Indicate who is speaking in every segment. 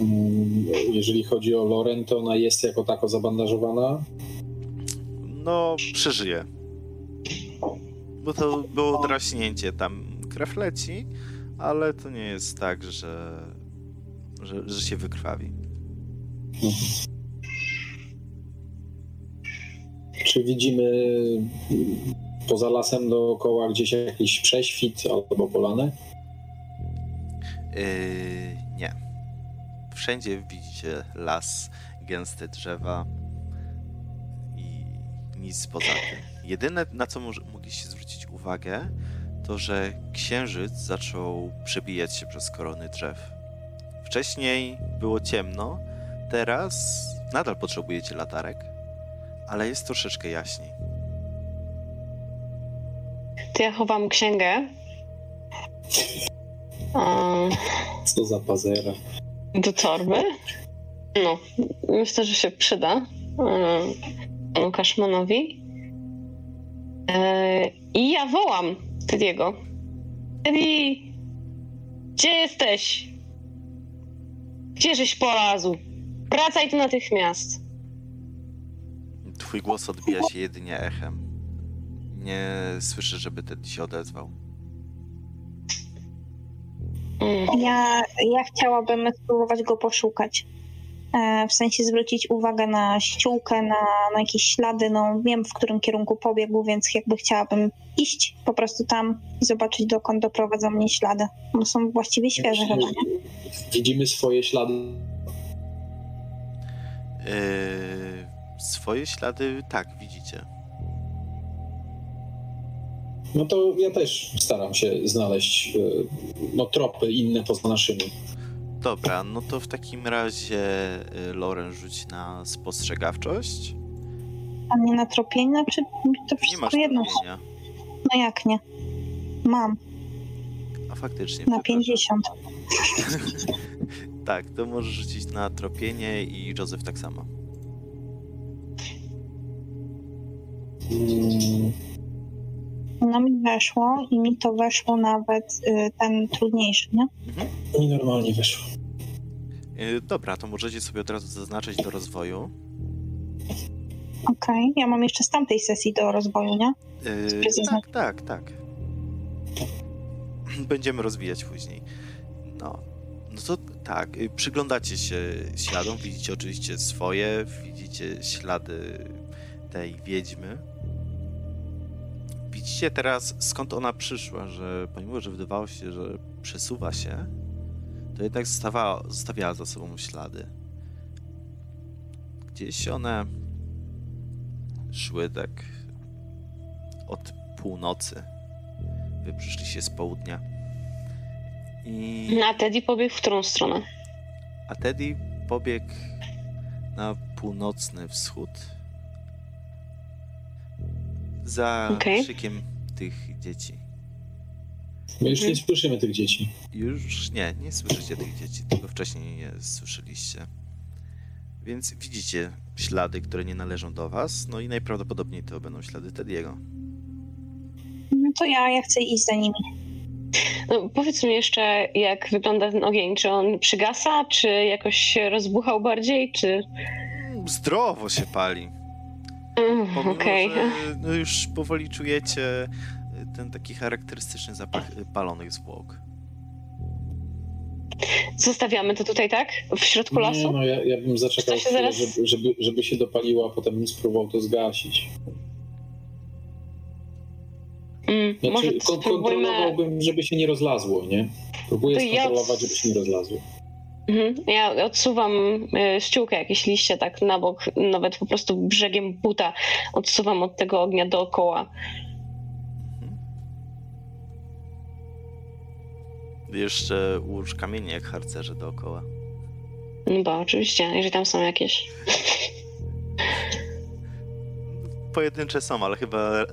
Speaker 1: Mm, Jeżeli chodzi o Loren, to ona jest jako tako zabandażowana.
Speaker 2: No, przeżyje. Bo to było draśnięcie, tam krew leci, ale to nie jest tak, że, że, że się wykrwawi.
Speaker 1: Czy widzimy mm, poza lasem dookoła gdzieś jakiś prześwit albo polanę?
Speaker 2: Yy. Wszędzie widzicie las, gęste drzewa i nic poza tym. Jedyne, na co mogliście zwrócić uwagę, to że księżyc zaczął przebijać się przez korony drzew. Wcześniej było ciemno, teraz nadal potrzebujecie latarek, ale jest troszeczkę jaśniej.
Speaker 3: To ja chowam księgę. Um,
Speaker 1: Co za pazera.
Speaker 3: Do torby. No, myślę, że się przyda panu Kaszmanowi. E, I ja wołam Tediego. Teddy, gdzie jesteś? Gdzieżeś polazł? Wracaj tu natychmiast.
Speaker 2: Twój głos odbija się jedynie echem. Nie słyszę, żeby ten się odezwał.
Speaker 4: Ja, ja chciałabym spróbować go poszukać. E, W sensie zwrócić uwagę na ściółkę, na, na jakieś ślady. No, wiem, w którym kierunku pobiegł, więc jakby chciałabym iść po prostu tam i zobaczyć, dokąd doprowadzą mnie ślady. One są właściwie świeże chyba, nie?
Speaker 1: Widzimy swoje ślady.
Speaker 2: Yy, swoje ślady, tak, widzicie.
Speaker 1: No to ja też staram się znaleźć e, no, tropy inne poza naszymi.
Speaker 2: Dobra, no to w takim razie y, Loren rzuć na spostrzegawczość.
Speaker 4: A nie na tropienie, znaczy to
Speaker 2: Nie
Speaker 4: wszystko
Speaker 2: masz
Speaker 4: jedno.
Speaker 2: tropienia.
Speaker 4: No jak nie? Mam,
Speaker 2: A faktycznie.
Speaker 4: na
Speaker 2: przepraszam.
Speaker 4: 50.
Speaker 2: Tak, to możesz rzucić na tropienie i Józef tak samo.
Speaker 1: Mm,
Speaker 4: No mi weszło i mi to weszło nawet y, ten trudniejszy, nie?
Speaker 1: I normalnie wyszło.
Speaker 2: Y, Dobra, to możecie sobie od razu zaznaczyć do rozwoju.
Speaker 4: Okej, ja mam jeszcze z tamtej sesji do rozwoju, nie?
Speaker 2: Yy, tak, tak, tak. Będziemy rozwijać później. No, no to tak, y, przyglądacie się śladom, widzicie oczywiście swoje, widzicie ślady tej wiedźmy. Widzicie teraz skąd ona przyszła, że pomimo, że wydawało się, że przesuwa się, to jednak zostawała, zostawiała za sobą ślady. Gdzieś one szły tak od północy. Wy przyszliście z południa. I...
Speaker 3: A Teddy pobiegł w którą stronę?
Speaker 2: A Teddy pobiegł na północny wschód. Za krzykiem tych dzieci.
Speaker 1: My już nie słyszymy tych dzieci.
Speaker 2: Już nie, nie słyszycie tych dzieci, tego wcześniej nie słyszeliście. Więc widzicie ślady, które nie należą do was, no i najprawdopodobniej to będą ślady Tediego.
Speaker 4: No to ja, ja chcę iść za nimi.
Speaker 3: No, powiedz mi jeszcze, jak wygląda ten ogień. Czy on przygasa, czy jakoś się rozbuchał bardziej, czy...
Speaker 2: Zdrowo się pali.
Speaker 3: Mm,
Speaker 2: Pomimo, że no już powoli czujecie y, ten taki charakterystyczny zapach y, palonych zwłok.
Speaker 3: Zostawiamy to tutaj, tak? W środku
Speaker 1: Nie,
Speaker 3: lasu?
Speaker 1: no ja, ja bym zaczekał,
Speaker 3: się zaraz-
Speaker 1: żeby, żeby, żeby się dopaliło, a potem bym spróbował to zgasić.
Speaker 3: Mm, może
Speaker 1: Znaczy, kon-
Speaker 3: spróbujmy...
Speaker 1: kontrolowałbym, żeby się nie rozlazło, nie? Próbuję
Speaker 3: To ja-
Speaker 1: skontrolować, żeby się nie rozlazło.
Speaker 3: Mhm. Ja odsuwam y, ściółkę, jakieś liście tak na bok, nawet po prostu brzegiem buta odsuwam od tego ognia dookoła.
Speaker 2: Mhm. Jeszcze ułóż kamienie jak harcerze dookoła.
Speaker 3: No bo oczywiście, jeżeli tam są jakieś.
Speaker 2: Pojedyncze są, ale chyba y,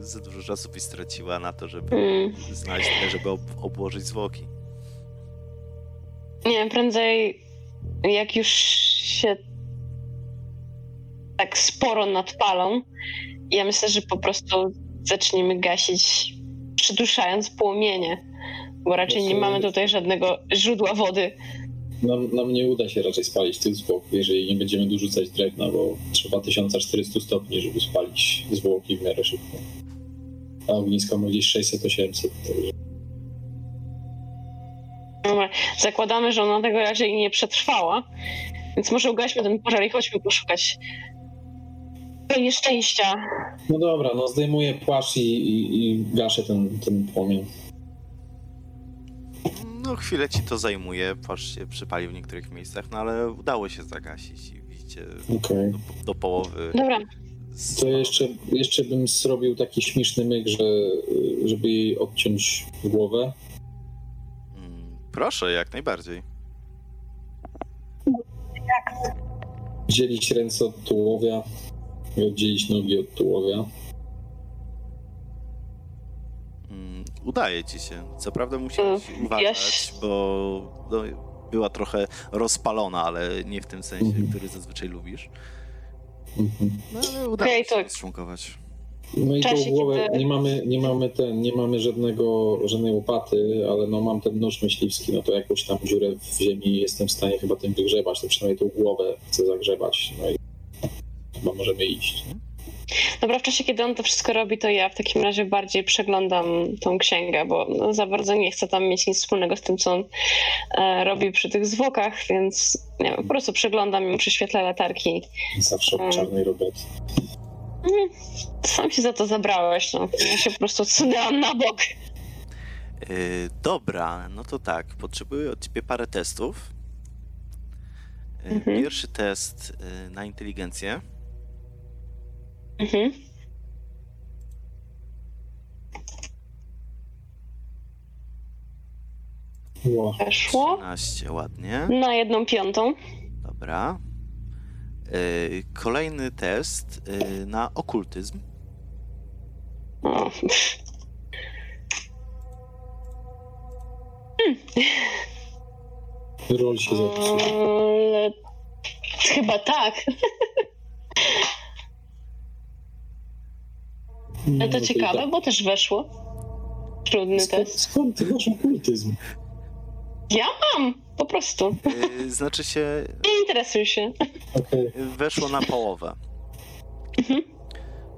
Speaker 2: za dużo czasu byś straciła na to, żeby
Speaker 3: Mm.
Speaker 2: znaleźć żeby ob obłożyć zwłoki.
Speaker 3: Nie wiem, prędzej jak już się tak sporo nadpalą, ja myślę, że po prostu zaczniemy gasić, przyduszając płomienie, bo raczej nie mamy tutaj żadnego źródła wody.
Speaker 1: nam, nam nie uda się raczej spalić tych zwłok, jeżeli nie będziemy dorzucać drewna, bo trzeba 1400 stopni, żeby spalić zwłoki w miarę szybko. A ognisko ma gdzieś 600-800.
Speaker 3: Zakładamy, że ona tego raczej nie przetrwała, więc może ugaśmy ten pożar i chodźmy poszukać tego nieszczęścia.
Speaker 1: No dobra, no zdejmuję płaszcz i, i, i gaszę ten, ten płomień.
Speaker 2: No chwilę ci to zajmuje, płaszcz się przypalił w niektórych miejscach, no ale udało się zagasić i widzicie
Speaker 1: Okej.
Speaker 2: do, do połowy.
Speaker 3: Dobra,
Speaker 1: To jeszcze, jeszcze bym zrobił taki śmieszny myk, że, żeby jej odciąć głowę.
Speaker 2: Mm, Proszę, jak najbardziej.
Speaker 1: Dzielić ręce od tułowia i oddzielić nogi od tułowia.
Speaker 2: Mm, Udaje ci się. Co prawda musiałeś
Speaker 3: Mm,
Speaker 2: uważać,
Speaker 3: wiesz-
Speaker 2: bo no, była trochę rozpalona, ale nie w tym sensie,
Speaker 1: Mhm.
Speaker 2: który zazwyczaj lubisz.
Speaker 1: Mhm.
Speaker 2: No ale udało
Speaker 3: Okej,
Speaker 2: się
Speaker 3: to-.
Speaker 1: No i tą głowę,
Speaker 3: kiedy-
Speaker 1: nie mamy, nie mamy ten, nie mamy żadnego, żadnej łopaty, ale no mam ten nóż myśliwski, no to jakąś tam dziurę w ziemi jestem w stanie chyba tym wygrzebać, to przynajmniej tą głowę chcę zagrzebać, no i chyba możemy iść.
Speaker 3: dobra, w czasie, kiedy on to wszystko robi, to ja w takim razie bardziej przeglądam tą księgę, bo no, za bardzo nie chcę tam mieć nic wspólnego z tym, co on e, robi przy tych zwłokach, więc nie wiem, po prostu przeglądam ją przy świetle latarki.
Speaker 1: Zawsze
Speaker 3: Mm.
Speaker 1: od czarnej roboty.
Speaker 3: Sam się za to zabrałeś, no. Ja się po prostu odsunęłam na bok.
Speaker 2: Yy, dobra, no to tak. Potrzebuję od ciebie parę testów. Yy,
Speaker 3: Mhm.
Speaker 2: Pierwszy test yy, na inteligencję.
Speaker 3: Mhm.
Speaker 1: Ło.
Speaker 3: Weszło
Speaker 2: 13, ładnie.
Speaker 3: na jedną piątą.
Speaker 2: Dobra. Yy, Kolejny test yy, na okultyzm.
Speaker 3: O,
Speaker 1: Rol się zepsuł.
Speaker 3: ale... Chyba tak.
Speaker 1: No
Speaker 3: Ale to
Speaker 1: i
Speaker 3: ciekawe,
Speaker 1: tak.
Speaker 3: bo też weszło. Trudny
Speaker 1: Skąd,
Speaker 3: test.
Speaker 1: skąd ty masz okultyzm?
Speaker 3: Ja mam, po prostu.
Speaker 2: Yy, Znaczy się,
Speaker 3: Nie interesuj się.
Speaker 2: Weszło na połowę.
Speaker 3: Mhm.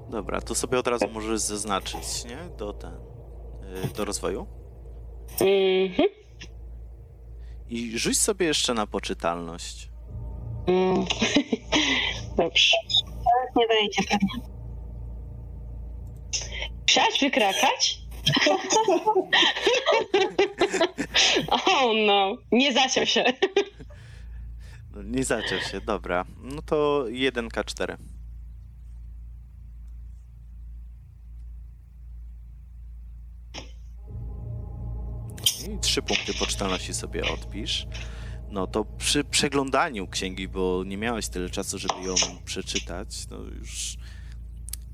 Speaker 2: Dobra, to sobie od razu możesz zaznaczyć, nie? Do ten, yy, do rozwoju.
Speaker 3: Mhm.
Speaker 2: I rzuć sobie jeszcze na poczytalność.
Speaker 3: Mm. Dobrze.
Speaker 4: Nie wejdzie pewnie.
Speaker 3: Chciałaś wykrakać? oh no, nie zasiął się.
Speaker 2: No, nie zaczął się, dobra. No to 1K4. I trzy punkty poczytalności sobie odpisz. No to przy przeglądaniu księgi, bo nie miałeś tyle czasu, żeby ją przeczytać, no już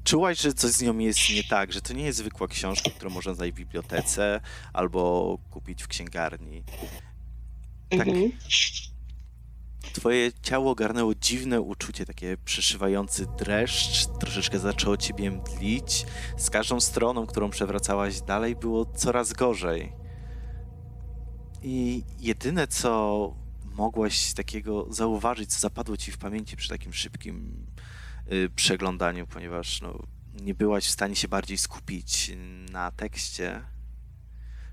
Speaker 2: czułaś, że coś z nią jest nie tak, że to nie jest zwykła książka, którą można znaleźć w bibliotece albo kupić w księgarni. Tak.
Speaker 3: Mhm.
Speaker 2: Twoje ciało ogarnęło dziwne uczucie, takie przeszywający dreszcz, troszeczkę zaczęło ciebie mdlić. Z każdą stroną, którą przewracałaś dalej, było coraz gorzej. I jedyne, co mogłaś takiego zauważyć, co zapadło ci w pamięci przy takim szybkim przeglądaniu, ponieważ no, nie byłaś w stanie się bardziej skupić na tekście,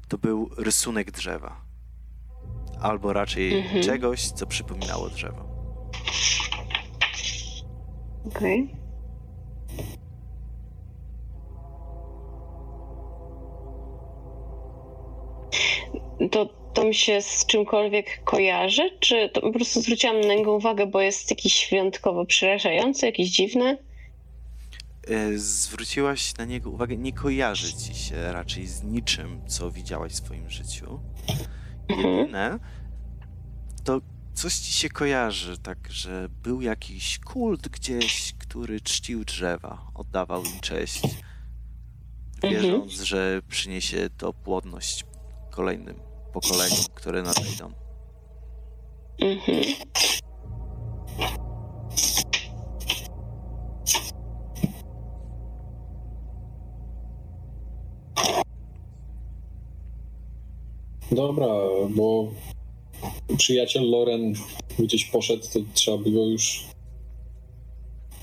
Speaker 2: to był rysunek drzewa. Albo raczej
Speaker 3: Mhm.
Speaker 2: czegoś, co przypominało drzewo.
Speaker 3: Okej. To, to mi się z czymkolwiek kojarzy? Czy to po prostu zwróciłam na niego uwagę, bo jest jakiś wyjątkowo przerażający, jakiś dziwny?
Speaker 2: E, Zwróciłaś na niego uwagę, nie kojarzy ci się raczej z niczym, co widziałaś w swoim życiu.
Speaker 3: Mhm.
Speaker 2: Jedyne, to coś ci się kojarzy, tak, że był jakiś kult gdzieś, który czcił drzewa, oddawał im cześć,
Speaker 3: Mhm.
Speaker 2: wierząc, że przyniesie to płodność kolejnym pokoleniom, które nadejdą.
Speaker 3: Mhm.
Speaker 1: Dobra, bo przyjaciel Loren gdzieś poszedł, to trzeba by go już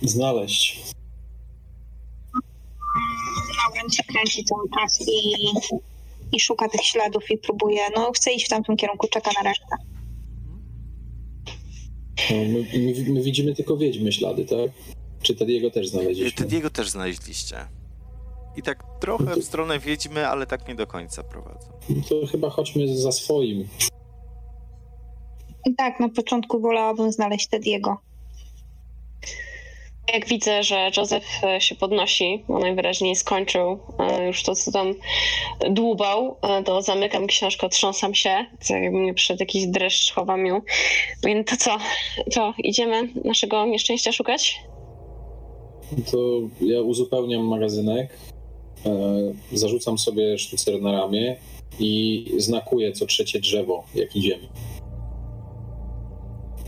Speaker 1: znaleźć.
Speaker 4: Lauren się kręci cały czas i, i szuka tych śladów i próbuje, no chce iść w tamtym kierunku, czeka na resztę.
Speaker 1: No, my, my, my widzimy tylko wiedźmy ślady, tak? Czy Tediego też znaleźliśmy?
Speaker 2: Tediego też znaleźliście. I tak trochę w stronę wiedźmy, ale tak nie do końca prowadzą.
Speaker 1: No to chyba chodźmy za swoim.
Speaker 4: Tak, na początku wolałabym znaleźć Tediego.
Speaker 3: Jak widzę, że Józef e, się podnosi, bo najwyraźniej skończył e, już to, co tam dłubał, e, to zamykam książkę, otrząsam się, tak jakby mnie przed jakiś dreszcz chowam ją. Mówię, to co, to idziemy naszego nieszczęścia szukać?
Speaker 1: To ja uzupełniam magazynek, zarzucam sobie sztucer na ramię i znakuję co trzecie drzewo, jak idziemy.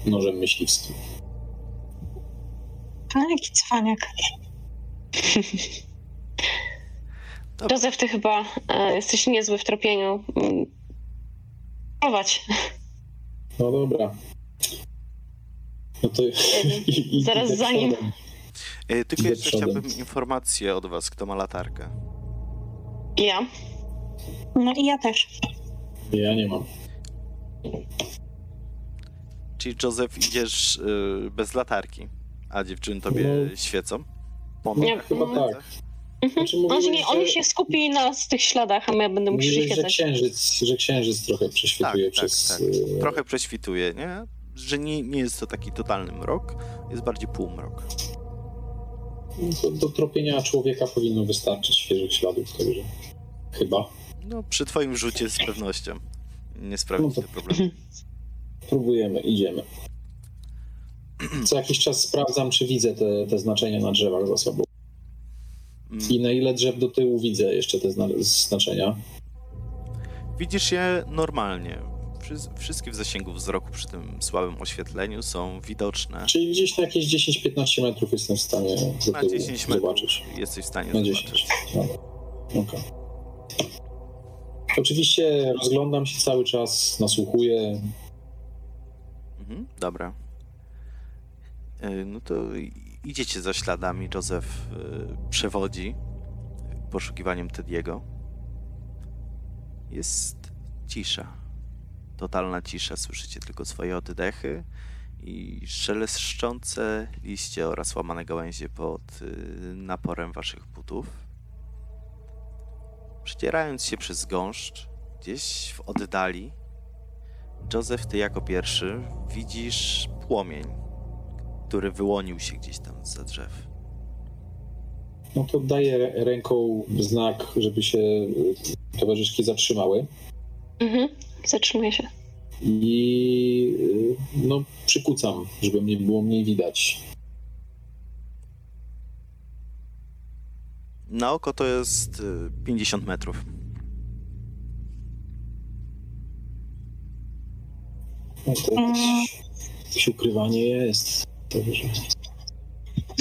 Speaker 1: Nożem myśliwskim.
Speaker 4: A, jaki cwaniak.
Speaker 3: Józef, ty chyba e, jesteś niezły w tropieniu. Prowadź.
Speaker 1: No dobra. No to i,
Speaker 3: Zaraz za nim.
Speaker 2: E, Tylko
Speaker 1: Idę
Speaker 2: jeszcze
Speaker 1: przodem.
Speaker 2: chciałbym informację od was, kto ma latarkę.
Speaker 3: Ja.
Speaker 4: No i ja też.
Speaker 1: Ja nie mam.
Speaker 2: Czyli Józef idziesz y, bez latarki, a dziewczyny tobie
Speaker 1: No.
Speaker 2: świecą?
Speaker 3: Nie,
Speaker 1: Chyba
Speaker 3: mm,
Speaker 1: tak.
Speaker 3: Mhm.
Speaker 1: Znaczy,
Speaker 3: On, się
Speaker 1: mówiłeś,
Speaker 3: nie, on
Speaker 1: że-
Speaker 3: się skupi na z tych śladach, a ja będę mu
Speaker 1: Mówiłeś, że
Speaker 3: przyświecać.
Speaker 1: księżyc, że księżyc trochę prześwituje
Speaker 2: Tak, tak,
Speaker 1: przez...
Speaker 2: tak.
Speaker 1: e,
Speaker 2: Trochę prześwituje, nie? Że nie, nie jest to taki totalny mrok, jest bardziej półmrok.
Speaker 1: Do, do tropienia człowieka powinno wystarczyć świeżych śladów, także chyba.
Speaker 2: No, przy twoim rzucie z pewnością nie sprawi
Speaker 1: No to
Speaker 2: problemu.
Speaker 1: Próbujemy, idziemy. Co jakiś czas sprawdzam, czy widzę te, te znaczenia na drzewach za sobą. I na ile drzew do tyłu widzę jeszcze te zna znaczenia.
Speaker 2: Widzisz je normalnie. Wszy- Wszystkie w zasięgu wzroku przy tym słabym oświetleniu są widoczne.
Speaker 1: Czyli gdzieś na jakieś 10-15 metrów jestem w stanie do
Speaker 2: Na
Speaker 1: tyłu
Speaker 2: 10 metrów
Speaker 1: zobaczyć.
Speaker 2: jesteś w stanie
Speaker 1: Na
Speaker 2: zobaczyć.
Speaker 1: 10. Dobra. Okej. Oczywiście rozglądam się cały czas, nasłuchuję.
Speaker 2: Mhm, dobra. Y, No to idziecie za śladami. Józef y, przewodzi poszukiwaniem Tediego. Jest cisza. Totalna cisza. Słyszycie tylko swoje oddechy i szeleszczące liście oraz łamane gałęzie pod y, naporem waszych butów. Przedzierając się przez gąszcz, gdzieś w oddali, Józef, ty jako pierwszy widzisz płomień, który wyłonił się gdzieś tam za drzew.
Speaker 1: No to daję ręką znak, żeby się y, towarzyszki zatrzymały.
Speaker 3: Mhm. Zatrzymuję się.
Speaker 1: I y, no, przykucam, żeby mnie było mniej widać.
Speaker 2: Na oko to jest y, 50 metrów.
Speaker 1: No to jakieś, jakieś ukrywanie jest.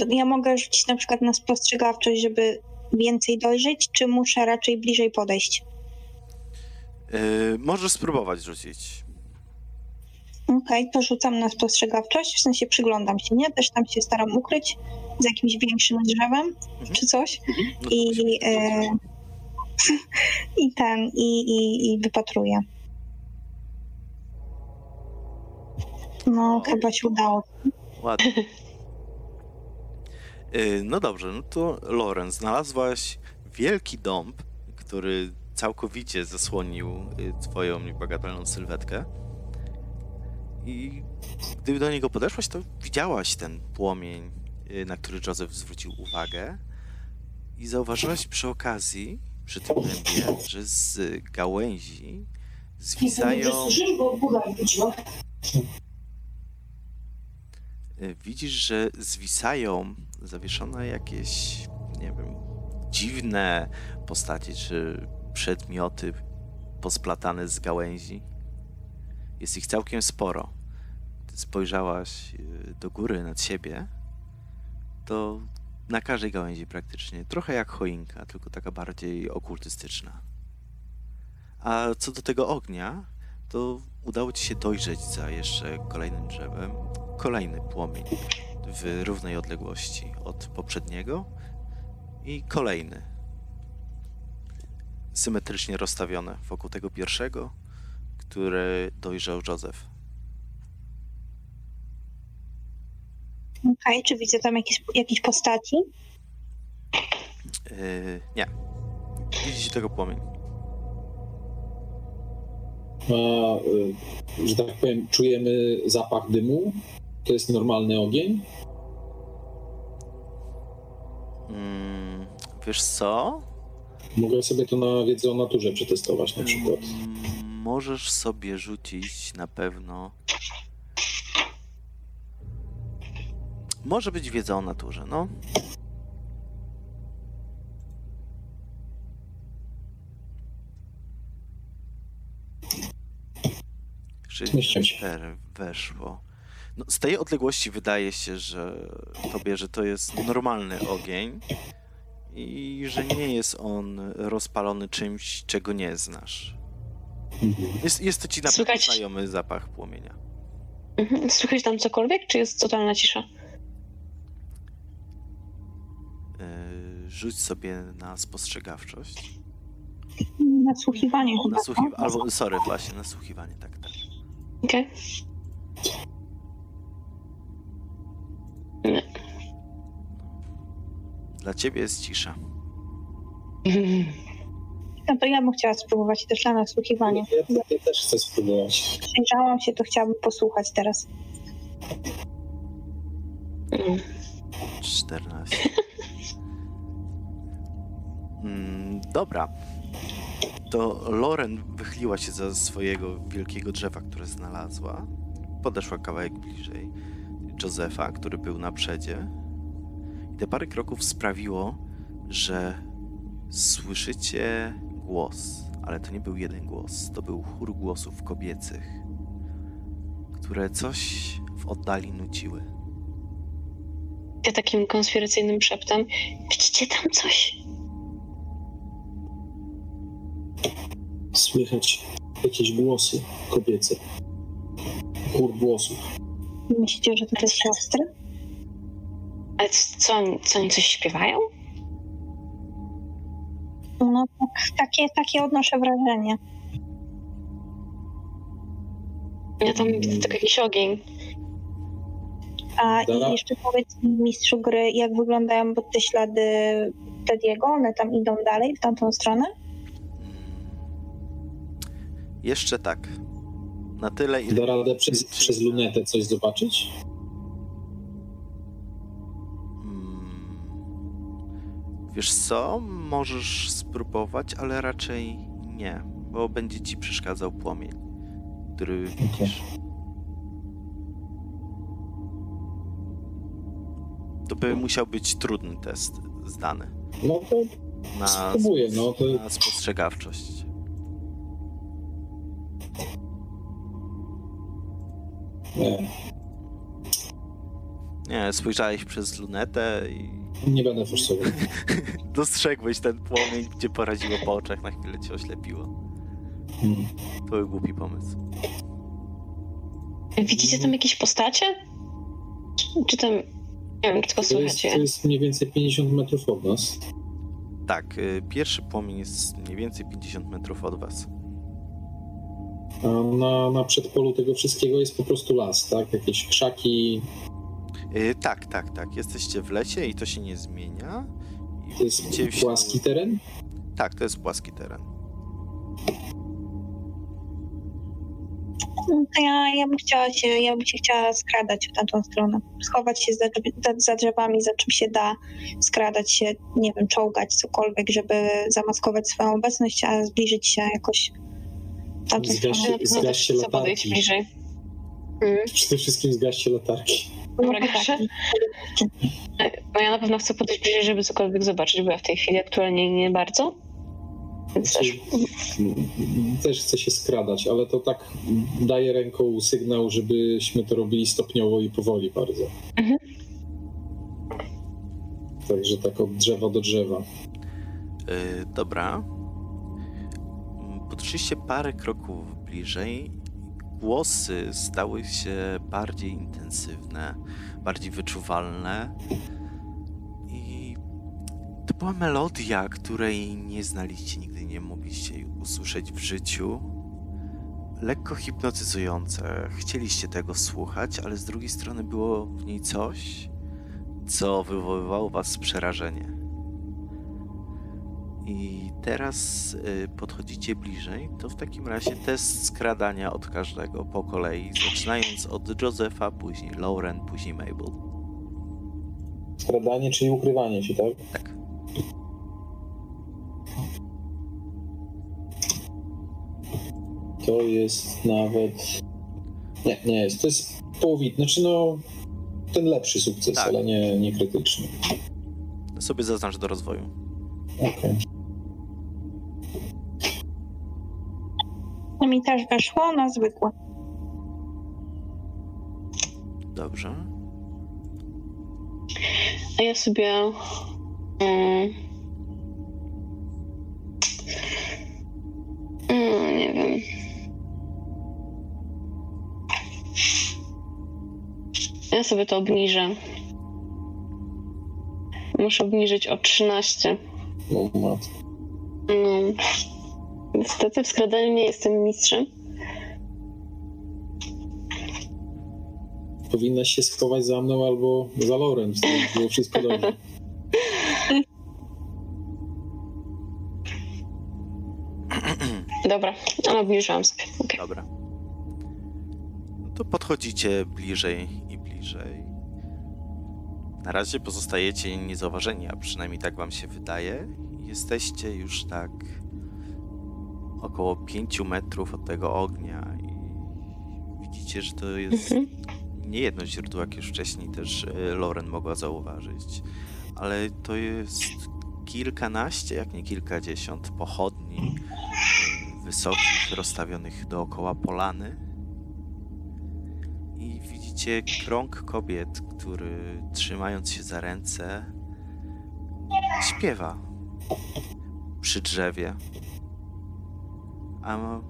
Speaker 4: Ja mogę rzucić na przykład na spostrzegawczość, żeby więcej dojrzeć, czy muszę raczej bliżej podejść?
Speaker 2: Yy, możesz spróbować rzucić.
Speaker 4: Okej, to rzucam na spostrzegawczość, w sensie przyglądam się, nie? Też tam się staram ukryć za jakimś większym drzewem czy coś.
Speaker 2: No to
Speaker 4: I, e, i ten, i, i, i wypatruję. No, chyba się udało.
Speaker 2: Ładnie. Yy, no dobrze, no to Loren, znalazłaś wielki dąb, który całkowicie zasłonił y, twoją niebagatelną sylwetkę. I gdy do niego podeszłaś, to widziałaś ten płomień, y, na który Józef zwrócił uwagę. I zauważyłaś przy okazji, przy tym dębie, że z gałęzi zwisają... Y, widzisz, że zwisają zawieszone jakieś, nie wiem, dziwne postacie czy przedmioty posplatane z gałęzi. Jest ich całkiem sporo. Gdy spojrzałaś y, do góry nad siebie, to na każdej gałęzi praktycznie, trochę jak choinka, tylko taka bardziej okultystyczna. A co do tego ognia, to udało ci się dojrzeć za jeszcze kolejnym drzewem. Kolejny płomień w równej odległości od poprzedniego i kolejny. Symetrycznie rozstawione wokół tego pierwszego, który dojrzał Józef.
Speaker 4: Okej, czy widzę tam jakieś, jakieś postaci?
Speaker 2: Yy, nie. Widzicie tego płomień.
Speaker 1: A, y, że tak powiem, czujemy zapach dymu. To jest normalny ogień.
Speaker 2: Mm, wiesz co?
Speaker 1: Mogę sobie to na wiedzę o naturze przetestować na przykład.
Speaker 2: Mm, Możesz sobie rzucić na pewno. Może być wiedza o naturze, no.
Speaker 1: Się.
Speaker 2: 64 weszło. No, z tej odległości wydaje się, że tobie, że to jest normalny ogień i że nie jest on rozpalony czymś, czego nie znasz.
Speaker 1: Mhm.
Speaker 2: Jest, jest to ci na pewno
Speaker 3: Słychać-
Speaker 2: znajomy zapach płomienia.
Speaker 3: Mhm. Słychać tam cokolwiek, czy jest totalna cisza?
Speaker 2: Yy, rzuć sobie na spostrzegawczość.
Speaker 4: Nasłuchiwanie chyba.
Speaker 2: Nasłuchi-
Speaker 4: tak?
Speaker 2: albo, sorry, właśnie, nasłuchiwanie, tak, tak.
Speaker 3: Okej. Nie.
Speaker 2: Dla ciebie jest cisza.
Speaker 4: No to ja bym chciała spróbować też na nasłuchiwanie.
Speaker 1: Ja, ja też chcę spróbować.
Speaker 4: Przyjrzałam się, to chciałabym posłuchać teraz.
Speaker 3: Mm.
Speaker 2: 14. Mm, dobra. To Loren wychyliła się za swojego wielkiego drzewa, które znalazła. Podeszła kawałek bliżej Józefa, który był na przedzie. I te parę kroków sprawiło, że słyszycie głos. Ale to nie był jeden głos, to był chór głosów kobiecych, które coś w oddali nuciły.
Speaker 3: Ja takim konspiracyjnym szeptem. Widzicie tam coś?
Speaker 1: Słychać jakieś głosy kobiece. Chór głosów.
Speaker 4: Myślicie, że to te siostry?
Speaker 3: Ale c- co, oni- co oni coś śpiewają?
Speaker 4: No tak, takie, takie odnoszę wrażenie.
Speaker 3: Ja tam widzę tylko jakiś ogień.
Speaker 4: A i jeszcze powiedz mi, mistrzu gry, jak wyglądają bo te ślady Tediego? One tam idą dalej, w tamtą stronę?
Speaker 2: Jeszcze tak. Na tyle, ile.
Speaker 1: Da radę przez, przez lunetę coś zobaczyć?
Speaker 2: Mm. Wiesz co? Możesz spróbować, ale raczej nie, bo będzie ci przeszkadzał płomień, który widzisz. To by musiał być trudny test zdany
Speaker 1: No to
Speaker 2: na,
Speaker 1: Spróbuję, no to-
Speaker 2: na spostrzegawczość.
Speaker 1: Nie,
Speaker 2: Nie, spojrzałeś przez lunetę i
Speaker 1: nie będę forsował.
Speaker 2: dostrzegłeś ten płomień, gdzie poraziło po oczach, na chwilę cię oślepiło.
Speaker 1: Hmm.
Speaker 2: To był głupi pomysł.
Speaker 3: Widzicie tam jakieś postacie? Czy tam. Nie wiem, czy tylko
Speaker 1: To jest,
Speaker 3: słuchacie.
Speaker 1: to jest mniej więcej 50 metrów od nas.
Speaker 2: Tak, y, pierwszy płomień jest mniej więcej 50 metrów od was.
Speaker 1: Na, na przedpolu tego wszystkiego jest po prostu las, tak? Jakieś krzaki.
Speaker 2: Y, tak, tak, tak. Jesteście w lesie i to się nie zmienia. I
Speaker 1: To jest płaski teren.
Speaker 2: Tak, to jest płaski teren.
Speaker 4: No to ja, ja bym chciała się, ja bym się chciała skradać w tamtą stronę. Schować się za, za, za drzewami, za czym się da, skradać się, nie wiem, czołgać, cokolwiek, żeby zamaskować swoją obecność, a zbliżyć się jakoś
Speaker 3: Na pewno
Speaker 1: zgaście
Speaker 3: chcę podejść
Speaker 1: latarki.
Speaker 3: bliżej. Mm.
Speaker 1: Przede wszystkim zgaście latarki.
Speaker 3: Dobra,
Speaker 4: No,
Speaker 3: proszę. Bo ja na pewno chcę podejść bliżej, żeby cokolwiek zobaczyć, bo ja w tej chwili aktualnie nie bardzo. Więc też.
Speaker 1: Też chcę się skradać, ale to tak daje ręką sygnał, żebyśmy to robili stopniowo i powoli bardzo.
Speaker 3: Mhm.
Speaker 1: Także tak od drzewa do drzewa.
Speaker 2: Y, dobra. Podszliście parę kroków bliżej, głosy stały się bardziej intensywne, bardziej wyczuwalne. I to była melodia, której nie znaliście, nigdy nie mogliście usłyszeć w życiu. Lekko hipnotyzujące. Chcieliście tego słuchać, ale z drugiej strony było w niej coś, co wywoływało was przerażenie. I teraz y, podchodzicie bliżej, to w takim razie test skradania od każdego po kolei, zaczynając od Josefa, później Lauren, później Mabel.
Speaker 1: Skradanie, czyli ukrywanie się, tak?
Speaker 2: Tak.
Speaker 1: To jest nawet... Nie, nie jest. To jest połowit. Znaczy no, ten lepszy sukces,
Speaker 2: Tak.
Speaker 1: ale nie, nie krytyczny.
Speaker 2: Sobie zaznacz do rozwoju.
Speaker 1: Okej.
Speaker 4: To mi też weszło na zwykłe.
Speaker 2: Dobrze.
Speaker 3: A ja sobie. Mm, mm, nie wiem. Ja sobie to obniżę. Muszę obniżyć o 13.
Speaker 1: No, matko.
Speaker 3: No. Niestety w skradaniu nie jestem mistrzem.
Speaker 1: Powinnaś się schować za mną albo za Lauren, wtedy było wszystko dobrze.
Speaker 3: Dobra, ale obniżyłam sobie. Okej.
Speaker 2: Dobra. No to podchodzicie bliżej i bliżej. Na razie pozostajecie niezauważeni, a przynajmniej tak wam się wydaje. Jesteście już tak około 5 metrów od tego ognia i widzicie, że to jest
Speaker 3: Mhm.
Speaker 2: nie jedno źródło, jak już wcześniej też e, Lauren mogła zauważyć, ale to jest kilkanaście, jak nie kilkadziesiąt pochodni e, wysokich, rozstawionych dookoła polany. I widzicie krąg kobiet, który trzymając się za ręce śpiewa przy drzewie. A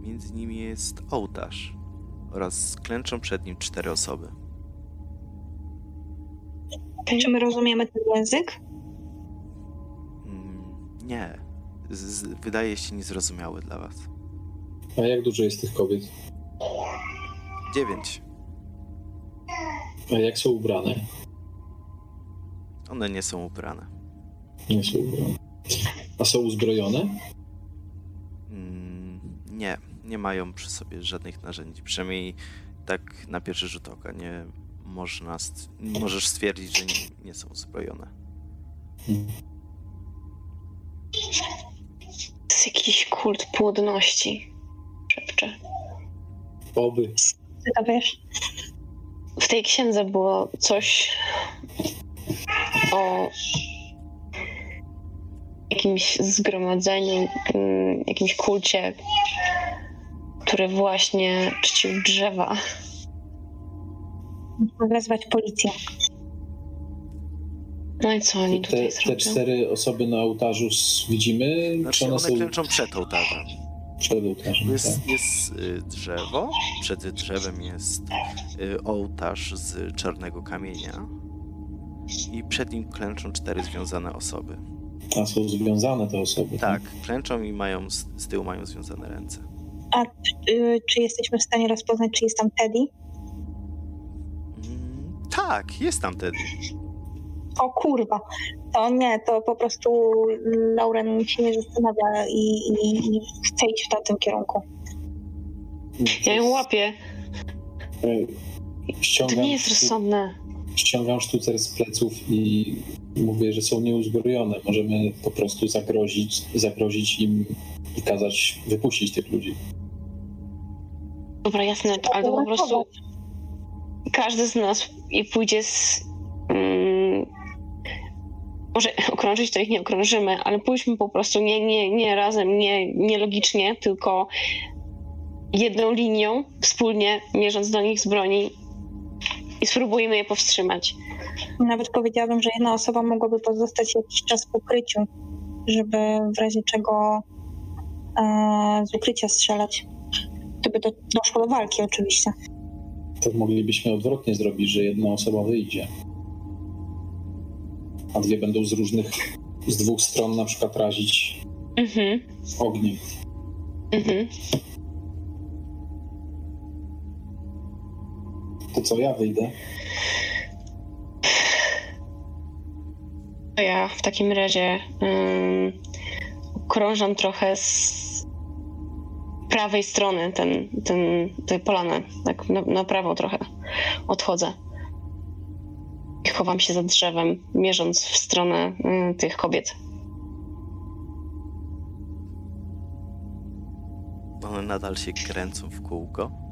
Speaker 2: między nimi jest ołtarz oraz klęczą przed nim cztery osoby.
Speaker 4: Czy my rozumiemy ten język?
Speaker 2: Mm, Nie. Z, z, wydaje się niezrozumiały dla was.
Speaker 1: A jak dużo jest tych kobiet?
Speaker 2: Dziewięć.
Speaker 1: A jak są ubrane?
Speaker 2: One nie są ubrane.
Speaker 1: Nie są ubrane. A są uzbrojone?
Speaker 2: Nie. Nie mają przy sobie żadnych narzędzi. Przynajmniej tak na pierwszy rzut oka nie można st- możesz stwierdzić, że nie, nie są uzbrojone.
Speaker 3: To jest jakiś kult płodności. Szepczę.
Speaker 1: Oby.
Speaker 4: To wiesz?
Speaker 3: W tej księdze było coś o jakimś zgromadzeniu, mm, jakimś kulcie, który właśnie czcił drzewa.
Speaker 4: Musimy wezwać policję.
Speaker 3: No i co oni
Speaker 1: Te,
Speaker 3: tutaj
Speaker 1: te
Speaker 3: zrobią?
Speaker 1: cztery osoby na ołtarzu widzimy,
Speaker 2: Znaczy
Speaker 1: czy one
Speaker 2: one
Speaker 1: są
Speaker 2: klęczą przed ołtarzem.
Speaker 1: przed ołtarzem?
Speaker 2: Jest,
Speaker 1: Tak?
Speaker 2: jest y, drzewo, przed drzewem jest y, ołtarz z czarnego kamienia i przed nim klęczą cztery związane osoby.
Speaker 1: A są związane te osoby?
Speaker 2: Tak, klęczą i mają z, z tyłu mają związane ręce.
Speaker 4: Y, czy jesteśmy w stanie rozpoznać, czy jest tam Teddy?
Speaker 2: Mm, tak, jest tam Teddy.
Speaker 4: O kurwa. To nie, to po prostu Lauren się nie zastanawia i, i, i chce iść w tamtym kierunku.
Speaker 3: Ja ją łapię. To
Speaker 1: Ściągam,
Speaker 3: nie jest rozsądne.
Speaker 1: Ściągam sztucer z pleców i mówię, że są nieuzbrojone. Możemy po prostu zagrozić, zagrozić im i kazać wypuścić tych ludzi.
Speaker 3: Dobra, jasne, ale po prostu każdy z nas i pójdzie z. Mm, może okrążyć to ich nie okrążymy, ale pójdźmy po prostu nie, nie, nie razem, nie, nie logicznie, tylko jedną linią, wspólnie mierząc do nich z broni i spróbujmy je powstrzymać.
Speaker 4: Nawet powiedziałabym, że jedna osoba mogłaby pozostać jakiś czas w ukryciu, żeby w razie czego e, z ukrycia strzelać. gdyby to doszło do walki oczywiście.
Speaker 1: To moglibyśmy odwrotnie zrobić, że jedna osoba wyjdzie. A dwie będą z różnych, z dwóch stron na przykład razić
Speaker 3: Mhm,
Speaker 1: ogniem.
Speaker 3: mhm.
Speaker 1: To co, ja wyjdę?
Speaker 3: To ja w takim razie ym, krążam trochę z prawej strony ten, ten, tej polany. Tak na, na prawo trochę odchodzę. I chowam się za drzewem, mierząc w stronę y, tych kobiet.
Speaker 2: One nadal się kręcą w kółko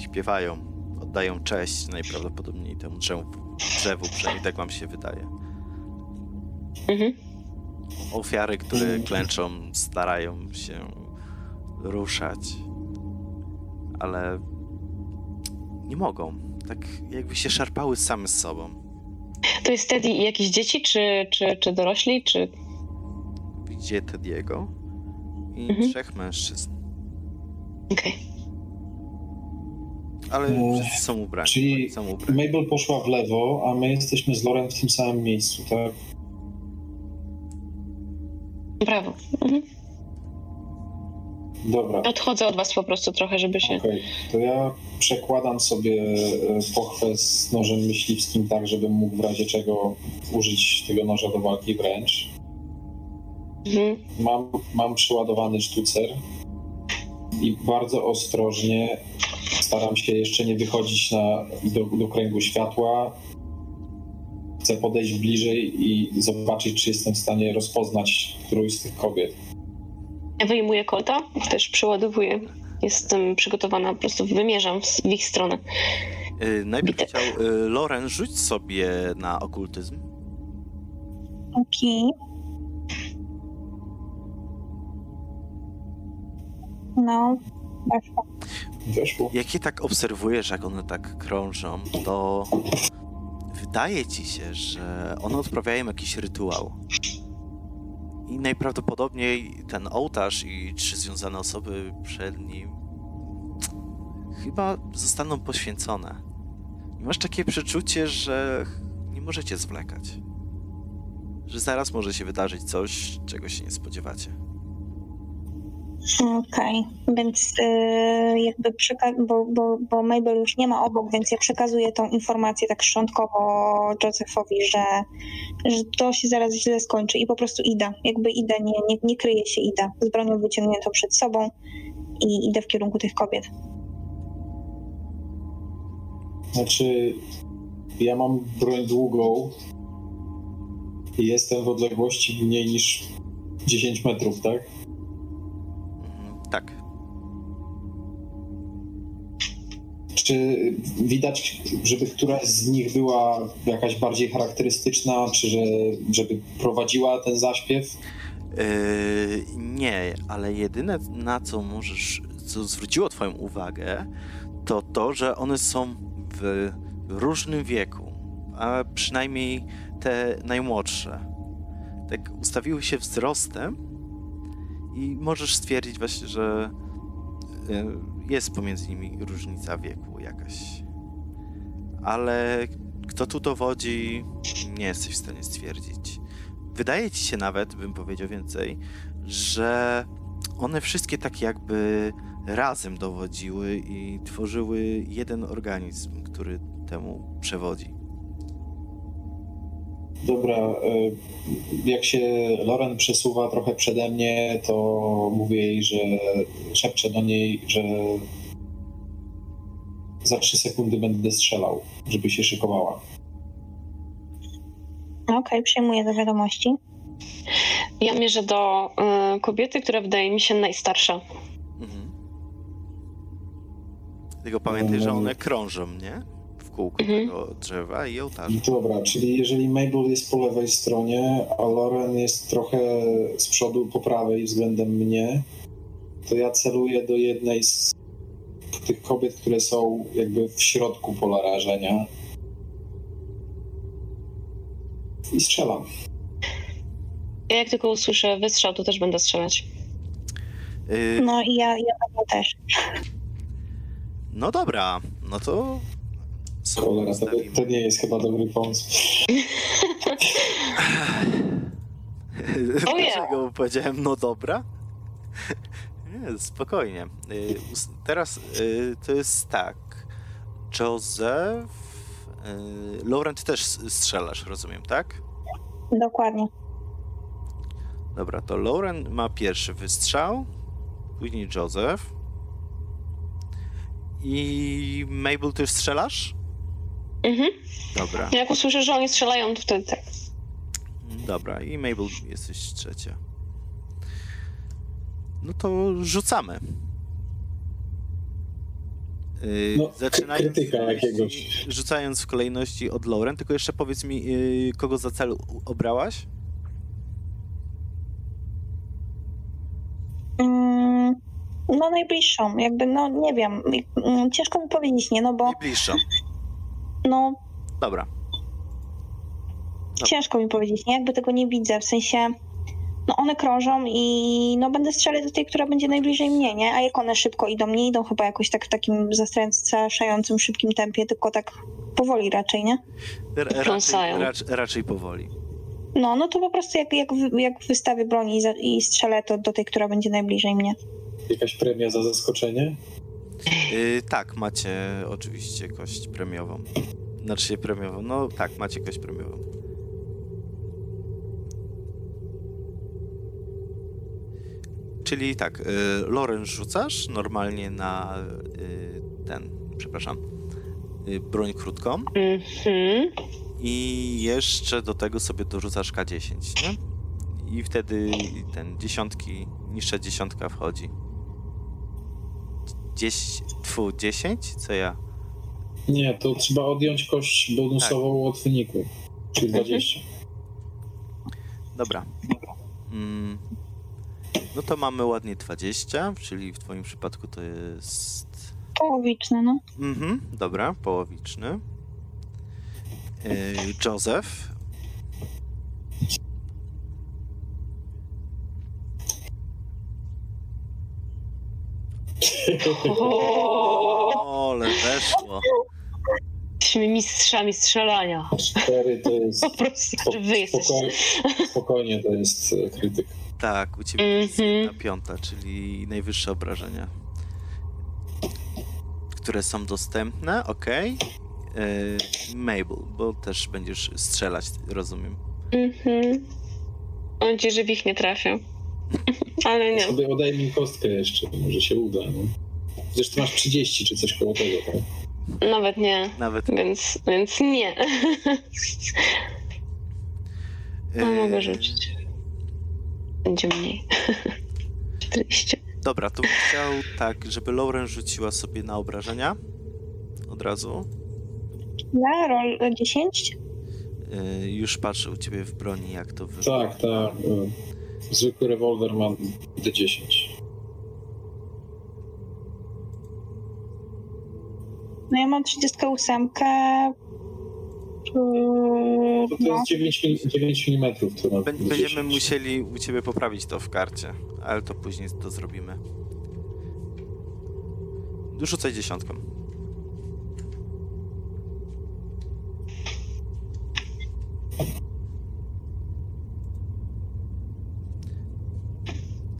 Speaker 2: śpiewają, oddają cześć najprawdopodobniej temu drzewu, drzewu przynajmniej tak wam się wydaje.
Speaker 3: Mhm.
Speaker 2: Ofiary, które klęczą, starają się ruszać, ale nie mogą. Tak jakby się szarpały same z sobą.
Speaker 3: To jest wtedy jakieś dzieci, czy, czy, czy dorośli, czy...
Speaker 2: Widzicie Tediego i
Speaker 3: Mhm.
Speaker 2: trzech mężczyzn,
Speaker 3: Okej.
Speaker 2: Ale
Speaker 1: Eee,
Speaker 2: wszyscy są ubrani.
Speaker 1: czyli
Speaker 2: są ubrani.
Speaker 1: Mabel poszła w lewo, a my jesteśmy z Loren w tym samym miejscu, tak?
Speaker 3: Brawo. Mhm.
Speaker 1: Dobra,
Speaker 3: Odchodzę od was po prostu trochę, żeby się...
Speaker 1: okej. To ja przekładam sobie e, pochwę z nożem myśliwskim tak, żebym mógł w razie czego użyć tego noża do walki wręcz.
Speaker 3: Mhm.
Speaker 1: Mam, mam przyładowany sztucer i bardzo ostrożnie staram się jeszcze nie wychodzić na, do, do kręgu światła. Chcę podejść bliżej i zobaczyć, czy jestem w stanie rozpoznać którąś z tych kobiet.
Speaker 3: Ja wyjmuję kolta, też przyładowuję. Jestem przygotowana, po prostu wymierzam w ich stronę.
Speaker 2: Y, najpierw
Speaker 3: Bitek.
Speaker 2: chciał y, Loren rzuć sobie na okultyzm.
Speaker 4: Okej. No, weszło.
Speaker 1: Weszło.
Speaker 2: Jak je tak obserwujesz, jak one tak krążą, to wydaje ci się, że one odprawiają jakiś rytuał. I najprawdopodobniej ten ołtarz i trzy związane osoby przed nim chyba zostaną poświęcone. I masz takie przeczucie, że nie możecie zwlekać. Że zaraz może się wydarzyć coś, czego się nie spodziewacie.
Speaker 4: Okej, więc y, jakby przeka- bo, bo, bo Mabel już nie ma obok, więc ja przekazuję tą informację tak szczątkowo Josephowi, że, że to się zaraz źle skończy i po prostu idę. Jakby idę, nie, nie, nie kryję się, idę. Z bronią wyciągniętą przed sobą i idę w kierunku tych kobiet.
Speaker 1: Znaczy, ja mam broń długą i jestem w odległości mniej niż 10 metrów, tak? Czy widać, żeby któraś z nich była jakaś bardziej charakterystyczna, czy że, żeby prowadziła ten zaśpiew?
Speaker 2: Yy, nie, ale jedyne na co możesz, co zwróciło Twoją uwagę, to to, że one są w różnym wieku, a przynajmniej te najmłodsze. Tak ustawiły się wzrostem i możesz stwierdzić właśnie, że yy, jest pomiędzy nimi różnica wieku jakaś. Ale kto tu dowodzi, nie jesteś w stanie stwierdzić. Wydaje ci się nawet, bym powiedział więcej, że one wszystkie tak jakby razem dowodziły i tworzyły jeden organizm, który temu przewodzi.
Speaker 1: Dobra, y, jak się Loren przesuwa trochę przede mnie, to mówię jej, że szepczę do niej, że za 3 sekundy będę strzelał, żeby się szykowała.
Speaker 4: Okej, przyjmuję do wiadomości.
Speaker 3: Ja mierzę do y, kobiety, która wydaje mi się najstarsza.
Speaker 2: Mhm. Tylko pamiętaj, że one krążą, nie? W kółku
Speaker 3: Mhm.
Speaker 2: tego drzewa i ołtarza.
Speaker 1: Dobra, czyli jeżeli Mabel jest po lewej stronie, a Loren jest trochę z przodu po prawej względem mnie, to ja celuję do jednej z tych kobiet, które są jakby w środku pola rażenia. I strzelam.
Speaker 3: Ja jak tylko usłyszę wystrzał, to też będę strzelać.
Speaker 2: Y,
Speaker 4: No i ja, ja też.
Speaker 2: No dobra, no to
Speaker 1: Cholera, to, to nie jest chyba dobry pomysł.
Speaker 3: O ja.
Speaker 2: Dlaczego powiedziałem no dobra? Nie, spokojnie. Y, Teraz y, to jest tak. Joseph. y, Laurent też strzelasz, rozumiem, tak?
Speaker 4: Dokładnie.
Speaker 2: Dobra, to Lauren ma pierwszy wystrzał, później Joseph. I Mabel też strzelasz?
Speaker 3: Mhm.
Speaker 2: Dobra,
Speaker 3: Jak usłyszę, że oni strzelają, to wtedy tak.
Speaker 2: dobra. I Mabel jesteś trzecia. No to rzucamy. Yy,
Speaker 1: No,
Speaker 2: zaczynając
Speaker 1: krytyka jakiegoś.
Speaker 2: Rzucając w kolejności od Lauren, tylko jeszcze powiedz mi, yy, kogo za cel obrałaś?
Speaker 4: Mm, no najbliższą, jakby, no nie wiem, mm, ciężko mi powiedzieć, nie, no bo
Speaker 2: Najbliższą.
Speaker 4: No
Speaker 2: Dobra. Dobra.
Speaker 4: ciężko mi powiedzieć, nie, jakby tego nie widzę, w sensie no one krążą i no będę strzelać do tej, która będzie najbliżej mnie, nie, a jak one szybko idą, nie idą chyba jakoś tak w takim zastraszającym, szybkim tempie, tylko tak powoli raczej, nie?
Speaker 2: R- raczej, raczej powoli.
Speaker 4: No, no to po prostu jak, jak, jak wystawię broni i, za, i strzelę to do tej, która będzie najbliżej mnie.
Speaker 1: Jakaś premia za zaskoczenie?
Speaker 2: Yy, tak, macie oczywiście kość premiową. Znaczy premiową. No tak, macie kość premiową. Czyli tak, yy, Loren rzucasz normalnie na yy, ten, przepraszam, yy, broń krótką
Speaker 3: Mhm.
Speaker 2: i jeszcze do tego sobie dorzucasz K10, nie? I wtedy ten dziesiątki, niższa dziesiątka wchodzi. Dziesięć, tfu, 10? Co ja?
Speaker 1: Nie, to trzeba odjąć kość bonusową od wyniku, czyli 20.
Speaker 2: Dobra. Mm. No to mamy ładnie 20, czyli w twoim przypadku to jest...
Speaker 4: Połowiczne, no.
Speaker 2: Mhm, dobra, połowiczny. Yy, Joseph. Ole, weszło.
Speaker 3: Jesteśmy mistrzami strzelania.
Speaker 1: 4 to jest...
Speaker 3: Po prostu,
Speaker 1: Spo,
Speaker 3: wy jesteście.
Speaker 1: spokoj, spokojnie, to jest e, krytyk.
Speaker 2: Tak, u ciebie to jest
Speaker 3: Mhm.
Speaker 2: jedna piąta, czyli najwyższe obrażenia. Które są dostępne, ok. Mabel, bo też będziesz strzelać, rozumiem.
Speaker 3: Mhm. Mam nadzieję, że w ich nie trafię. Ale nie.
Speaker 1: Sobie odejmij kostkę jeszcze, może się uda. No. Zresztą masz 30 czy coś koło tego, tak?
Speaker 3: Nawet nie.
Speaker 2: Nawet
Speaker 3: Więc, więc nie. No,
Speaker 2: e,
Speaker 3: mogę rzucić. Będzie mniej. 40.
Speaker 2: Dobra, to bym chciał tak, żeby Lauren rzuciła sobie na obrażenia. Od razu.
Speaker 4: Ja, roll 10?
Speaker 2: E, już patrzę u ciebie w broni, jak to wygląda.
Speaker 1: Tak, tak. Zwykły rewolwer ma D10.
Speaker 4: No ja mam 38.
Speaker 1: To, to
Speaker 4: No,
Speaker 1: jest 9, mil- 9 mm. To ma
Speaker 2: Bę-
Speaker 1: D10.
Speaker 2: Będziemy musieli u ciebie poprawić to w karcie, ale to później to zrobimy. Rzucaj dziesiątką.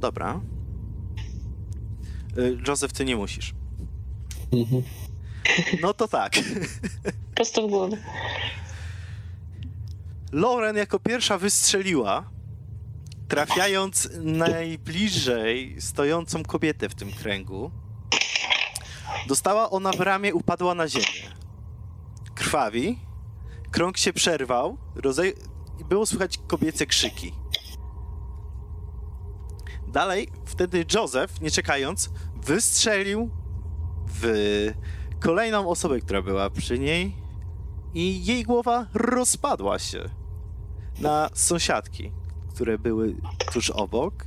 Speaker 2: Dobra. Y, Joseph, ty nie musisz.
Speaker 1: Mhm.
Speaker 2: No to tak.
Speaker 3: Prosto w głowę.
Speaker 2: Lauren jako pierwsza wystrzeliła, trafiając najbliżej stojącą kobietę w tym kręgu. Dostała ona w ramię, upadła na ziemię. Krwawi. Krąg się przerwał. Rozej... i Było słychać kobiece krzyki. Dalej, wtedy Joseph, nie czekając, wystrzelił w kolejną osobę, która była przy niej i jej głowa rozpadła się na sąsiadki, które były tuż obok.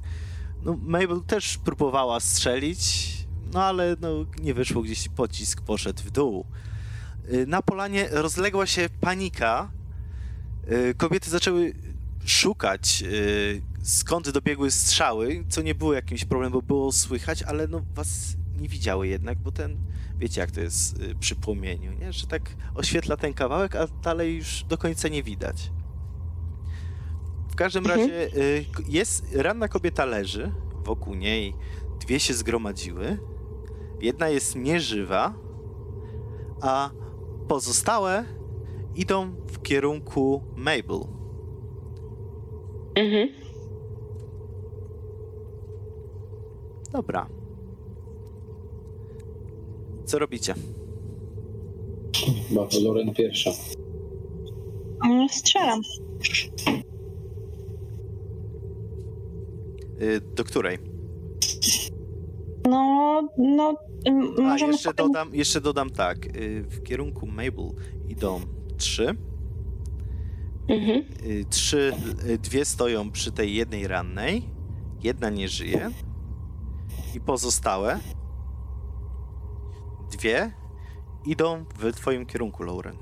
Speaker 2: No, Mabel też próbowała strzelić, no ale no, nie wyszło, gdzieś pocisk poszedł w dół. Y, Na polanie rozległa się panika. Y, Kobiety zaczęły szukać y, skąd dobiegły strzały, co nie było jakimś problemem, bo było słychać, ale no was nie widziały jednak, bo ten, wiecie jak to jest y, przy płomieniu, nie? Że tak oświetla ten kawałek, a dalej już do końca nie widać. W każdym
Speaker 3: Mhm.
Speaker 2: razie y, jest, ranna kobieta leży, wokół niej dwie się zgromadziły, jedna jest nieżywa, a pozostałe idą w kierunku Mabel.
Speaker 3: Mhm.
Speaker 2: Dobra. Co robicie?
Speaker 1: Chyba Loren pierwsza.
Speaker 4: Mm, Strzelam.
Speaker 2: Y, Do której?
Speaker 4: No, no, mm,
Speaker 2: A,
Speaker 4: możemy
Speaker 2: jeszcze dodam, jeszcze dodam tak. y, W kierunku Mabel idą trzy.
Speaker 3: Mhm.
Speaker 2: Y, Trzy, y, dwie stoją przy tej jednej rannej. Jedna nie żyje. I pozostałe dwie idą w twoim kierunku, Lauren.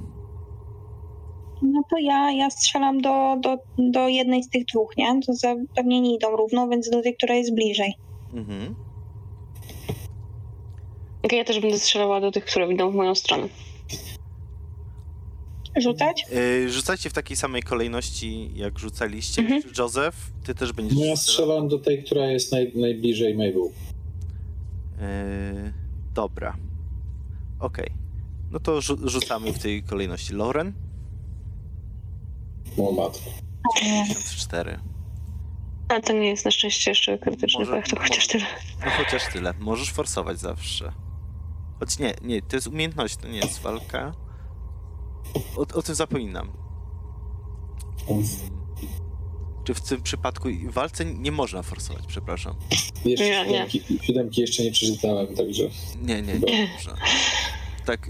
Speaker 4: No to ja, ja strzelam do, do, do jednej z tych dwóch, nie? To za, pewnie nie idą równo, więc do tej, która jest bliżej.
Speaker 2: Mhm.
Speaker 3: Okej, ja też będę strzelała do tych, które idą w moją stronę.
Speaker 4: Rzucać?
Speaker 2: Y, Rzucajcie w takiej samej kolejności, jak rzucaliście.
Speaker 3: Mhm.
Speaker 2: Józef, ty też będziesz
Speaker 1: No ja strzelam do tej, która jest naj, najbliżej Mabel.
Speaker 2: Yy, dobra. Okej. No to rzu- rzucamy w tej kolejności. Lauren?
Speaker 1: O matko.
Speaker 4: O nie.
Speaker 2: 54.
Speaker 3: A to nie jest na szczęście jeszcze krytyczny
Speaker 2: Może-
Speaker 3: pech, to chociaż tyle.
Speaker 2: No chociaż tyle. Możesz forsować zawsze. Choć nie, nie, to jest umiejętność, to nie jest walka. O, o tym zapominam. Czy w tym przypadku w walce nie można forsować, przepraszam.
Speaker 1: Jeszcze
Speaker 3: Nie, nie.
Speaker 1: siódemki, siódemki jeszcze nie przeczytałem, także
Speaker 2: Nie, nie, nie można. Tak.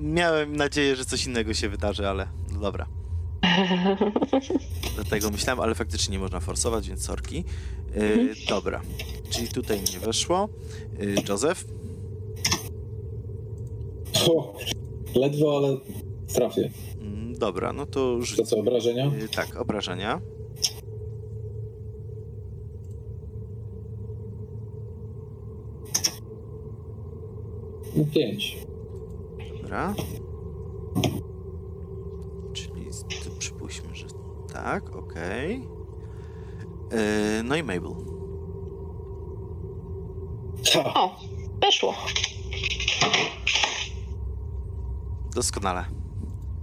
Speaker 2: Miałem nadzieję, że coś innego się wydarzy, ale no dobra. Dlatego myślałem, ale faktycznie nie można forsować, więc sorki. Yy, dobra, czyli tutaj nie weszło. Yy, Józef?
Speaker 1: o, ledwo, ale trafię.
Speaker 2: Dobra, no to rzuć.
Speaker 1: To co, obrażenia?
Speaker 2: Yy, tak, obrażenia.
Speaker 1: No, pięć.
Speaker 2: Dobra. Czyli przypuśćmy, że tak, okej. Yy, no i Mabel.
Speaker 3: O, weszło.
Speaker 2: Doskonale.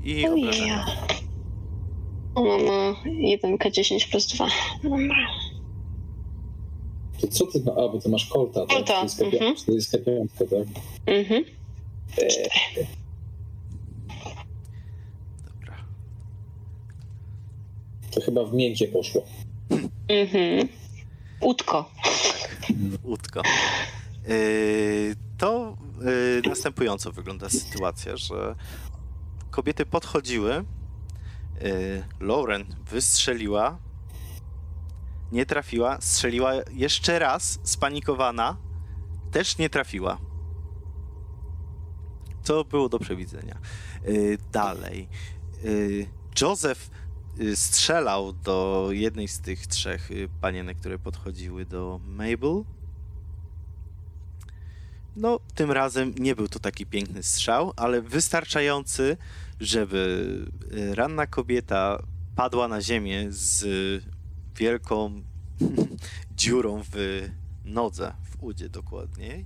Speaker 2: I obrażenia.
Speaker 3: O, mam 1K10 plus 2. Dobra.
Speaker 1: To co ty ma? A, bo ty masz kolta, tak?
Speaker 3: Kolta,
Speaker 1: To jest K5,
Speaker 3: mhm.
Speaker 1: to jest K5, tak?
Speaker 3: Mhm.
Speaker 2: Dobra.
Speaker 1: To chyba w miękkie poszło.
Speaker 3: Mhm. Utko.
Speaker 2: Łódko. Yy, to yy, następująco wygląda sytuacja, że kobiety podchodziły, yy, Lauren wystrzeliła, nie trafiła, strzeliła jeszcze raz, spanikowana, też nie trafiła. Co było do przewidzenia. Yy, dalej. Yy, Joseph y, strzelał do jednej z tych trzech y, panienek, które podchodziły do Mabel. No, tym razem nie był to taki piękny strzał, ale wystarczający, żeby y, ranna kobieta padła na ziemię z wielką dziurą w nodze, w udzie dokładniej.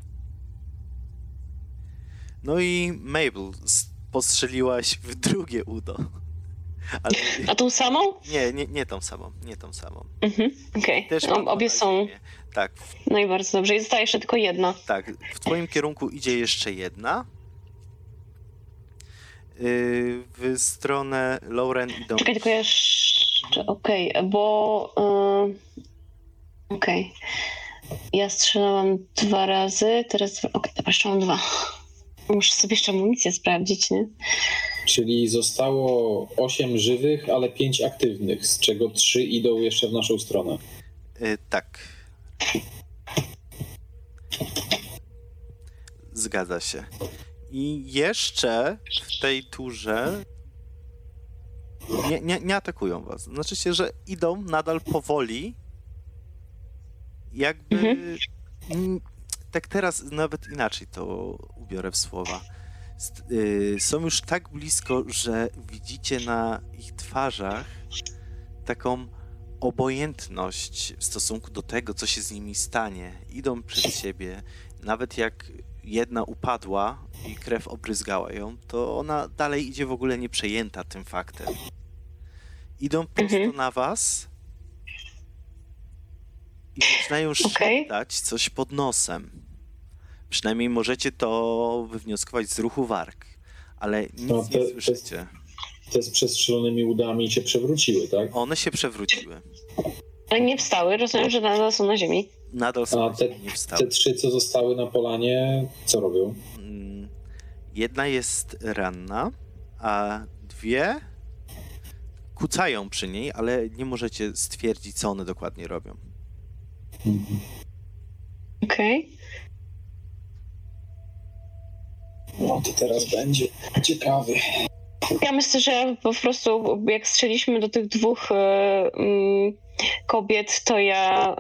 Speaker 2: No i Mabel, postrzeliłaś w drugie udo. Ale
Speaker 3: A tą samą?
Speaker 2: nie, nie, nie tą samą, nie tą samą.
Speaker 3: Mhm. Okej.
Speaker 2: Też
Speaker 3: O-
Speaker 2: padła
Speaker 3: Obie są.
Speaker 2: Tak,
Speaker 3: No i bardzo dobrze. I zostaje jeszcze tylko jedna.
Speaker 2: tak. W twoim kierunku idzie jeszcze jedna. Yy, w stronę Lauren idą.
Speaker 3: Czekaj, tylko jeszcze. Okej, bo. y, Okej. Ja strzelałam dwa razy, teraz. Okej, dobra, jeszcze mam dwa. Muszę sobie jeszcze amunicję sprawdzić, nie?
Speaker 1: Czyli zostało 8 żywych, ale 5 aktywnych, z czego 3 idą jeszcze w naszą stronę.
Speaker 2: Yy, tak. Zgadza się. I jeszcze w tej turze Nie, nie, nie atakują was. Znaczy się, że idą nadal powoli. Jakby.
Speaker 3: Mhm.
Speaker 2: Tak teraz nawet inaczej to ubiorę w słowa. Y, są już tak blisko, że widzicie na ich twarzach taką obojętność w stosunku do tego, co się z nimi stanie. Idą przed siebie. Nawet jak jedna upadła i krew obryzgała ją, to ona dalej idzie w ogóle nieprzejęta tym faktem. Idą prosto
Speaker 3: Mhm.
Speaker 2: na was i zaczynają szeptać coś pod nosem. Przynajmniej możecie to wywnioskować z ruchu warg, ale nic
Speaker 1: No, to-
Speaker 2: nie słyszycie.
Speaker 1: Te z przestrzelonymi udami się przewróciły, tak?
Speaker 2: One się przewróciły.
Speaker 3: Ale nie wstały, rozumiem, że nadal są na ziemi.
Speaker 2: Nadal są
Speaker 1: A
Speaker 2: na
Speaker 1: te-
Speaker 2: ziemi, nie wstały.
Speaker 1: Te trzy, co zostały na polanie, co robią?
Speaker 2: Mm, Jedna jest ranna, a dwie kucają przy niej, ale nie możecie stwierdzić, co one dokładnie robią.
Speaker 1: Mhm.
Speaker 3: Okej.
Speaker 1: No to teraz będzie ciekawy.
Speaker 3: Ja myślę, że po prostu jak strzeliśmy do tych dwóch e, mm, kobiet, to ja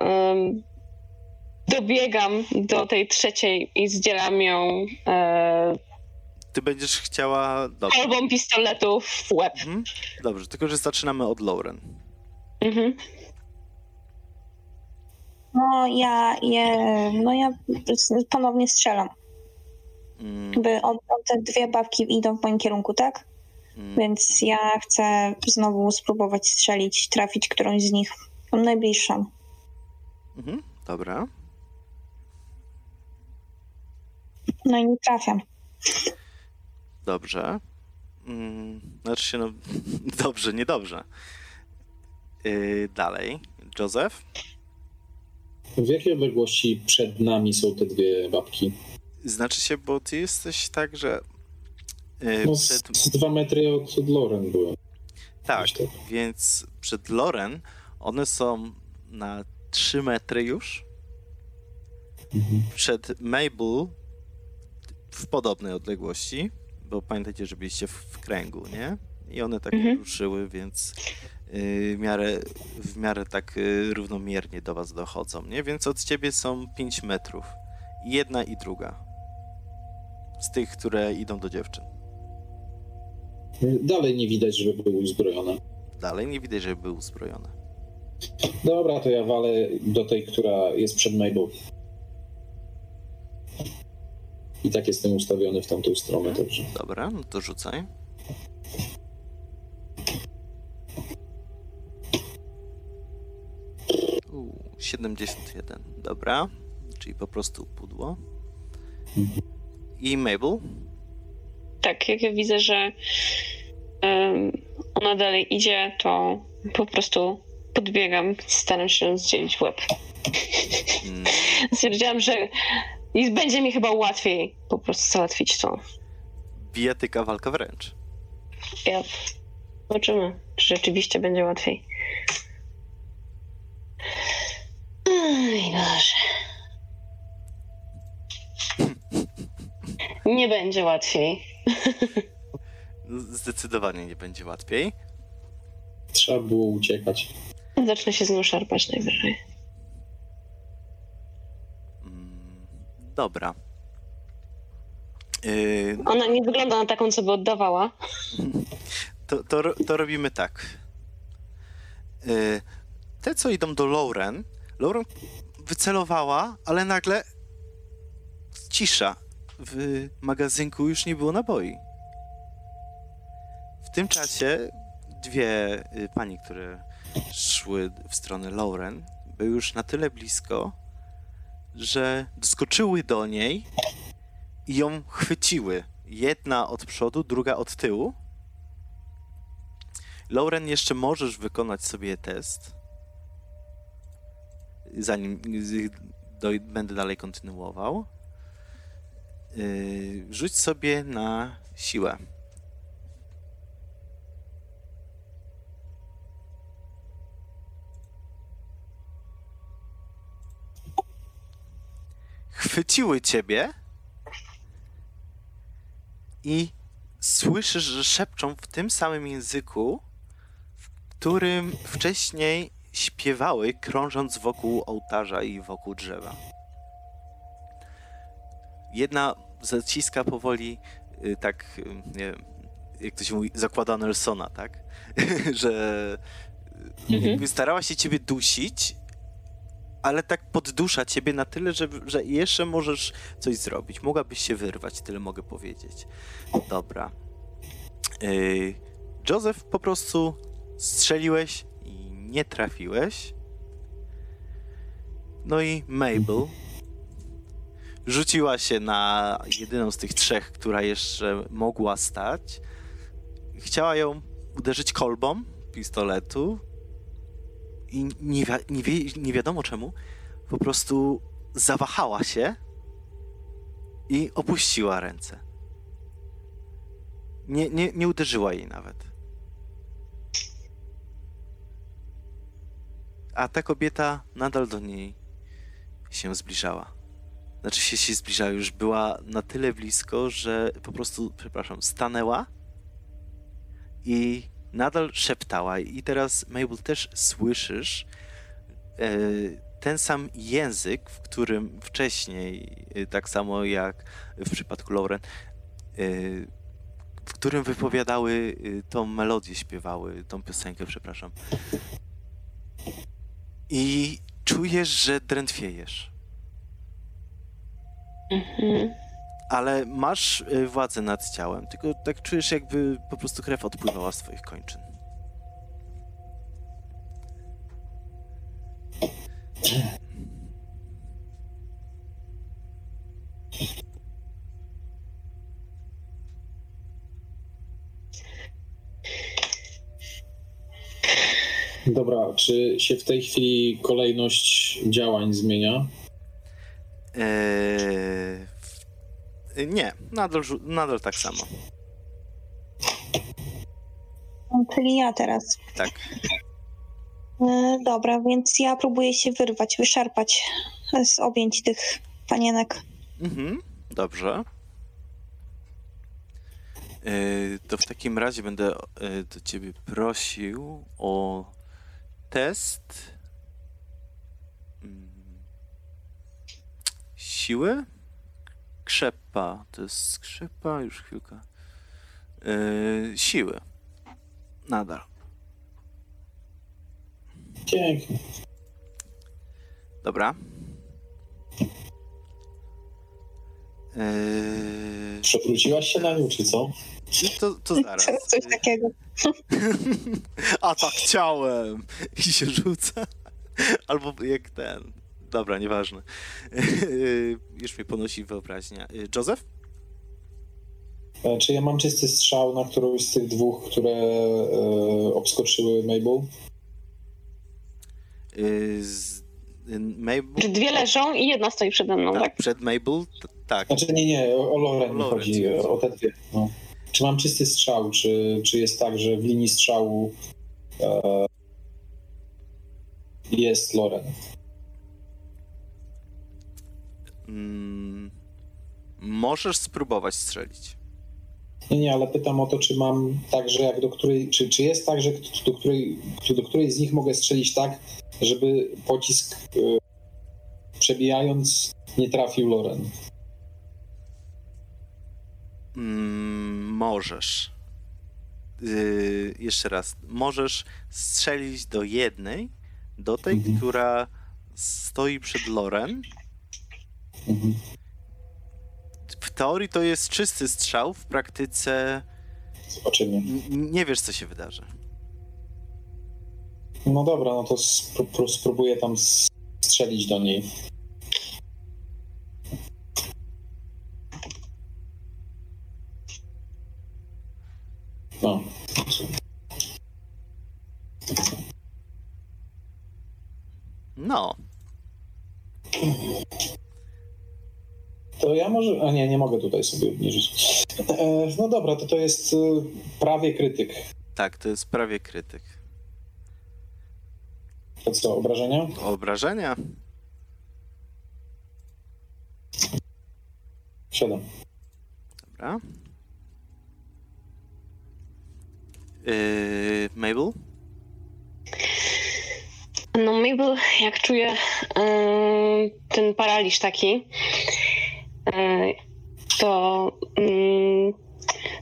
Speaker 3: dobiegam do tej trzeciej i zdzielam ją e,
Speaker 2: Ty będziesz chciała. Dobrze.
Speaker 3: kolbą pistoletu w łeb.
Speaker 2: Mhm. Dobrze, tylko że zaczynamy od Lauren.
Speaker 3: Mhm.
Speaker 4: No ja je, no ja ponownie strzelam.
Speaker 2: Mm,
Speaker 4: By od, od te dwie babki idą w moim kierunku, tak?
Speaker 2: mm,
Speaker 4: Więc ja chcę znowu spróbować strzelić, trafić którąś z nich. Tą najbliższą.
Speaker 2: mhm. Dobra.
Speaker 4: No i nie trafiam.
Speaker 2: Dobrze. Mm, Znaczy się, no. Dobrze, niedobrze. Yy, dalej. Joseph?
Speaker 1: W jakiej odległości przed nami są te dwie babki?
Speaker 2: Znaczy się, bo ty jesteś tak, że. Yy,
Speaker 1: No, z,
Speaker 2: przed,
Speaker 1: z dwa metry od, od Loren byłem.
Speaker 2: tak,
Speaker 1: Myślę.
Speaker 2: więc przed Loren one są na 3 metry już.
Speaker 1: Mhm.
Speaker 2: Przed Mabel w podobnej odległości, bo pamiętajcie, że byliście w, w kręgu, nie? I one tak
Speaker 3: Mhm.
Speaker 2: ruszyły, więc yy, w, miarę, w miarę tak yy, równomiernie do was dochodzą, nie? Więc od ciebie są 5 metrów. Jedna i druga. Z tych, które idą do dziewczyn.
Speaker 1: Dalej nie widać, żeby były uzbrojone.
Speaker 2: Dalej nie widać, żeby były uzbrojone.
Speaker 1: Dobra, to ja walę do tej, która jest przed Mabel. I tak jestem ustawiony w tamtą stronę, także.
Speaker 2: Dobra, no to rzucaj. Uuu, 71. Dobra, czyli po prostu pudło.
Speaker 1: Mhm.
Speaker 2: I Mabel?
Speaker 3: Tak, jak ja widzę, że em, ona dalej idzie, to po prostu podbiegam, staram się zdzielić łeb.
Speaker 2: Mm,
Speaker 3: Stwierdziłam, że będzie mi chyba łatwiej po prostu załatwić to.
Speaker 2: bijatyka walka wręcz.
Speaker 3: Ja zobaczymy, czy rzeczywiście będzie łatwiej. Oj, Boże. Nie będzie łatwiej.
Speaker 2: Zdecydowanie nie będzie łatwiej.
Speaker 1: Trzeba było uciekać.
Speaker 3: Zacznę się z nią szarpać najwyżej.
Speaker 2: Mm, dobra. Yy,
Speaker 3: Ona nie wygląda na taką, co by oddawała.
Speaker 2: to, to, to robimy tak. Y, Te, co idą do Lauren, Lauren wycelowała, ale nagle cisza. W magazynku już nie było naboi. W tym czasie dwie y, pani, które szły w stronę Lauren, były już na tyle blisko, że doskoczyły do niej i ją chwyciły. Jedna od przodu, druga od tyłu. Lauren, jeszcze możesz wykonać sobie test. Zanim będę dalej kontynuował. Yy, rzuć sobie na siłę. Chwyciły ciebie i słyszysz, że szepczą w tym samym języku, którym wcześniej śpiewały, krążąc wokół ołtarza i wokół drzewa. Jedna zaciska powoli, y, tak, y, nie wiem, jak to się mówi, zakłada Nelsona, tak? Że
Speaker 3: Mhm.
Speaker 2: jakby starała się ciebie dusić, ale tak poddusza ciebie na tyle, że, że jeszcze możesz coś zrobić. Mogłabyś się wyrwać, tyle mogę powiedzieć. Dobra. Yy, Joseph, po prostu strzeliłeś i nie trafiłeś. No i Mabel rzuciła się na jedyną z tych trzech, która jeszcze mogła stać. Chciała ją uderzyć kolbą pistoletu i nie, wi- nie, wie, nie wiadomo czemu po prostu zawahała się i opuściła ręce. Nie, nie, nie uderzyła jej nawet. A ta kobieta nadal do niej się zbliżała. Znaczy się, się zbliżała, już była na tyle blisko, że po prostu, przepraszam, stanęła i nadal szeptała. I teraz, Mabel, też słyszysz e, ten sam język, w którym wcześniej, e, tak samo jak w przypadku Lauren, e, w którym wypowiadały e, tą melodię, śpiewały, tą piosenkę, przepraszam. I czujesz, że drętwiejesz.
Speaker 3: Mhm.
Speaker 2: Ale masz y, władzę nad ciałem, tylko tak czujesz, jakby po prostu krew odpływała z twoich kończyn.
Speaker 1: Dobra, czy się w tej chwili kolejność działań zmienia?
Speaker 2: W- nie, nadal, nadal tak samo.
Speaker 4: No, Czyli ja teraz.
Speaker 2: Tak.
Speaker 4: E, dobra, więc ja próbuję się wyrwać, wyszarpać z objęć tych panienek.
Speaker 2: Mhm, dobrze. Eee, to w takim razie będę do ciebie prosił o test siły. Krzepa, to jest skrzypa, już chwilkę. Eee, siły. Nadal.
Speaker 1: Pięknie.
Speaker 2: Dobra. Eee,
Speaker 1: Przewróciłaś się na nią, czy co?
Speaker 2: to, to zaraz.
Speaker 4: Coś takiego.
Speaker 2: A tak chciałem! I się rzuca. Albo jak ten. Dobra, nieważne. Już mnie ponosi wyobraźnia. Joseph?
Speaker 1: E, Czy ja mam czysty strzał na którąś z tych dwóch, które e, obskoczyły Mabel?
Speaker 2: Y, Z Mabel?
Speaker 3: Dwie leżą i jedna stoi przede mną, tak?
Speaker 2: Tak, przed Mabel? T- Tak.
Speaker 1: Znaczy nie, nie, o, o Loren
Speaker 2: O Loren,
Speaker 1: chodzi,
Speaker 2: co?
Speaker 1: o te dwie. No. Czy mam czysty strzał, czy, czy jest tak, że w linii strzału e, jest Loren?
Speaker 2: Mm, możesz spróbować strzelić.
Speaker 1: Nie, nie, ale pytam o to, czy mam tak, że jak do której, czy, czy jest tak, że do której, do której z nich mogę strzelić tak, żeby pocisk e, przebijając nie trafił Loren?
Speaker 2: Mm, możesz. Yy, jeszcze raz. Możesz strzelić do jednej, do tej,
Speaker 1: Mhm.
Speaker 2: która stoi przed Loren.
Speaker 1: Mhm.
Speaker 2: W teorii to jest czysty strzał, w praktyce
Speaker 1: Zobaczymy.
Speaker 2: nie wiesz, co się wydarzy.
Speaker 1: No dobra, no to spró- spró- spróbuję tam strzelić do niej. No.
Speaker 2: No,
Speaker 1: To ja może. A nie, nie mogę tutaj sobie obniżyć. E, no dobra, to to jest e, prawie krytyk.
Speaker 2: tak, to jest prawie krytyk.
Speaker 1: To co, obrażenia?
Speaker 2: Obrażenia?
Speaker 1: Siedem.
Speaker 2: Dobra. Yy, Mabel?
Speaker 3: No Mabel, jak czuję yy, ten paraliż taki, yy, to yy,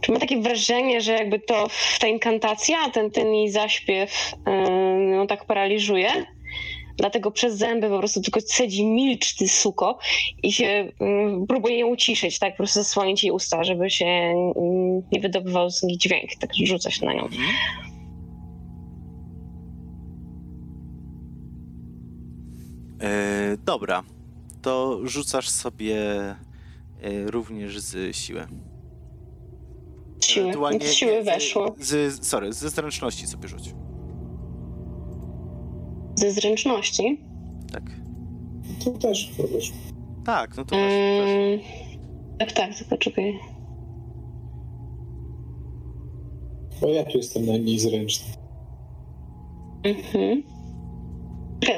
Speaker 3: czy ma takie wrażenie, że jakby to ta inkantacja, ten, ten jej zaśpiew yy, ją tak paraliżuje? Dlatego przez zęby po prostu tylko cedzi milcz, ty suko, i się yy, próbuje ją uciszyć, tak? Po prostu zasłonić jej usta, żeby się yy, nie wydobywał z nich dźwięk, tak rzuca się na nią.
Speaker 2: E, dobra, to rzucasz sobie e, również z siły.
Speaker 3: Siły,
Speaker 2: Ewentualnie-
Speaker 3: z siły
Speaker 2: nie, z-
Speaker 3: weszło.
Speaker 2: Z, sorry, ze zręczności sobie rzuć.
Speaker 3: Ze zręczności.
Speaker 2: Tak.
Speaker 1: To też wiesz.
Speaker 2: Tak, no to też.
Speaker 3: Mm, tak, tak, tylko czekaj.
Speaker 1: Bo ja tu jestem najmniej zręczny.
Speaker 3: Mhm.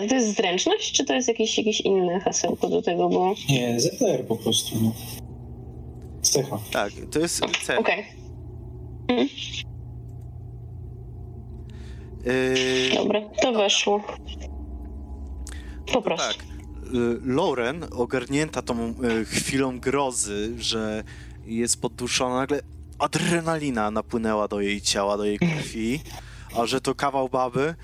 Speaker 3: To jest zręczność, czy to jest jakieś, jakieś inne hasełko do tego, bo...
Speaker 1: Nie, ZR po prostu. No. Cecha.
Speaker 2: Tak, to jest cel.
Speaker 3: Okej,
Speaker 2: Yy,
Speaker 3: dobra, to weszło. Po prostu.
Speaker 2: Tak. Y, Lauren, ogarnięta tą y, chwilą grozy, że jest podduszona, nagle adrenalina napłynęła do jej ciała, do jej krwi, a że to kawał baby,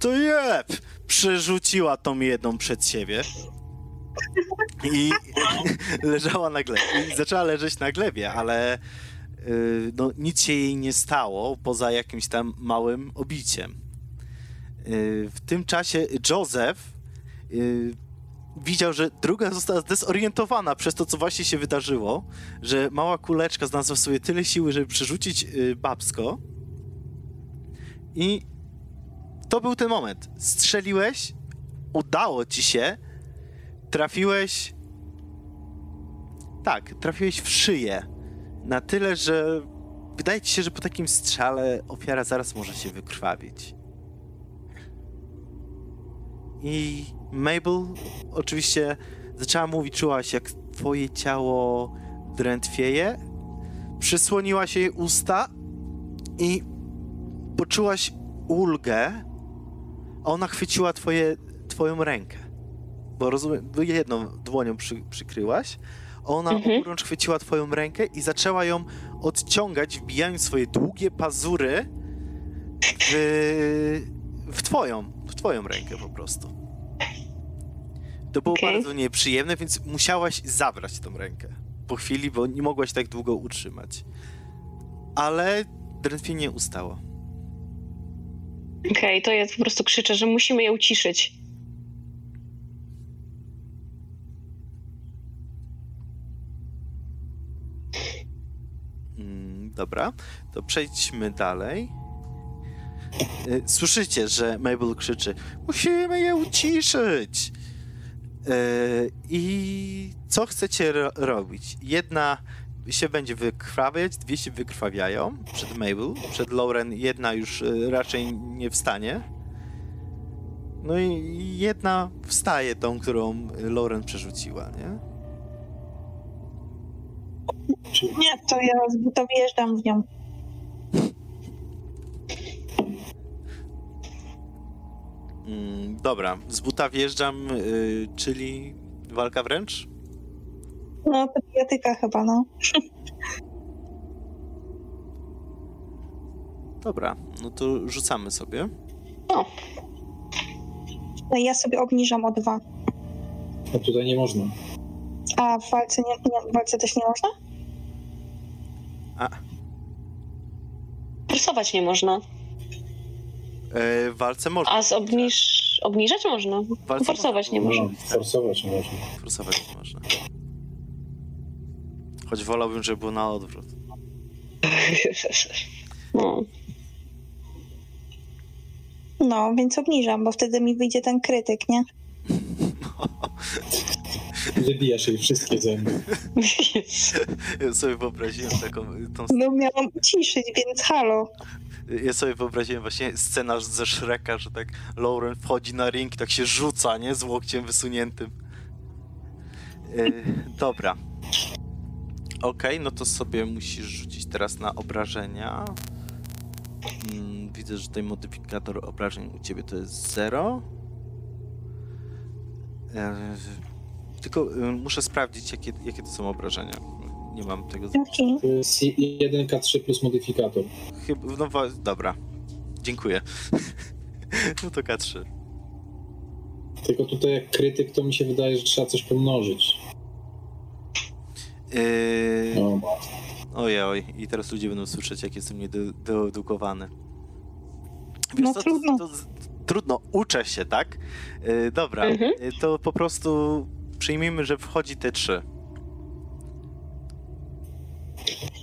Speaker 2: to jeb! Przerzuciła tą jedną przed siebie. I leżała na glebie. I zaczęła leżeć na glebie, ale y, no, nic się jej nie stało, poza jakimś tam małym obiciem. Y, w tym czasie Joseph y, widział, że druga została zdezorientowana przez to, co właśnie się wydarzyło, że mała kuleczka znalazła sobie tyle siły, żeby przerzucić y, babsko. I to był ten moment. Strzeliłeś, udało ci się, trafiłeś. Tak, trafiłeś w szyję. Na tyle, że wydaje ci się, że po takim strzale ofiara zaraz może się wykrwawić. I Mabel oczywiście zaczęła mówić, czułaś jak twoje ciało drętwieje. Przysłoniła się jej usta i poczułaś ulgę, ona chwyciła twoje, twoją rękę. Bo rozumiem, jedną dłonią przy, przykryłaś, ona
Speaker 3: Mhm.
Speaker 2: oburącz chwyciła twoją rękę i zaczęła ją odciągać, wbijając swoje długie pazury w, w twoją, w twoją rękę po prostu. To było
Speaker 3: Okej.
Speaker 2: bardzo nieprzyjemne, więc musiałaś zabrać tą rękę po chwili, bo nie mogłaś tak długo utrzymać. Ale drętwienie ustało.
Speaker 3: Okej, to ja po prostu krzyczę, że musimy je uciszyć.
Speaker 2: Mm, dobra, to przejdźmy dalej. Y, Słyszycie, że Mabel krzyczy: Musimy je uciszyć! Y, I co chcecie ro- robić? Jedna się będzie wykrwawiać, dwie się wykrwawiają przed Mabel, przed Lauren jedna już y, raczej nie wstanie. No i jedna wstaje, tą, którą Lauren przerzuciła, nie?
Speaker 4: Nie, to ja buta wjeżdżam w nią.
Speaker 2: Mm, dobra, z buta wjeżdżam, y, czyli walka wręcz?
Speaker 4: No, to bijatyka chyba, no.
Speaker 2: Dobra, no to rzucamy sobie.
Speaker 4: No i ja sobie obniżam o dwa.
Speaker 1: no tutaj nie można.
Speaker 4: A w walce, nie, nie, w walce też nie można?
Speaker 2: A,
Speaker 3: forsować nie można.
Speaker 2: e, w walce można.
Speaker 3: A z obniż... obniżać można.
Speaker 2: Walce
Speaker 3: Forsować nie można.
Speaker 1: No, forsować nie można.
Speaker 2: Forsować nie można. Choć wolałbym, żeby było na odwrót.
Speaker 3: No.
Speaker 4: No, więc obniżam, bo wtedy mi wyjdzie ten krytyk, nie?
Speaker 1: Wybijasz jej wszystkie zęby.
Speaker 2: Ja sobie wyobraziłem taką, tą,
Speaker 4: No miałam uciszyć, więc halo.
Speaker 2: ja sobie wyobraziłem właśnie scenarz ze Shreka, że tak Lauren wchodzi na ring i tak się rzuca, nie? Z łokciem wysuniętym. E, dobra. Okej, no to sobie musisz rzucić teraz na obrażenia. Mm, widzę, że tutaj modyfikator obrażeń u ciebie to jest 0. E, tylko y, muszę sprawdzić, jakie, jakie to są obrażenia. Nie mam tego. z-
Speaker 4: Okej.
Speaker 1: To jest 1K3 plus modyfikator.
Speaker 2: Chyba, no dobra. Dziękuję. no to K3.
Speaker 1: Tylko tutaj jak krytyk, to mi się wydaje, że trzeba coś pomnożyć.
Speaker 2: Yy,
Speaker 1: O,
Speaker 2: ojej, oj. I teraz ludzie będą słyszeć, jak jestem niedoedukowany.
Speaker 4: No
Speaker 2: co,
Speaker 4: trudno.
Speaker 2: To, to, trudno, uczę się, tak? Yy, dobra,
Speaker 3: Mhm.
Speaker 2: yy, to po prostu przyjmijmy, że wchodzi te trzy.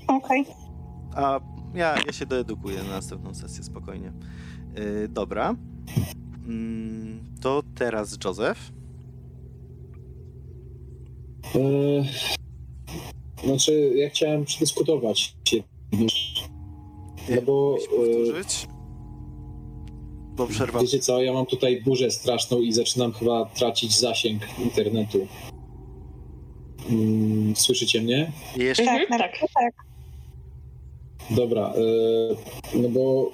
Speaker 4: Okej.
Speaker 2: A ja, ja się doedukuję na następną sesję, spokojnie. Yy, dobra. Mm, to teraz Józef.
Speaker 1: E, Znaczy, ja chciałem przedyskutować rzecz. No bo
Speaker 2: Mógłbyś powtórzyć? Bo przerwa.
Speaker 1: e, wiecie co, ja mam tutaj burzę straszną i zaczynam chyba tracić zasięg internetu. Mm, Słyszycie mnie?
Speaker 2: Jeszcze
Speaker 3: Mhm,
Speaker 4: Tak, na
Speaker 3: tak.
Speaker 4: razie tak.
Speaker 1: Dobra, e, no bo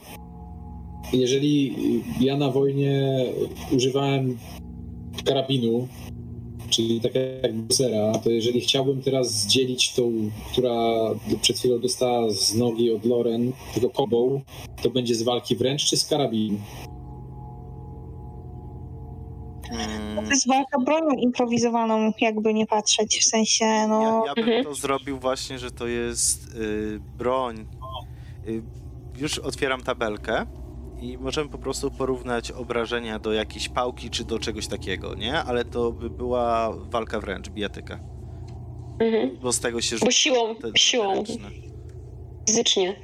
Speaker 1: jeżeli ja na wojnie używałem karabinu, czyli tak jak buzera, to jeżeli chciałbym teraz zdzielić tą, która przed chwilą dostała z nogi od Loren, tylko kobą, to będzie z walki wręcz czy z karabinu?
Speaker 2: Mm,
Speaker 4: To jest walka bronią improwizowaną, jakby nie patrzeć, w sensie,
Speaker 2: Ja,
Speaker 4: no...
Speaker 2: ja bym
Speaker 3: Mhm.
Speaker 2: to zrobił właśnie, że to jest y, broń. Y, już otwieram tabelkę i możemy po prostu porównać obrażenia do jakiejś pałki czy do czegoś takiego, nie? Ale to by była walka wręcz, bijatyka.
Speaker 3: Mhm.
Speaker 2: Bo z tego się
Speaker 3: Bo siłą,
Speaker 2: te-
Speaker 3: siłą,
Speaker 2: ręczne.
Speaker 3: fizycznie.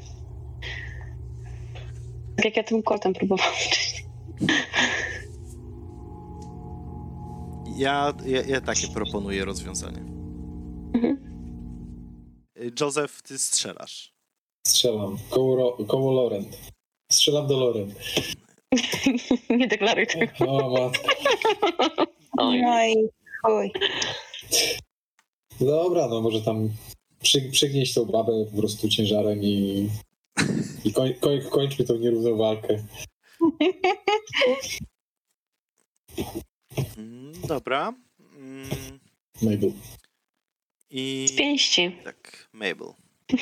Speaker 3: Tak jak ja tym kotem próbowałam.
Speaker 2: Ja, ja, ja takie proponuję rozwiązanie.
Speaker 3: Mhm.
Speaker 2: Joseph, ty strzelasz.
Speaker 1: Strzelam. Koło, koło Loren. Strzelam do Loren.
Speaker 3: Nie deklaruj tego.
Speaker 1: O matko.
Speaker 3: Oj.
Speaker 4: No i chuj.
Speaker 1: Dobra, no może tam przy, przygnieść tą babę po prostu ciężarem i, i koń, koń, kończmy tą nierówną walkę.
Speaker 2: Mm, dobra. Mm,
Speaker 1: Mabel.
Speaker 2: I
Speaker 3: Z pięści.
Speaker 2: tak, Mabel.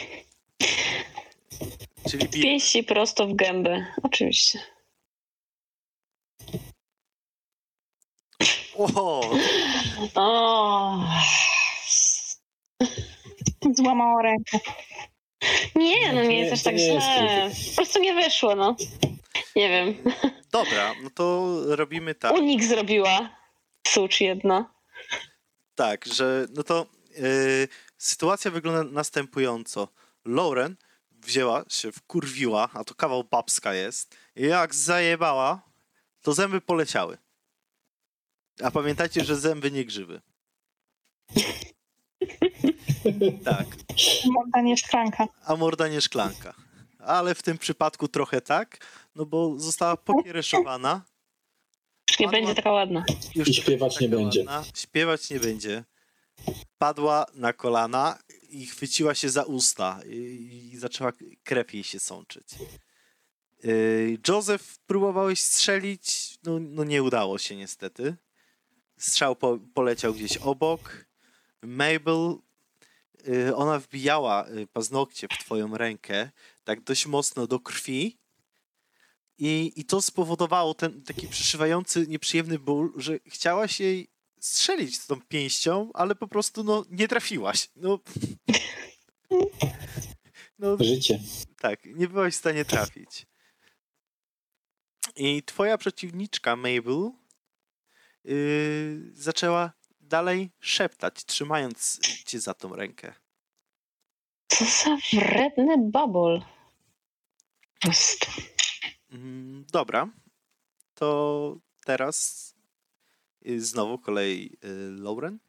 Speaker 2: Czyli
Speaker 3: pięści prosto w gębę. Oczywiście.
Speaker 2: O,
Speaker 3: O.
Speaker 4: Złamała rękę.
Speaker 3: Nie, no nie jest aż tak źle. Po prostu nie wyszło, no. Nie wiem.
Speaker 2: dobra, no to robimy tak,
Speaker 3: Unik zrobiła. Sucz jedna.
Speaker 2: tak, że no to yy, sytuacja wygląda następująco. Lauren wzięła się, wkurwiła, a to kawał babska jest, i jak zajebała, to zęby poleciały. A pamiętajcie, że zęby nie grzywy. Tak,
Speaker 4: Morda nie szklanka.
Speaker 2: a morda nie szklanka. Ale w tym przypadku trochę tak, no bo została popiereszowana.
Speaker 3: Już nie będzie taka ładna.
Speaker 2: Już
Speaker 1: I śpiewać nie
Speaker 2: taka
Speaker 1: będzie.
Speaker 2: ładna. Śpiewać nie będzie. Padła na kolana i chwyciła się za usta i, i zaczęła krew jej się sączyć. Yy, Joseph próbowałeś strzelić, no, no nie udało się niestety. Strzał po, poleciał gdzieś obok. Mabel, yy, ona wbijała yy, paznokcie w twoją rękę, tak dość mocno do krwi. I, I to spowodowało ten taki przeszywający, nieprzyjemny ból, że chciałaś jej strzelić z tą pięścią, ale po prostu no, nie trafiłaś. No, no
Speaker 1: Życie.
Speaker 2: tak, nie byłaś w stanie trafić. I twoja przeciwniczka, Mabel, yy, zaczęła dalej szeptać, trzymając cię za tą rękę.
Speaker 3: Co za wredny babol. Po prostu.
Speaker 2: Mm, dobra, to teraz znowu kolej y, Lauren.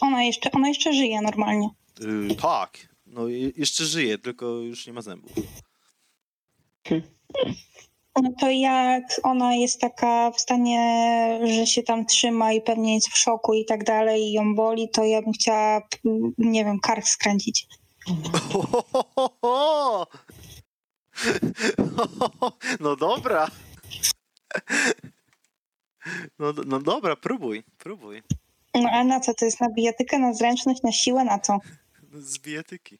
Speaker 4: Ona jeszcze, ona jeszcze żyje normalnie.
Speaker 2: Y, tak, no jeszcze żyje, tylko już nie ma zębów.
Speaker 4: No to jak ona jest taka w stanie, że się tam trzyma i pewnie jest w szoku i tak dalej i ją boli, to ja bym chciała, mm, nie wiem, kark skręcić.
Speaker 2: No dobra. No, no dobra, próbuj, próbuj.
Speaker 4: No a na co to jest? Na bijatykę, na zręczność, na siłę, na co?
Speaker 2: Z bijatyki.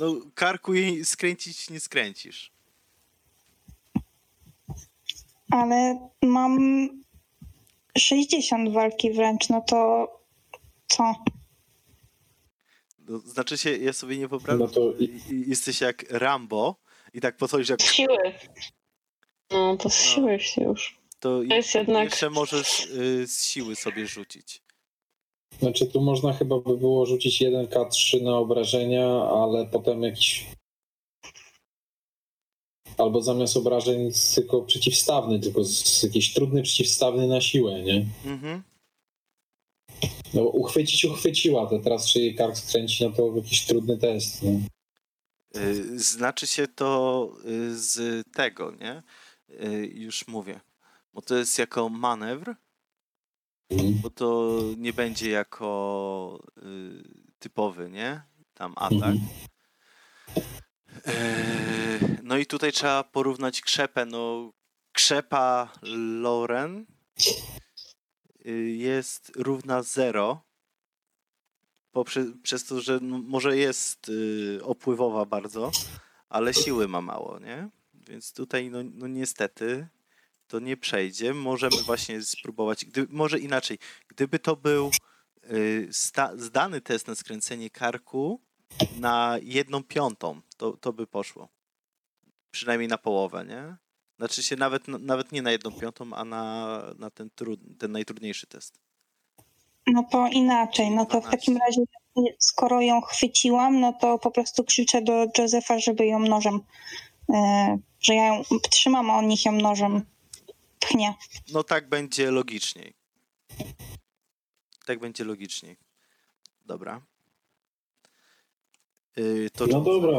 Speaker 2: No, karku jej skręcić nie skręcisz.
Speaker 4: Ale mam 60 walki wręcz, no to co?
Speaker 2: No, znaczy się, ja sobie nie wyobrażam,
Speaker 1: No to
Speaker 2: jesteś jak Rambo i tak podchodzisz jak
Speaker 3: Z siły. No to z
Speaker 2: No.
Speaker 3: siły już.
Speaker 2: to i-
Speaker 3: jest jednak-
Speaker 2: jeszcze możesz y, z siły sobie rzucić.
Speaker 1: Znaczy tu można chyba by było rzucić 1K3 na obrażenia, ale potem jakiś... Albo zamiast obrażeń tylko przeciwstawny, tylko z, jakiś trudny przeciwstawny na siłę, nie?
Speaker 2: Mhm.
Speaker 1: No uchwycić uchwyciła, to teraz czy jej kark skręci, no to jakiś trudny test, nie?
Speaker 2: Y, Znaczy się to y, z tego, nie? Y, Już mówię. Bo to jest jako manewr,
Speaker 1: Mhm.
Speaker 2: bo to nie będzie jako typowy, nie? Tam atak.
Speaker 1: Mhm.
Speaker 2: No i tutaj trzeba porównać krzepę. No, krzepa Loren jest równa 0. Poprze, przez to, że może jest y, opływowa bardzo, ale siły ma mało, nie? Więc tutaj, no, no niestety, to nie przejdzie. Możemy właśnie spróbować. Gdy, może inaczej. Gdyby to był y, sta, zdany test na skręcenie karku na jedną piątą, to, to by poszło. Przynajmniej na połowę, nie? Znaczy się nawet, nawet nie na jedną piątą, a na, na ten, trud, ten najtrudniejszy test.
Speaker 4: No to inaczej, no to w
Speaker 2: 12.
Speaker 4: takim razie skoro ją chwyciłam, no to po prostu krzyczę do Józefa, żeby ją nożem, e, że ja ją trzymam, a on niech ją nożem pchnie.
Speaker 2: No tak będzie logiczniej. Tak będzie logiczniej. Dobra. Yy, to
Speaker 1: No dobra,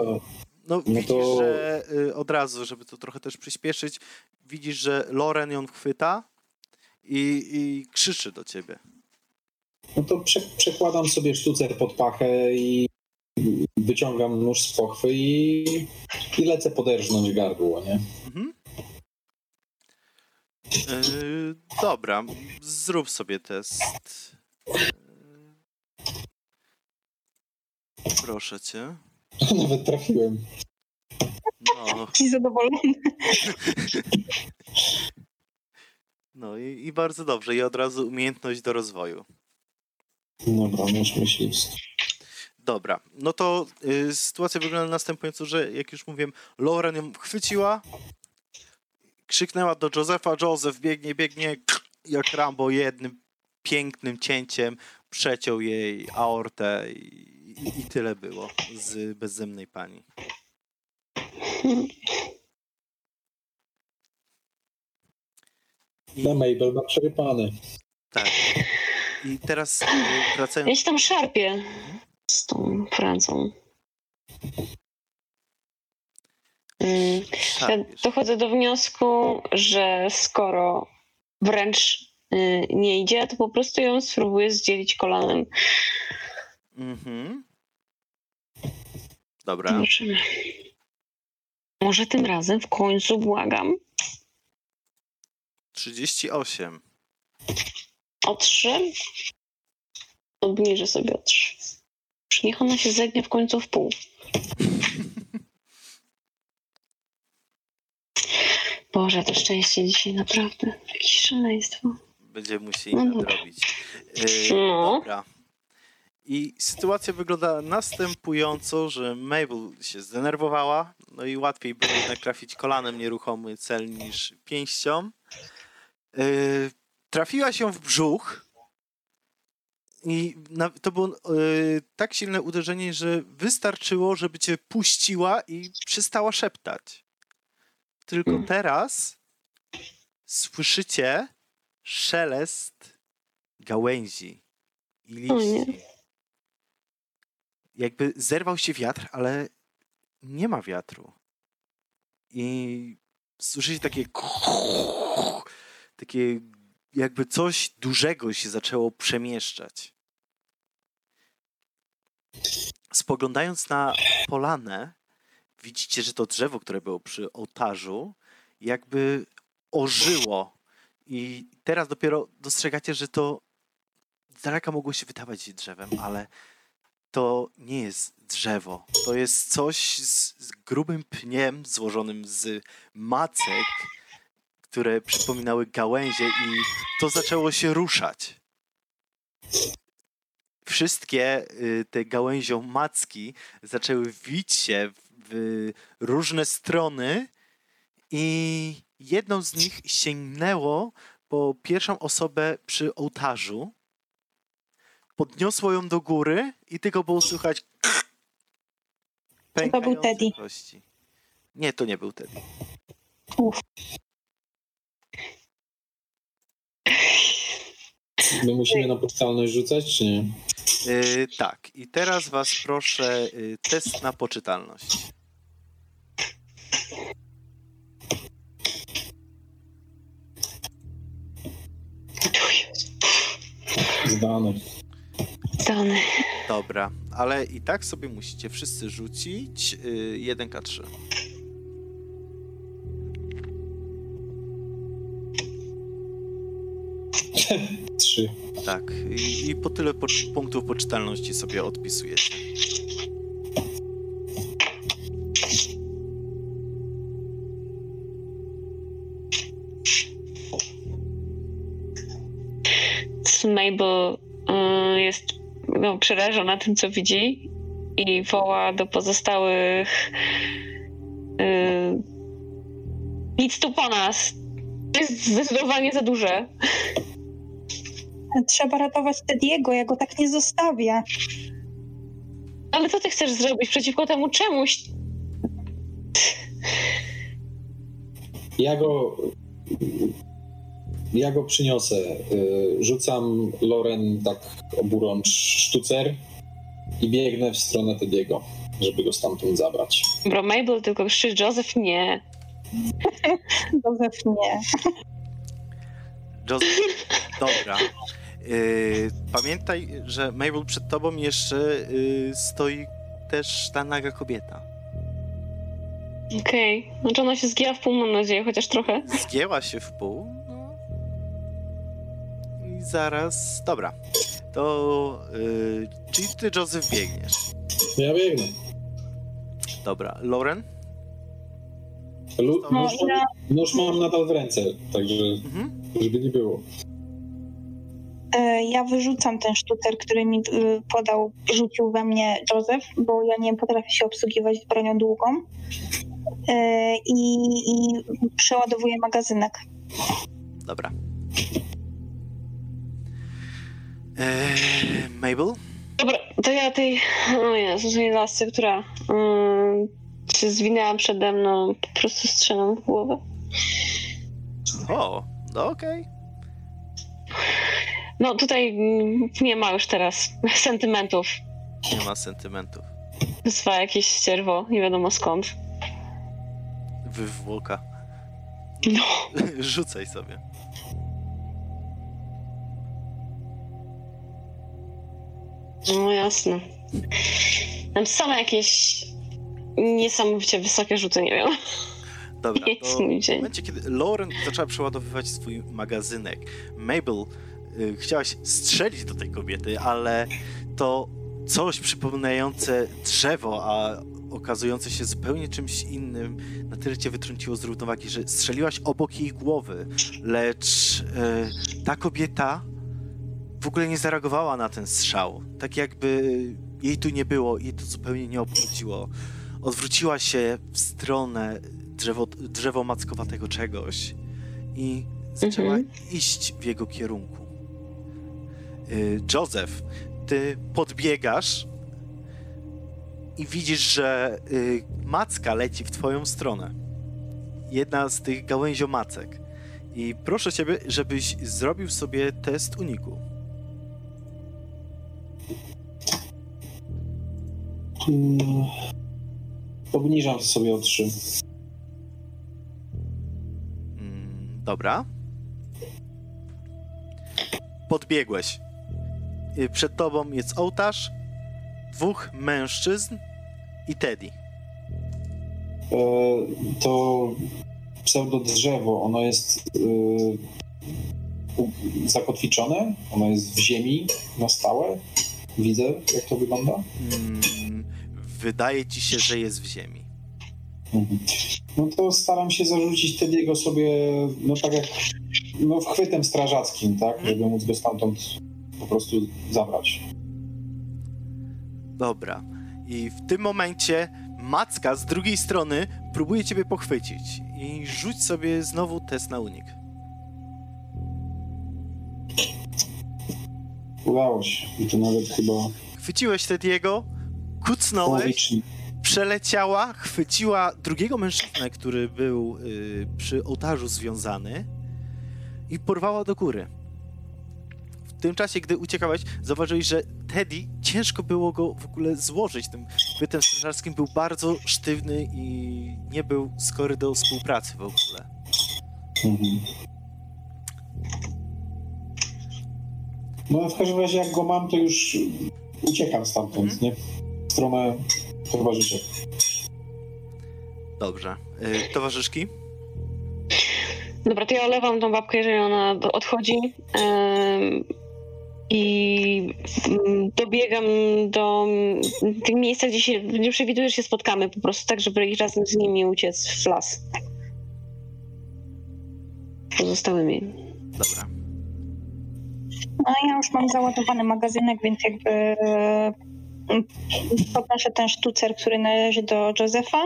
Speaker 2: No, widzisz,
Speaker 1: to-
Speaker 2: że y, od razu, żeby to trochę też przyspieszyć, widzisz, że Loren ją chwyta i, i krzyczy do ciebie.
Speaker 1: no to prze, przekładam sobie sztucer pod pachę i wyciągam nóż z pochwy i, i lecę poderżnąć gardło, nie?
Speaker 2: Mhm. Yy, dobra, zrób sobie test. Yy, proszę cię.
Speaker 1: Nawet trafiłem.
Speaker 2: No,
Speaker 4: zadowolony.
Speaker 2: no i, i bardzo dobrze. I od razu umiejętność do rozwoju.
Speaker 1: Dobra, nóż myśliwski.
Speaker 2: Dobra, no to y, sytuacja wygląda następująco, że jak już mówiłem, Lauren ją chwyciła, krzyknęła do Josefa, Joseph biegnie, biegnie, jak Rambo jednym pięknym cięciem przeciął jej aortę i, i, tyle było z bezzemnej pani. I,
Speaker 1: Na Mabel ma przerypane.
Speaker 2: tak. I teraz y,
Speaker 3: Ja
Speaker 2: wracając...
Speaker 3: się tam szarpię z tą Francą. Mm, Ja dochodzę do wniosku, że skoro wręcz nie idzie, to po prostu ją spróbuję zdzielić kolanem.
Speaker 2: Mhm. Dobra.
Speaker 3: Zobaczymy. Może tym razem w końcu błagam.
Speaker 2: 38.
Speaker 3: O trzy. Obniżę sobie o trzy. Już Niech ona się zegnie w końcu w pół. Boże, to szczęście dzisiaj naprawdę. Jakieś szaleństwo.
Speaker 2: Będziemy musieli
Speaker 3: dobra.
Speaker 2: nadrobić. Yy,
Speaker 3: No.
Speaker 2: Dobra. I sytuacja wygląda następująco, że Mabel się zdenerwowała, no i łatwiej było jednak trafić kolanem nieruchomy cel niż pięścią. Yy, trafiła się w brzuch i na, to było yy, tak silne uderzenie, że wystarczyło, żeby cię puściła i przestała szeptać. Tylko
Speaker 3: Mm.
Speaker 2: teraz słyszycie szelest gałęzi i liści. Jakby zerwał się wiatr, ale nie ma wiatru. I słyszycie takie takie jakby coś dużego się zaczęło przemieszczać. Spoglądając na polanę, widzicie, że to drzewo, które było przy ołtarzu, jakby ożyło. I teraz dopiero dostrzegacie, że to z daleka mogło się wydawać drzewem, ale to nie jest drzewo. To jest coś z, z grubym pniem złożonym z macek, które przypominały gałęzie i to zaczęło się ruszać. Wszystkie y, te gałęzią macki zaczęły wić się w, w różne strony i jedną z nich sięgnęło po pierwszą osobę przy ołtarzu, podniosło ją do góry i tylko było słychać
Speaker 4: to był Teddy?
Speaker 2: kości. Nie, to nie był Teddy.
Speaker 4: Uf.
Speaker 1: My musimy na poczytalność rzucać, czy nie?
Speaker 2: Yy, tak, i teraz was proszę yy, test na poczytalność.
Speaker 1: Zdane.
Speaker 3: Dany.
Speaker 2: Dobra, ale i tak sobie musicie wszyscy rzucić yy, 1K3.
Speaker 1: Trzy.
Speaker 2: Tak, i, i po tyle po, punktów poczytalności sobie odpisujecie.
Speaker 3: Mabel y, jest no, przerażona tym, co widzi i woła do pozostałych y, nic tu po nas. To jest zdecydowanie za duże.
Speaker 4: Trzeba ratować Tediego, ja go tak nie zostawię.
Speaker 3: Ale co ty chcesz zrobić przeciwko temu czemuś?
Speaker 1: Ja go. Ja go przyniosę. Y, Rzucam Loren tak oburącz sztucer i biegnę w stronę Tediego, żeby go stamtąd zabrać.
Speaker 3: Bro, Mabel, tylko krzyż Joseph nie.
Speaker 4: Józef nie.
Speaker 2: Joseph, dobra. Yy, pamiętaj, że Mabel przed tobą jeszcze yy, stoi też ta naga kobieta.
Speaker 3: Okej. Znaczy ona się zgięła w pół, mam nadzieję, chociaż trochę.
Speaker 2: Zgięła się w pół. Zaraz. Dobra. To. Yy, czyli ty, Joseph, biegniesz.
Speaker 1: Ja biegnę.
Speaker 2: Dobra. Lauren?
Speaker 1: Lu-
Speaker 2: No,
Speaker 1: nóż,
Speaker 4: ja-
Speaker 1: nóż mam nadal w ręce, także
Speaker 2: Mhm.
Speaker 1: żeby nie było.
Speaker 4: E, Ja wyrzucam ten sztucer, który mi y, podał, rzucił we mnie Józef, bo ja nie potrafię się obsługiwać bronią długą. E, I, i przeładowuję magazynek.
Speaker 2: Dobra. Eee, Mabel?
Speaker 3: Dobra, to ja tej, o Jezu, tej lasce, która mm, się zwinęła przede mną, po prostu strzelam w głowę.
Speaker 2: O, no okej.
Speaker 3: No tutaj mm, nie ma już teraz sentymentów.
Speaker 2: Nie ma sentymentów.
Speaker 3: Wysła jakieś ścierwo, nie wiadomo skąd.
Speaker 2: Wywłoka.
Speaker 3: No.
Speaker 2: Rzucaj sobie.
Speaker 3: No jasne. Tam same jakieś niesamowicie wysokie rzuty, nie wiem.
Speaker 2: Dobra, to w momencie, kiedy Lauren zaczęła przeładowywać swój magazynek, Mabel y, chciałaś strzelić do tej kobiety, ale to coś przypominające drzewo, a okazujące się zupełnie czymś innym, na tyle cię wytrąciło z równowagi, że strzeliłaś obok jej głowy, lecz y, ta kobieta w ogóle nie zareagowała na ten strzał. Tak jakby jej tu nie było i to zupełnie nie obchodziło. Odwróciła się w stronę drzewo, drzewo mackowatego czegoś i zaczęła
Speaker 3: Mhm.
Speaker 2: iść w jego kierunku. Y, Joseph, ty podbiegasz i widzisz, że y, macka leci w twoją stronę. Jedna z tych gałęziomacek. I proszę ciebie, żebyś zrobił sobie test uniku.
Speaker 1: Mm, Obniżam sobie o trzy.
Speaker 2: Mm, dobra. Podbiegłeś. Y, Przed tobą jest ołtarz, dwóch mężczyzn i Teddy.
Speaker 1: e, to pseudodrzewo, ono jest u- zakotwiczone, ono jest w ziemi na stałe. Widzę, jak to wygląda.
Speaker 2: Mm, wydaje ci się, że jest w ziemi.
Speaker 1: Mhm. No to staram się zarzucić Tediego sobie, no tak jak, no chwytem strażackim, tak, żeby móc go stamtąd po prostu zabrać.
Speaker 2: Dobra. I w tym momencie Macka z drugiej strony próbuje ciebie pochwycić. I rzuć sobie znowu test na unik.
Speaker 1: Udało się. I to nawet chyba
Speaker 2: Chwyciłeś Tediego, kucnąłeś, przeleciała, chwyciła drugiego mężczyznę, który był y, przy ołtarzu związany i porwała do góry. W tym czasie, gdy uciekałeś, zauważyłeś, że Teddy ciężko było go w ogóle złożyć. Tym chwytem strażarskim był bardzo sztywny i nie był skory do współpracy w ogóle.
Speaker 1: Mhm. No w każdym razie jak go mam, to już uciekam stamtąd,
Speaker 2: Mhm.
Speaker 1: nie? W stronę towarzyszek.
Speaker 2: Dobrze. Y, towarzyszki?
Speaker 3: Dobra, to ja olewam tą babkę, jeżeli ona odchodzi. em, I dobiegam do tych miejsca, gdzie się gdzie przewiduję, że się spotkamy po prostu, tak, żeby razem z nimi uciec w las. Pozostałymi.
Speaker 2: Dobra.
Speaker 4: No ja już mam załadowany magazynek, więc jakby e, podnoszę ten sztucer, który należy do Józefa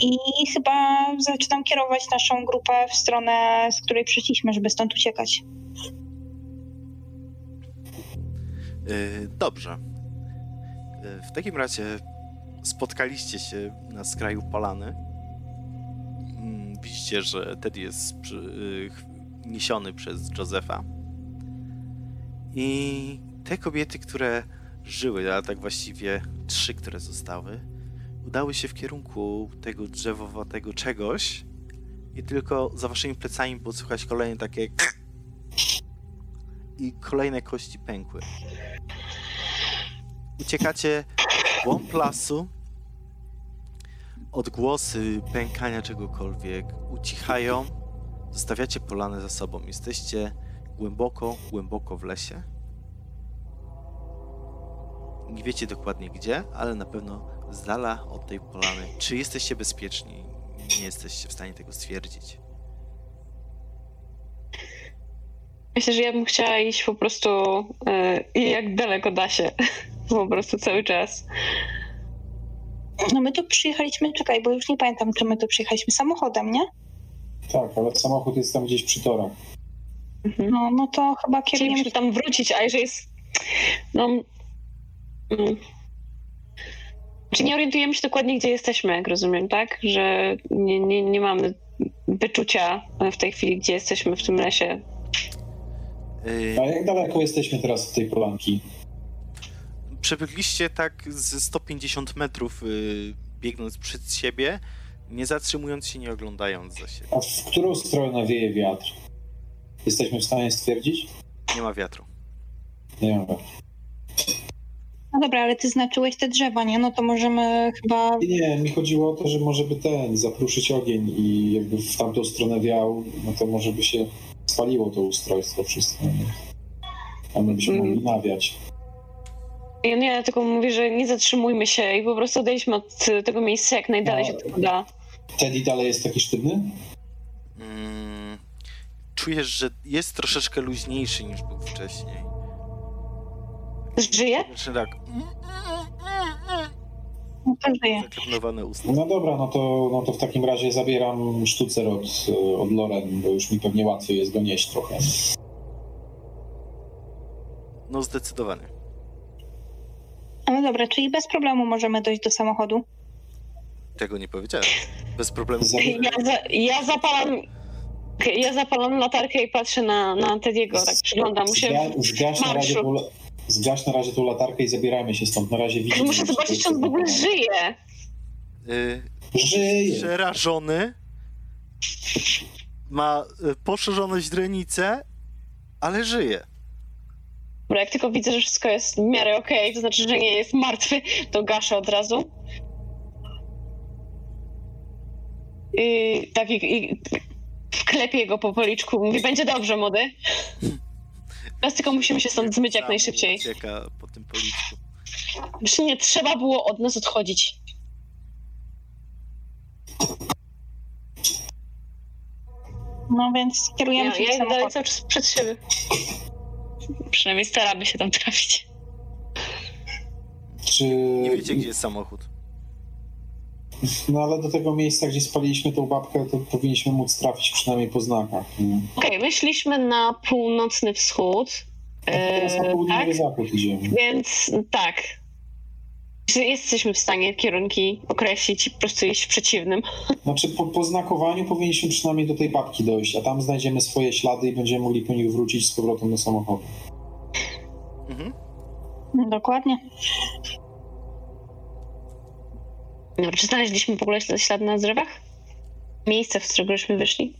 Speaker 4: i chyba zaczynam kierować naszą grupę w stronę, z której przyszliśmy, żeby stąd uciekać.
Speaker 2: Y, Dobrze. Y, W takim razie spotkaliście się na skraju polany. Mm, Widzicie, że Teddy jest przy, ch- niesiony przez Josefa. I te kobiety, które żyły, a tak właściwie trzy, które zostały, udały się w kierunku tego drzewowatego czegoś i tylko za waszymi plecami było słychać kolejne takie i kolejne kości pękły. Uciekacie w głąb lasu. Odgłosy pękania czegokolwiek ucichają. Zostawiacie polanę za sobą. Jesteście głęboko, głęboko w lesie. Nie wiecie dokładnie gdzie, ale na pewno z dala od tej polany. Czy jesteście bezpieczni? Nie jesteście w stanie tego stwierdzić.
Speaker 3: Myślę, że ja bym chciała iść po prostu e, jak daleko da się. Po prostu cały czas.
Speaker 4: No my tu przyjechaliśmy, czekaj, bo już nie pamiętam, czy my tu przyjechaliśmy samochodem, nie?
Speaker 1: Tak, ale samochód jest tam gdzieś przy torach.
Speaker 4: No, no to chyba kierujemy
Speaker 3: tam wrócić, a jeżeli jest. No. Mm. Czy nie orientujemy się dokładnie, gdzie jesteśmy, jak rozumiem, tak? Że nie, nie, nie mamy wyczucia w tej chwili, gdzie jesteśmy w tym lesie.
Speaker 2: Yy,
Speaker 1: A jak daleko jesteśmy teraz od tej polanki?
Speaker 2: Przebiegliście tak ze 150 metrów, yy, biegnąc przed siebie, nie zatrzymując się, nie oglądając za siebie.
Speaker 1: A w którą stronę wieje wiatr? Jesteśmy w stanie stwierdzić?
Speaker 2: Nie ma wiatru.
Speaker 1: Nie wiem.
Speaker 4: No dobra, ale ty znaczyłeś te drzewa, nie? No to możemy chyba...
Speaker 1: Nie, nie, mi chodziło o to, że może by ten, zapruszyć ogień i jakby w tamtą stronę wiał, no to może by się spaliło to ustrojstwo wszystko. Nie? A my byśmy
Speaker 3: Mm.
Speaker 1: mogli nawiać.
Speaker 3: I on ja tylko mówię, że nie zatrzymujmy się i po prostu odejdźmy od tego miejsca jak najdalej się tylko da.
Speaker 1: Teddy dalej jest taki sztywny?
Speaker 2: Mm, czujesz, że jest troszeczkę luźniejszy niż był wcześniej.
Speaker 3: Żyje?
Speaker 2: Znaczy tak,
Speaker 4: No to żyje.
Speaker 2: usta.
Speaker 1: No dobra, no to, no to w takim razie zabieram sztucer od, od Loren, bo już mi pewnie łatwiej jest go nieść trochę.
Speaker 2: No zdecydowanie.
Speaker 4: No dobra, czyli bez problemu możemy dojść do samochodu.
Speaker 2: Tego nie powiedziałem. Bez problemu.
Speaker 3: Ja, za, ja zapalam. Ja zapalam latarkę i patrzę na, na Tediego, tak przyglądam mu się.
Speaker 1: Zga- Zgaś na, razie
Speaker 3: marszu.
Speaker 1: Zgaś na razie tą latarkę i zabierajmy się stąd. Na razie widzimy.
Speaker 3: Muszę zobaczyć, czy on w ogóle żyje.
Speaker 2: Yy,
Speaker 1: Żyje!
Speaker 2: przerażony. Ma y, poszerzoną źrenicę, ale żyje.
Speaker 3: Dobra, jak tylko widzę, że wszystko jest w miarę okej, to znaczy, że nie jest martwy, to gaszę od razu. i tak i, i klepie go po policzku. Mówi, będzie dobrze, młody. Teraz tylko musimy się stąd zmyć jak najszybciej.
Speaker 2: Ucieka po tym policzku.
Speaker 3: Już nie trzeba było od nas odchodzić.
Speaker 4: No więc kierujemy
Speaker 3: Ja,
Speaker 4: się
Speaker 3: ja idę dalej cały czas przed siebie. Przynajmniej staramy się tam trafić.
Speaker 1: Czy...
Speaker 2: Nie wiecie, gdzie jest samochód.
Speaker 1: No ale do tego miejsca, gdzie spaliliśmy tą babkę, to powinniśmy móc trafić przynajmniej po znakach.
Speaker 3: Okej, wyszliśmy na północny wschód.
Speaker 1: Teraz na południowy
Speaker 3: tak?
Speaker 1: zachód idziemy.
Speaker 3: Więc tak. Jesteśmy w stanie kierunki określić i po prostu iść w przeciwnym.
Speaker 1: Znaczy po, po znakowaniu powinniśmy przynajmniej do tej babki dojść, a tam znajdziemy swoje ślady i będziemy mogli po nich wrócić z powrotem do samochodu.
Speaker 2: Mhm.
Speaker 4: Dokładnie.
Speaker 3: Dobra, czy znaleźliśmy w ogóle ślad- ślady na drzewach? Miejsce, w którego żeśmy wyszli?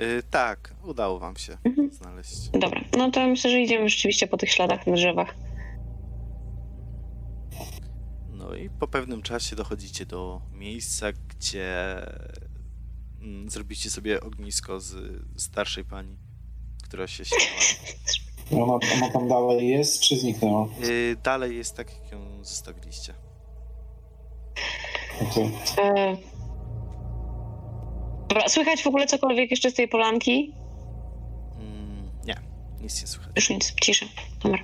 Speaker 2: Y, tak, udało wam się
Speaker 3: Mhm.
Speaker 2: znaleźć.
Speaker 3: Dobra, no to myślę, że idziemy rzeczywiście po tych śladach na drzewach.
Speaker 2: No i po pewnym czasie dochodzicie do miejsca, gdzie mm, zrobicie sobie ognisko z starszej pani, która się śmiała.
Speaker 1: Ona, ona tam dalej jest, czy zniknęła?
Speaker 2: Y, dalej jest tak, jak ją zostawiliście.
Speaker 1: Okej.
Speaker 3: E... Dobra, słychać w ogóle cokolwiek jeszcze z tej polanki?
Speaker 2: Mm, nie, nic nie słychać.
Speaker 3: Już nic, cisza. Dobra.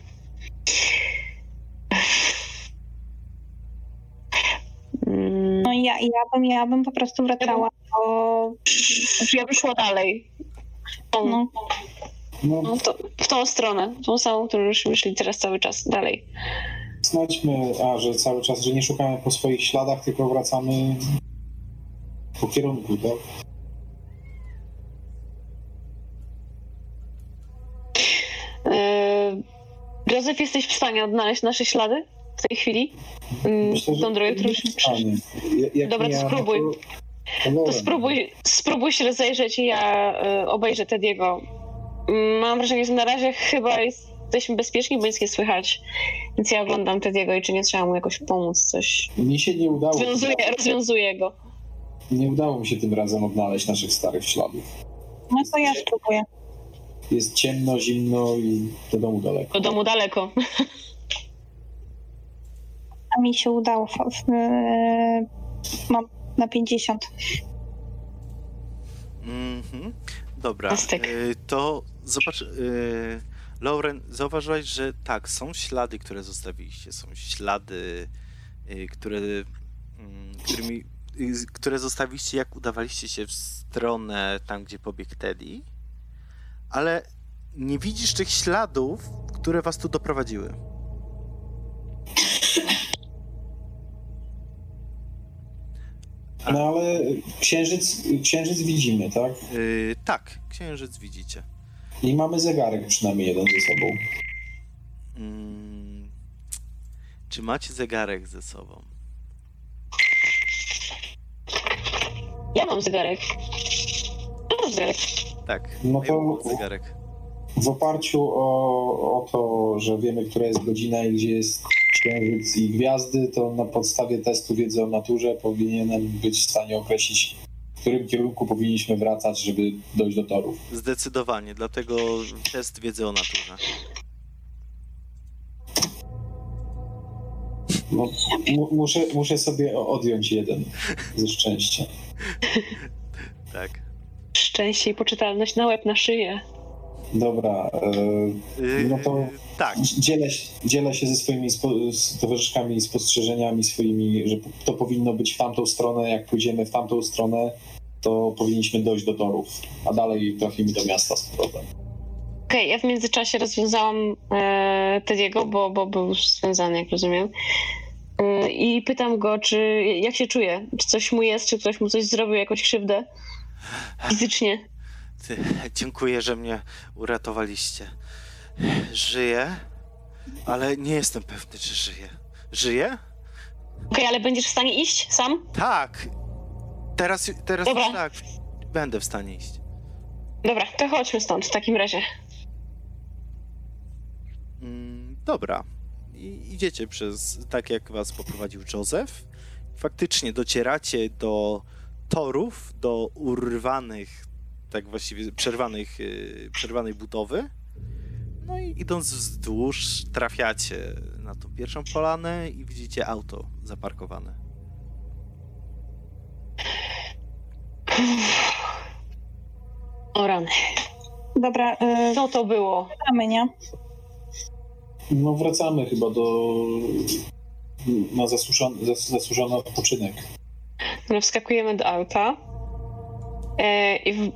Speaker 3: Mm,
Speaker 4: No i ja, ja, bym, ja bym po prostu wracała do...
Speaker 3: ja bym szła dalej.
Speaker 4: No,
Speaker 1: No,
Speaker 3: no, to, w tą stronę, tą samą, którą już szli teraz cały czas dalej.
Speaker 1: Znajdźmy, a że cały czas, że nie szukamy po swoich śladach, tylko wracamy po kierunku, tak?
Speaker 3: Yy, Józef, jesteś w stanie odnaleźć nasze ślady w tej chwili? Mm, Tą drogę, którą
Speaker 1: jak
Speaker 3: Dobra, to
Speaker 1: ja,
Speaker 3: spróbuj.
Speaker 1: to- wolę.
Speaker 3: spróbuj, spróbuj się rozejrzeć i ja y, obejrzę Tediego. Mm, Mam wrażenie, że na razie chyba jesteśmy bezpieczni, bo nic nie słychać. Więc ja oglądam Tediego i czy nie trzeba mu jakoś pomóc, coś.
Speaker 1: Mi się nie udało.
Speaker 3: Rozwiązuję, rozwiązuję go.
Speaker 1: Nie udało mi się tym razem odnaleźć naszych starych śladów.
Speaker 4: no to ja spróbuję.
Speaker 1: Jest ciemno, zimno i do domu daleko.
Speaker 3: Do domu daleko.
Speaker 4: A mi się udało. E, mam na 50.
Speaker 2: Mhm. Dobra, y, to zobacz, y, Lauren, zauważyłaś, że tak, są ślady, które zostawiliście, są ślady, y, które, mm, którymi, y, które zostawiliście, jak udawaliście się w stronę tam, gdzie pobiegł Teddy, ale nie widzisz tych śladów, które was tu doprowadziły.
Speaker 1: No ale księżyc, księżyc widzimy, tak?
Speaker 2: Y, tak, księżyc widzicie.
Speaker 1: I mamy zegarek przynajmniej jeden ze sobą.
Speaker 2: Mm, czy macie zegarek ze sobą?
Speaker 3: Ja mam zegarek. Ja mam zegarek.
Speaker 2: Tak,
Speaker 1: No
Speaker 2: ja
Speaker 1: to-
Speaker 2: mam zegarek.
Speaker 1: W oparciu o, o to, że wiemy, która jest godzina i gdzie jest księżyc i gwiazdy, to na podstawie testu wiedzy o naturze powinienem być w stanie określić, w którym kierunku powinniśmy wracać, żeby dojść do torów.
Speaker 2: Zdecydowanie, dlatego test wiedzy o naturze.
Speaker 1: No, mu, muszę, muszę sobie odjąć jeden ze szczęścia.
Speaker 2: Tak.
Speaker 3: Szczęście i poczytalność na łeb, na szyję.
Speaker 1: Dobra, e, No to-
Speaker 2: Tak,
Speaker 1: dzielę, się- dzielę się ze swoimi spo, z towarzyszkami i spostrzeżeniami swoimi, że to powinno być w tamtą stronę. Jak pójdziemy w tamtą stronę, to powinniśmy dojść do torów, a dalej trafimy do miasta z powrotem.
Speaker 3: Okej, ja w międzyczasie rozwiązałam e, Tediego, bo, bo był związany, jak rozumiem. E, I pytam go, czy jak się czuje? Czy coś mu jest, czy ktoś mu coś zrobił, jakąś krzywdę? Fizycznie.
Speaker 2: Ty, dziękuję, że mnie uratowaliście. Żyję, ale nie jestem pewny, czy żyję. Żyję?
Speaker 3: Okej, ale będziesz w stanie iść sam?
Speaker 2: Tak. Teraz, teraz
Speaker 3: Dobra.
Speaker 2: tak. Będę w stanie iść.
Speaker 3: Dobra, to chodźmy stąd w takim razie.
Speaker 2: Mm, dobra. I idziecie przez, tak jak was poprowadził Józef. Faktycznie docieracie do torów do urwanych, tak właściwie przerwanych, y, przerwanej budowy. No i idąc wzdłuż, trafiacie na tą pierwszą polanę i widzicie auto zaparkowane.
Speaker 3: O rany.
Speaker 4: Dobra, yy,
Speaker 3: Co to było?
Speaker 4: wracamy, nie?
Speaker 1: No wracamy chyba do... na zasłużony, zas- zasłużony odpoczynek.
Speaker 3: No, wskakujemy do auta. E, I w...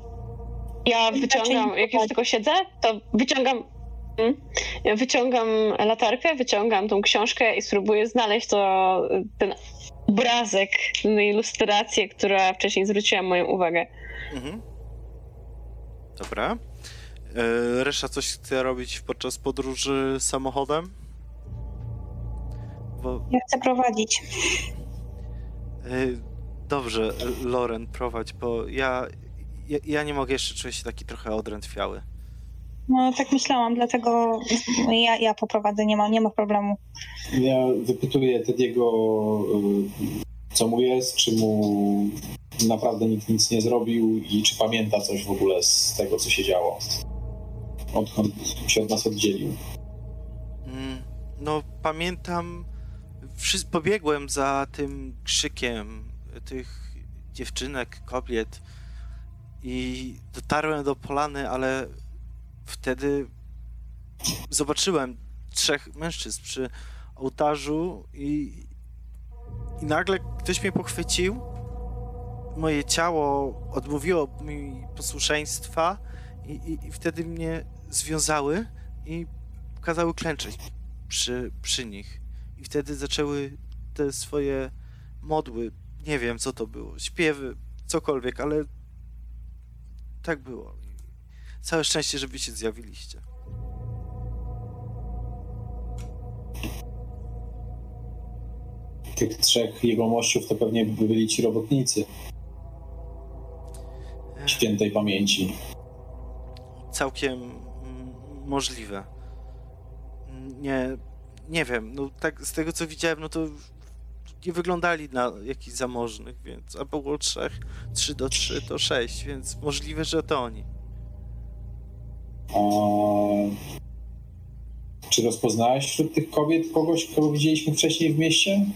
Speaker 3: ja wyciągam, jak już tylko siedzę, to wyciągam. Mm. Ja wyciągam latarkę, wyciągam tą książkę i spróbuję znaleźć to, ten obrazek, tę ilustrację, która wcześniej zwróciła moją uwagę.
Speaker 2: Mhm. Dobra. E, Reszta coś chce robić podczas podróży samochodem? Bo,
Speaker 4: Ja chcę prowadzić.
Speaker 2: e, dobrze, Loren, prowadź, bo ja, ja, ja nie mogę jeszcze, czuję się taki trochę odrętwiały.
Speaker 4: No tak myślałam, dlatego ja, ja poprowadzę, nie ma, nie ma problemu.
Speaker 1: Ja wypytuję Tediego, y, co mu jest, czy mu naprawdę nikt nic nie zrobił i czy pamięta coś w ogóle z tego, co się działo. Odkąd się od nas oddzielił.
Speaker 2: Mm, No, pamiętam, pobiegłem za tym krzykiem tych dziewczynek, kobiet i dotarłem do polany, ale wtedy zobaczyłem trzech mężczyzn przy ołtarzu i, i nagle ktoś mnie pochwycił. Moje ciało odmówiło mi posłuszeństwa i, i, i wtedy mnie związały i kazały klęczeć przy, przy nich. I wtedy zaczęły te swoje modły. Nie wiem, co to było. Śpiewy, cokolwiek, ale tak było. Całe szczęście, że wy się zjawiliście.
Speaker 1: Tych trzech jegomościów to pewnie by byli ci robotnicy świętej pamięci.
Speaker 2: Całkiem możliwe. Nie, nie wiem, no tak z tego co widziałem, no to nie wyglądali na jakichś zamożnych, więc a było trzech, trzy do trzy to sześć, więc możliwe, że to oni.
Speaker 1: A... Czy rozpoznałeś wśród tych kobiet kogoś, kogo widzieliśmy wcześniej w mieście?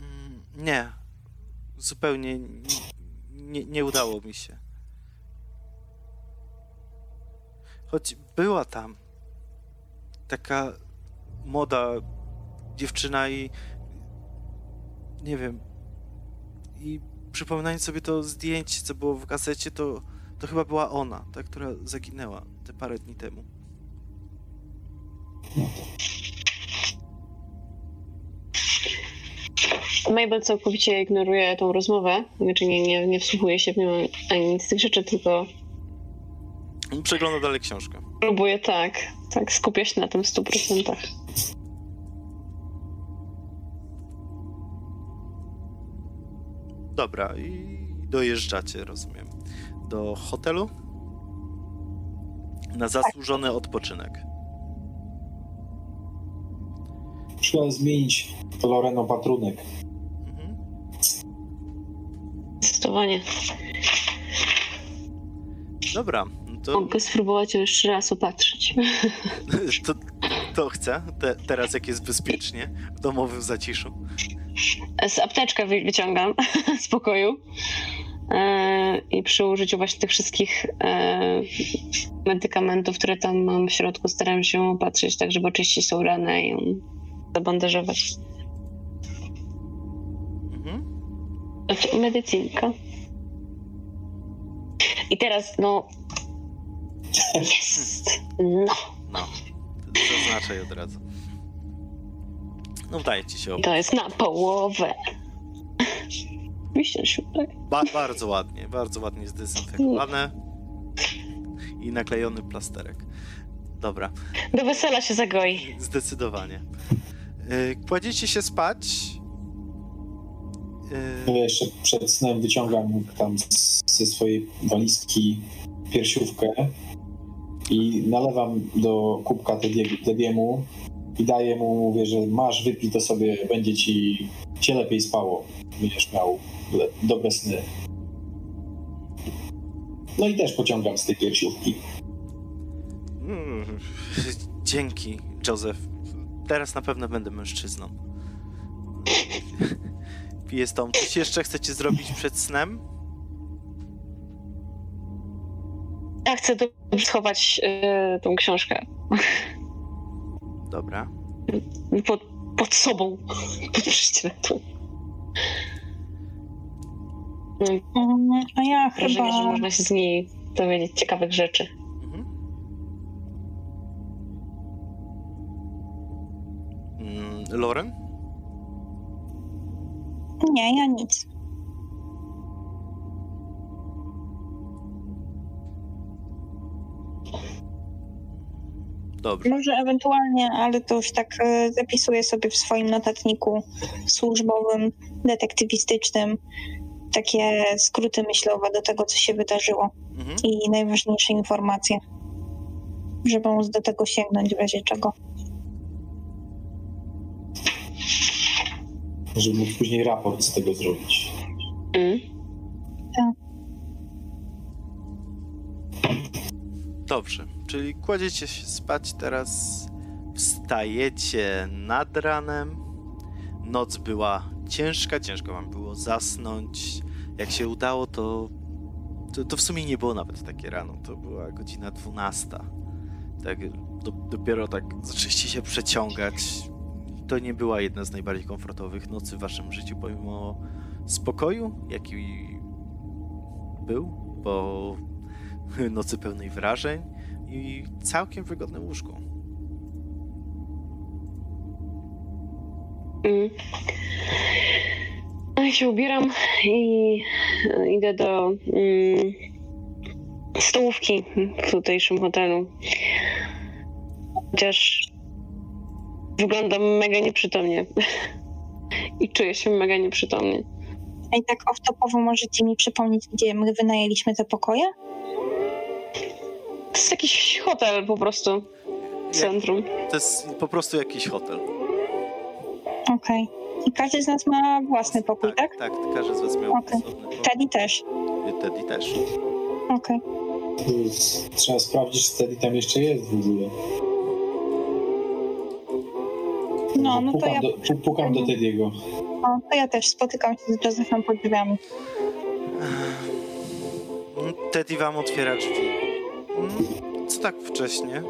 Speaker 2: Mm, Nie. Zupełnie nie, nie udało mi się. Choć była tam taka młoda dziewczyna i nie wiem. I przypominając sobie to zdjęcie, co było w gazecie, to, to chyba była ona, ta, która zaginęła te parę dni temu.
Speaker 3: Mabel całkowicie ignoruje tą rozmowę, znaczy nie, nie, nie wsłuchuje się w nią ani nic z tych rzeczy, tylko
Speaker 2: Przegląda dalej książkę.
Speaker 3: próbuje tak, tak, skupia się na tym w 100%.
Speaker 2: Dobra, i dojeżdżacie, rozumiem, do hotelu na zasłużony odpoczynek.
Speaker 1: Trzeba zmienić Loreno patrunek.
Speaker 2: Mhm.
Speaker 3: Zdecydowanie.
Speaker 2: Dobra, to,
Speaker 3: Mogę spróbować ją jeszcze raz opatrzyć.
Speaker 2: to, to chcę, te, teraz jak jest bezpiecznie, w domowym zaciszu.
Speaker 3: Z apteczkę wy- wyciągam z pokoju. E, I przy użyciu właśnie tych wszystkich e, medykamentów, które tam mam w środku, staram się opatrzyć tak, żeby oczyścić tą ranę i ją zabandażować.
Speaker 2: Mhm.
Speaker 3: Znaczy, Medycynka. I teraz, no. Jest! No,
Speaker 2: No, zaznaczaj od razu. No udaje ci się.
Speaker 3: to jest na połowę. Oczywiście, tak.
Speaker 2: Ba bardzo ładnie, bardzo ładnie zdezynfekowane i naklejony plasterek. Dobra,
Speaker 3: Do wesela się zagoi.
Speaker 2: zdecydowanie. Yy, Kładziecie się spać.
Speaker 1: Ja
Speaker 2: Yy,
Speaker 1: jeszcze przed snem wyciągam tam ze swojej walizki piersiówkę i nalewam do kubka Tedie- Tediemu i daję mu, mówię, że masz, wypij to sobie, będzie ci cię lepiej spało. Będziesz miał le- dobre sny. No i też pociągam z tej piersiówki.
Speaker 2: Mm, Dzięki, Joseph. Teraz na pewno będę mężczyzną. Piję tą. Coś jeszcze chcecie zrobić przed snem?
Speaker 3: Ja chcę tu schować e, tą książkę
Speaker 2: Dobra.
Speaker 3: pod, pod sobą, pod prześcieradłem.
Speaker 4: Mm, A ja
Speaker 3: wrażenie, że można się z niej dowiedzieć ciekawych rzeczy.
Speaker 2: Mhm. Mm, Lauren?
Speaker 4: Nie, ja nic.
Speaker 2: Dobrze.
Speaker 4: Może ewentualnie, ale to już tak e, zapisuję sobie w swoim notatniku służbowym, detektywistycznym takie skróty myślowe do tego, co się wydarzyło
Speaker 2: Mhm.
Speaker 4: i najważniejsze informacje, żeby móc do tego sięgnąć w razie czego.
Speaker 1: Żeby móc później raport z tego zrobić.
Speaker 3: Mm.
Speaker 2: Dobrze, czyli kładziecie się spać teraz, wstajecie nad ranem. Noc była ciężka, ciężko wam było zasnąć. Jak się udało, to, to, to w sumie nie było nawet takie rano, to była godzina 12. Tak, do, dopiero tak zaczęliście się przeciągać. To nie była jedna z najbardziej komfortowych nocy w waszym życiu, pomimo spokoju, jaki był, bo nocy pełnej wrażeń i całkiem wygodne łóżko.
Speaker 3: Mm. Ja się ubieram i idę do mm, stołówki w tutejszym hotelu. Chociaż wyglądam mega nieprzytomnie. I czuję się mega nieprzytomnie.
Speaker 4: A i tak off-topowo możecie mi przypomnieć, gdzie my wynajęliśmy te pokoje?
Speaker 3: To jest jakiś hotel po prostu w centrum.
Speaker 2: To jest po prostu jakiś hotel.
Speaker 4: Okej. I każdy z nas ma własny pokój, tak?
Speaker 2: Tak, każdy z was miał
Speaker 4: Okej.
Speaker 2: osobny pokój.
Speaker 4: Teddy też.
Speaker 2: Teddy też.
Speaker 4: Okej.
Speaker 1: Jest- Trzeba sprawdzić, czy Teddy tam jeszcze jest w ogóle.
Speaker 4: No, no to
Speaker 1: pukam
Speaker 4: ja,
Speaker 1: do, pu- pukam do Teddy'ego.
Speaker 4: no, to ja też spotykam się z Josephem pod drzwiami.
Speaker 2: Teddy wam otwiera drzwi. Mm, Co tak wcześnie?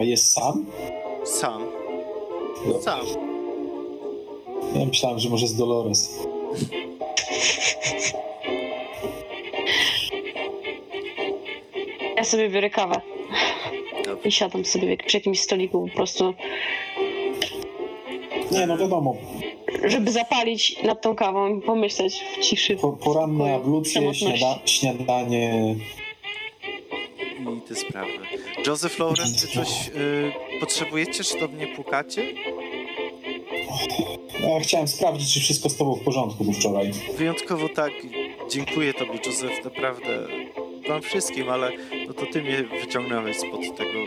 Speaker 1: A jest sam?
Speaker 2: Sam.
Speaker 1: No.
Speaker 2: Sam.
Speaker 1: Ja myślałem, że może z Dolores.
Speaker 3: Ja sobie biorę kawę i siadam sobie przy jakimś stoliku po prostu,
Speaker 1: Nie, no wiadomo,
Speaker 3: żeby zapalić nad tą kawą i pomyśleć w ciszy.
Speaker 1: po, poranne ablucje,
Speaker 3: samotności.
Speaker 1: śniada, śniadanie.
Speaker 2: Te sprawy. Joseph Lauren, czy coś y, potrzebujecie, czy do mnie pukacie?
Speaker 1: Ja chciałem sprawdzić, czy wszystko z tobą w porządku był wczoraj.
Speaker 2: Wyjątkowo tak. Dziękuję tobie, Joseph, naprawdę. Wam wszystkim, ale no to ty mnie wyciągnąłeś spod tego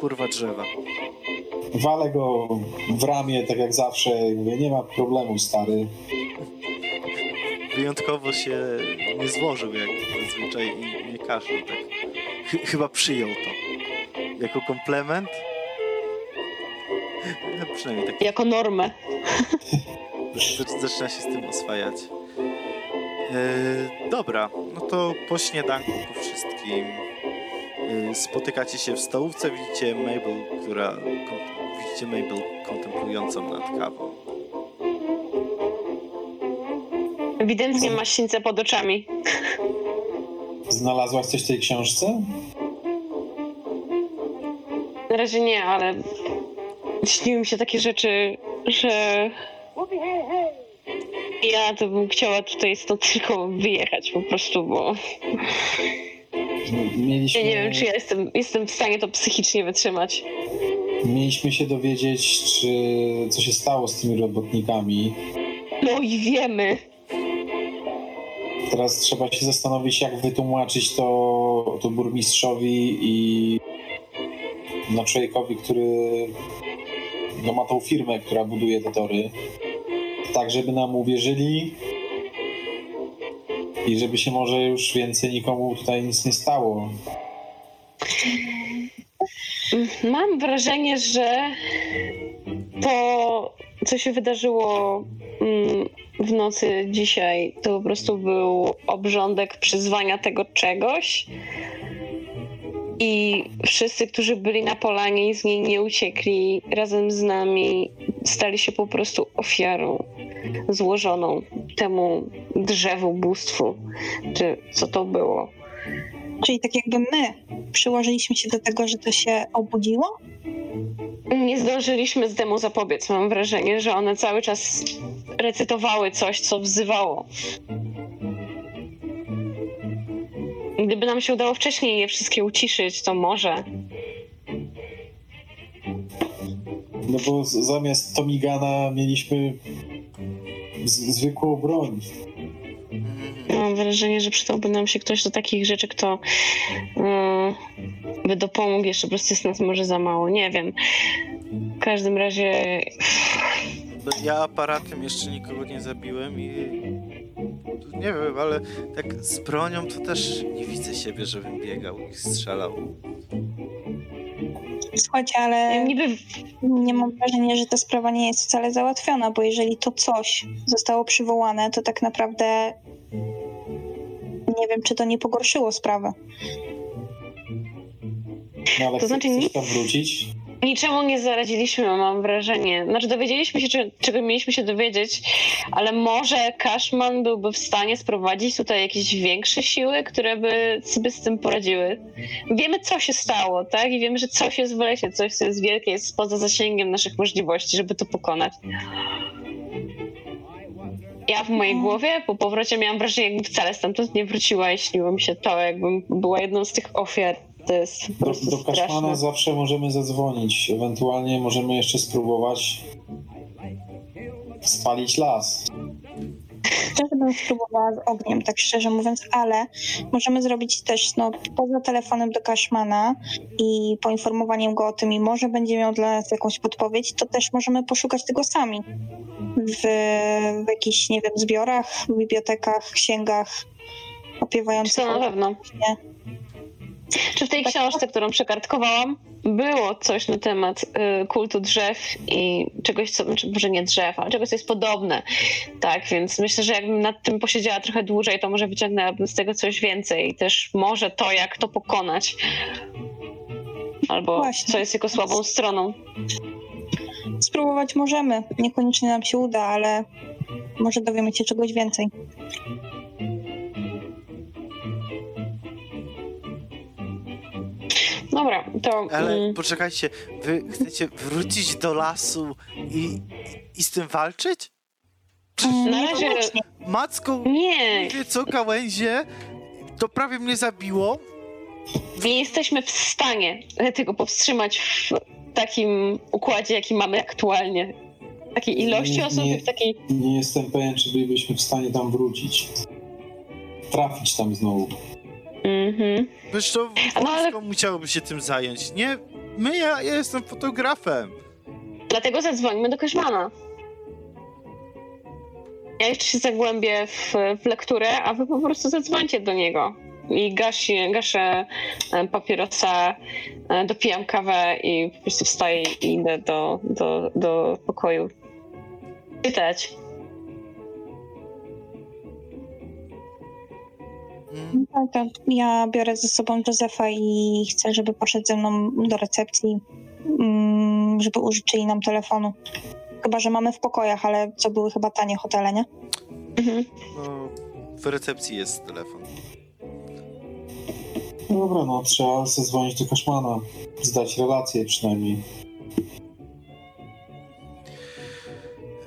Speaker 2: kurwa drzewa.
Speaker 1: Walę go w ramię, tak jak zawsze. Mówię, nie ma problemu, stary.
Speaker 2: Wyjątkowo się nie złożył jak zazwyczaj i nie kaszlał tak. Ch- chyba przyjął to. Jako komplement? No, przynajmniej tak
Speaker 3: Jako normę.
Speaker 2: Zac- Zaczyna się z tym oswajać. E, dobra, no to po śniadanku po wszystkim e, spotykacie się w stołówce, widzicie Mabel, która widzicie Mabel kontemplującą nad kawą.
Speaker 3: Ewidentnie ma sińce pod oczami.
Speaker 1: Znalazłaś coś w tej książce?
Speaker 3: Na razie nie, ale śniły mi się takie rzeczy, że ja to bym chciała tutaj stąd tylko wyjechać po prostu, bo
Speaker 1: Mieliśmy,
Speaker 3: ja nie wiem, czy ja jestem, jestem w stanie to psychicznie wytrzymać.
Speaker 1: mieliśmy się dowiedzieć, czy co się stało z tymi robotnikami.
Speaker 3: No i wiemy.
Speaker 1: Teraz trzeba się zastanowić, jak wytłumaczyć to, to burmistrzowi i no, człowiekowi, który no, ma tą firmę, która buduje te tory. Tak, żeby nam uwierzyli I żeby się może już więcej nikomu tutaj nic nie stało.
Speaker 3: Mam wrażenie, że to, co się wydarzyło mm, w nocy dzisiaj, to po prostu był obrządek przyzwania tego czegoś. I wszyscy, którzy byli na polanie i z niej nie uciekli razem z nami, stali się po prostu ofiarą złożoną temu drzewu, bóstwu, czy co to było.
Speaker 4: Czyli tak jakby my przyłożyliśmy się do tego, że to się obudziło?
Speaker 3: Nie zdążyliśmy z temu zapobiec. Mam wrażenie, że one cały czas recytowały coś, co wzywało. Gdyby nam się udało wcześniej je wszystkie uciszyć, to może.
Speaker 1: No bo zamiast Tomigana mieliśmy z- zwykłą broń.
Speaker 3: Mam wrażenie, że przydałby nam się ktoś do takich rzeczy, kto mm, by dopomógł. Jeszcze po prostu jest nas może za mało. Nie wiem. W każdym razie
Speaker 2: ja aparatem jeszcze nikogo nie zabiłem i nie wiem, ale tak z bronią to też nie widzę siebie, żebym biegał i strzelał.
Speaker 4: Słuchajcie, ale
Speaker 3: niby
Speaker 4: nie mam wrażenia, że ta sprawa nie jest wcale załatwiona, bo jeżeli to coś zostało przywołane, to tak naprawdę nie wiem, czy to nie pogorszyło sprawy.
Speaker 1: No ale
Speaker 3: To znaczy
Speaker 1: chcesz
Speaker 3: nic-
Speaker 1: tam wrócić?
Speaker 3: Niczemu nie zaradziliśmy, mam wrażenie. Znaczy, dowiedzieliśmy się, czy- czego mieliśmy się dowiedzieć, ale może Cashman byłby w stanie sprowadzić tutaj jakieś większe siły, które by sobie z tym poradziły. Wiemy, co się stało, tak? I wiemy, że coś jest w lesie, coś, co jest wielkie, jest poza zasięgiem naszych możliwości, żeby to pokonać. Ja w mojej głowie po powrocie miałam wrażenie, jakbym wcale stamtąd nie wróciła i śniło mi się to, jakbym była jedną z tych ofiar. To jest po
Speaker 1: Do,
Speaker 3: prostu
Speaker 1: do
Speaker 3: straszne.
Speaker 1: Kaszmana zawsze możemy zadzwonić. Ewentualnie możemy jeszcze spróbować spalić las.
Speaker 4: Też bym spróbowała z ogniem, tak szczerze mówiąc, ale możemy zrobić też, no, poza telefonem do Cashmana i poinformowaniem go o tym i może będzie miał dla nas jakąś podpowiedź, to też możemy poszukać tego sami. W, w jakichś, nie wiem, zbiorach, bibliotekach, księgach opiewających
Speaker 3: to na pewno?
Speaker 4: Nie.
Speaker 3: Czy w tej
Speaker 4: Tak.
Speaker 3: książce, którą przekartkowałam, było coś na temat y, kultu drzew i czegoś, co, znaczy może nie drzew, ale czegoś, co jest podobne. Tak, więc myślę, że jakbym nad tym posiedziała trochę dłużej, to może wyciągnęłabym z tego coś więcej. I też może to, jak to pokonać. Albo
Speaker 4: Właśnie.
Speaker 3: co jest jego słabą stroną.
Speaker 4: Spróbować możemy. Niekoniecznie nam się uda, ale może dowiemy się czegoś więcej.
Speaker 3: Dobra, to...
Speaker 2: Ale
Speaker 3: mm,
Speaker 2: poczekajcie, wy chcecie wrócić do lasu i, i z tym walczyć?
Speaker 4: Mm,
Speaker 3: Na razie-.
Speaker 2: Macką
Speaker 3: nie,
Speaker 2: co gałęzie, to prawie mnie zabiło.
Speaker 3: nie jesteśmy w stanie tego powstrzymać w takim układzie, jaki mamy aktualnie. Takiej ilości
Speaker 1: Nie,
Speaker 3: osób,
Speaker 1: nie.
Speaker 3: w takiej
Speaker 1: Nie jestem pewien, czy bylibyśmy w stanie tam wrócić. Trafić tam znowu.
Speaker 3: Mhm.
Speaker 2: Zresztą
Speaker 3: No, ale-
Speaker 2: musiałoby się tym zająć. Nie, my, ja, ja jestem fotografem.
Speaker 3: Dlatego zadzwońmy do Kaszmana. Ja jeszcze się zagłębię w, w lekturę, a wy po prostu zadzwońcie do niego. I gasi, gaszę e, papierosa, e, dopijam kawę i po prostu wstaję i idę do, do, do pokoju. Czytać.
Speaker 2: Mm,
Speaker 4: Tak, tak. Ja biorę ze sobą Józefa i chcę, żeby poszedł ze mną do recepcji, mm, żeby użyczyli nam telefonu. Chyba, że mamy w pokojach, ale co były chyba tanie hotele, nie?
Speaker 3: Mhm.
Speaker 2: No, w recepcji jest telefon.
Speaker 1: Dobra, no trzeba zadzwonić do Kaszmana. Zdać relację przynajmniej.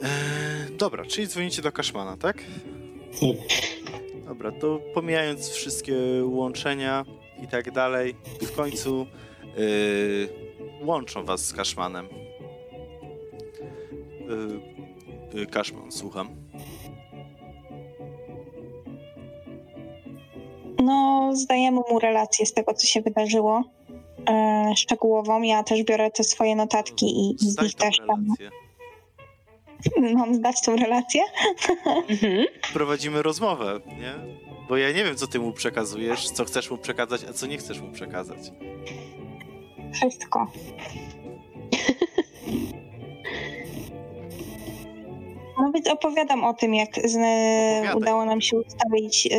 Speaker 2: Eee, dobra, czyli dzwonicie do Kaszmana, tak?
Speaker 1: Tak.
Speaker 2: Dobra, to pomijając wszystkie łączenia i tak dalej, w końcu yy, łączą was z Kaszmanem. Yy, yy, Kaszman, słucham.
Speaker 4: No, zdajemy mu relację z tego, co się wydarzyło. E, szczegółową. Ja też biorę te swoje notatki i,
Speaker 2: Zdaj
Speaker 4: nich
Speaker 2: tą
Speaker 4: też tam
Speaker 2: relację.
Speaker 4: mam zdać tą relację.
Speaker 3: Mhm.
Speaker 2: Prowadzimy rozmowę, nie? Bo ja nie wiem, co ty mu przekazujesz, co chcesz mu przekazać, a co nie chcesz mu przekazać.
Speaker 4: Wszystko. No więc opowiadam o tym, jak z, udało nam się ustalić,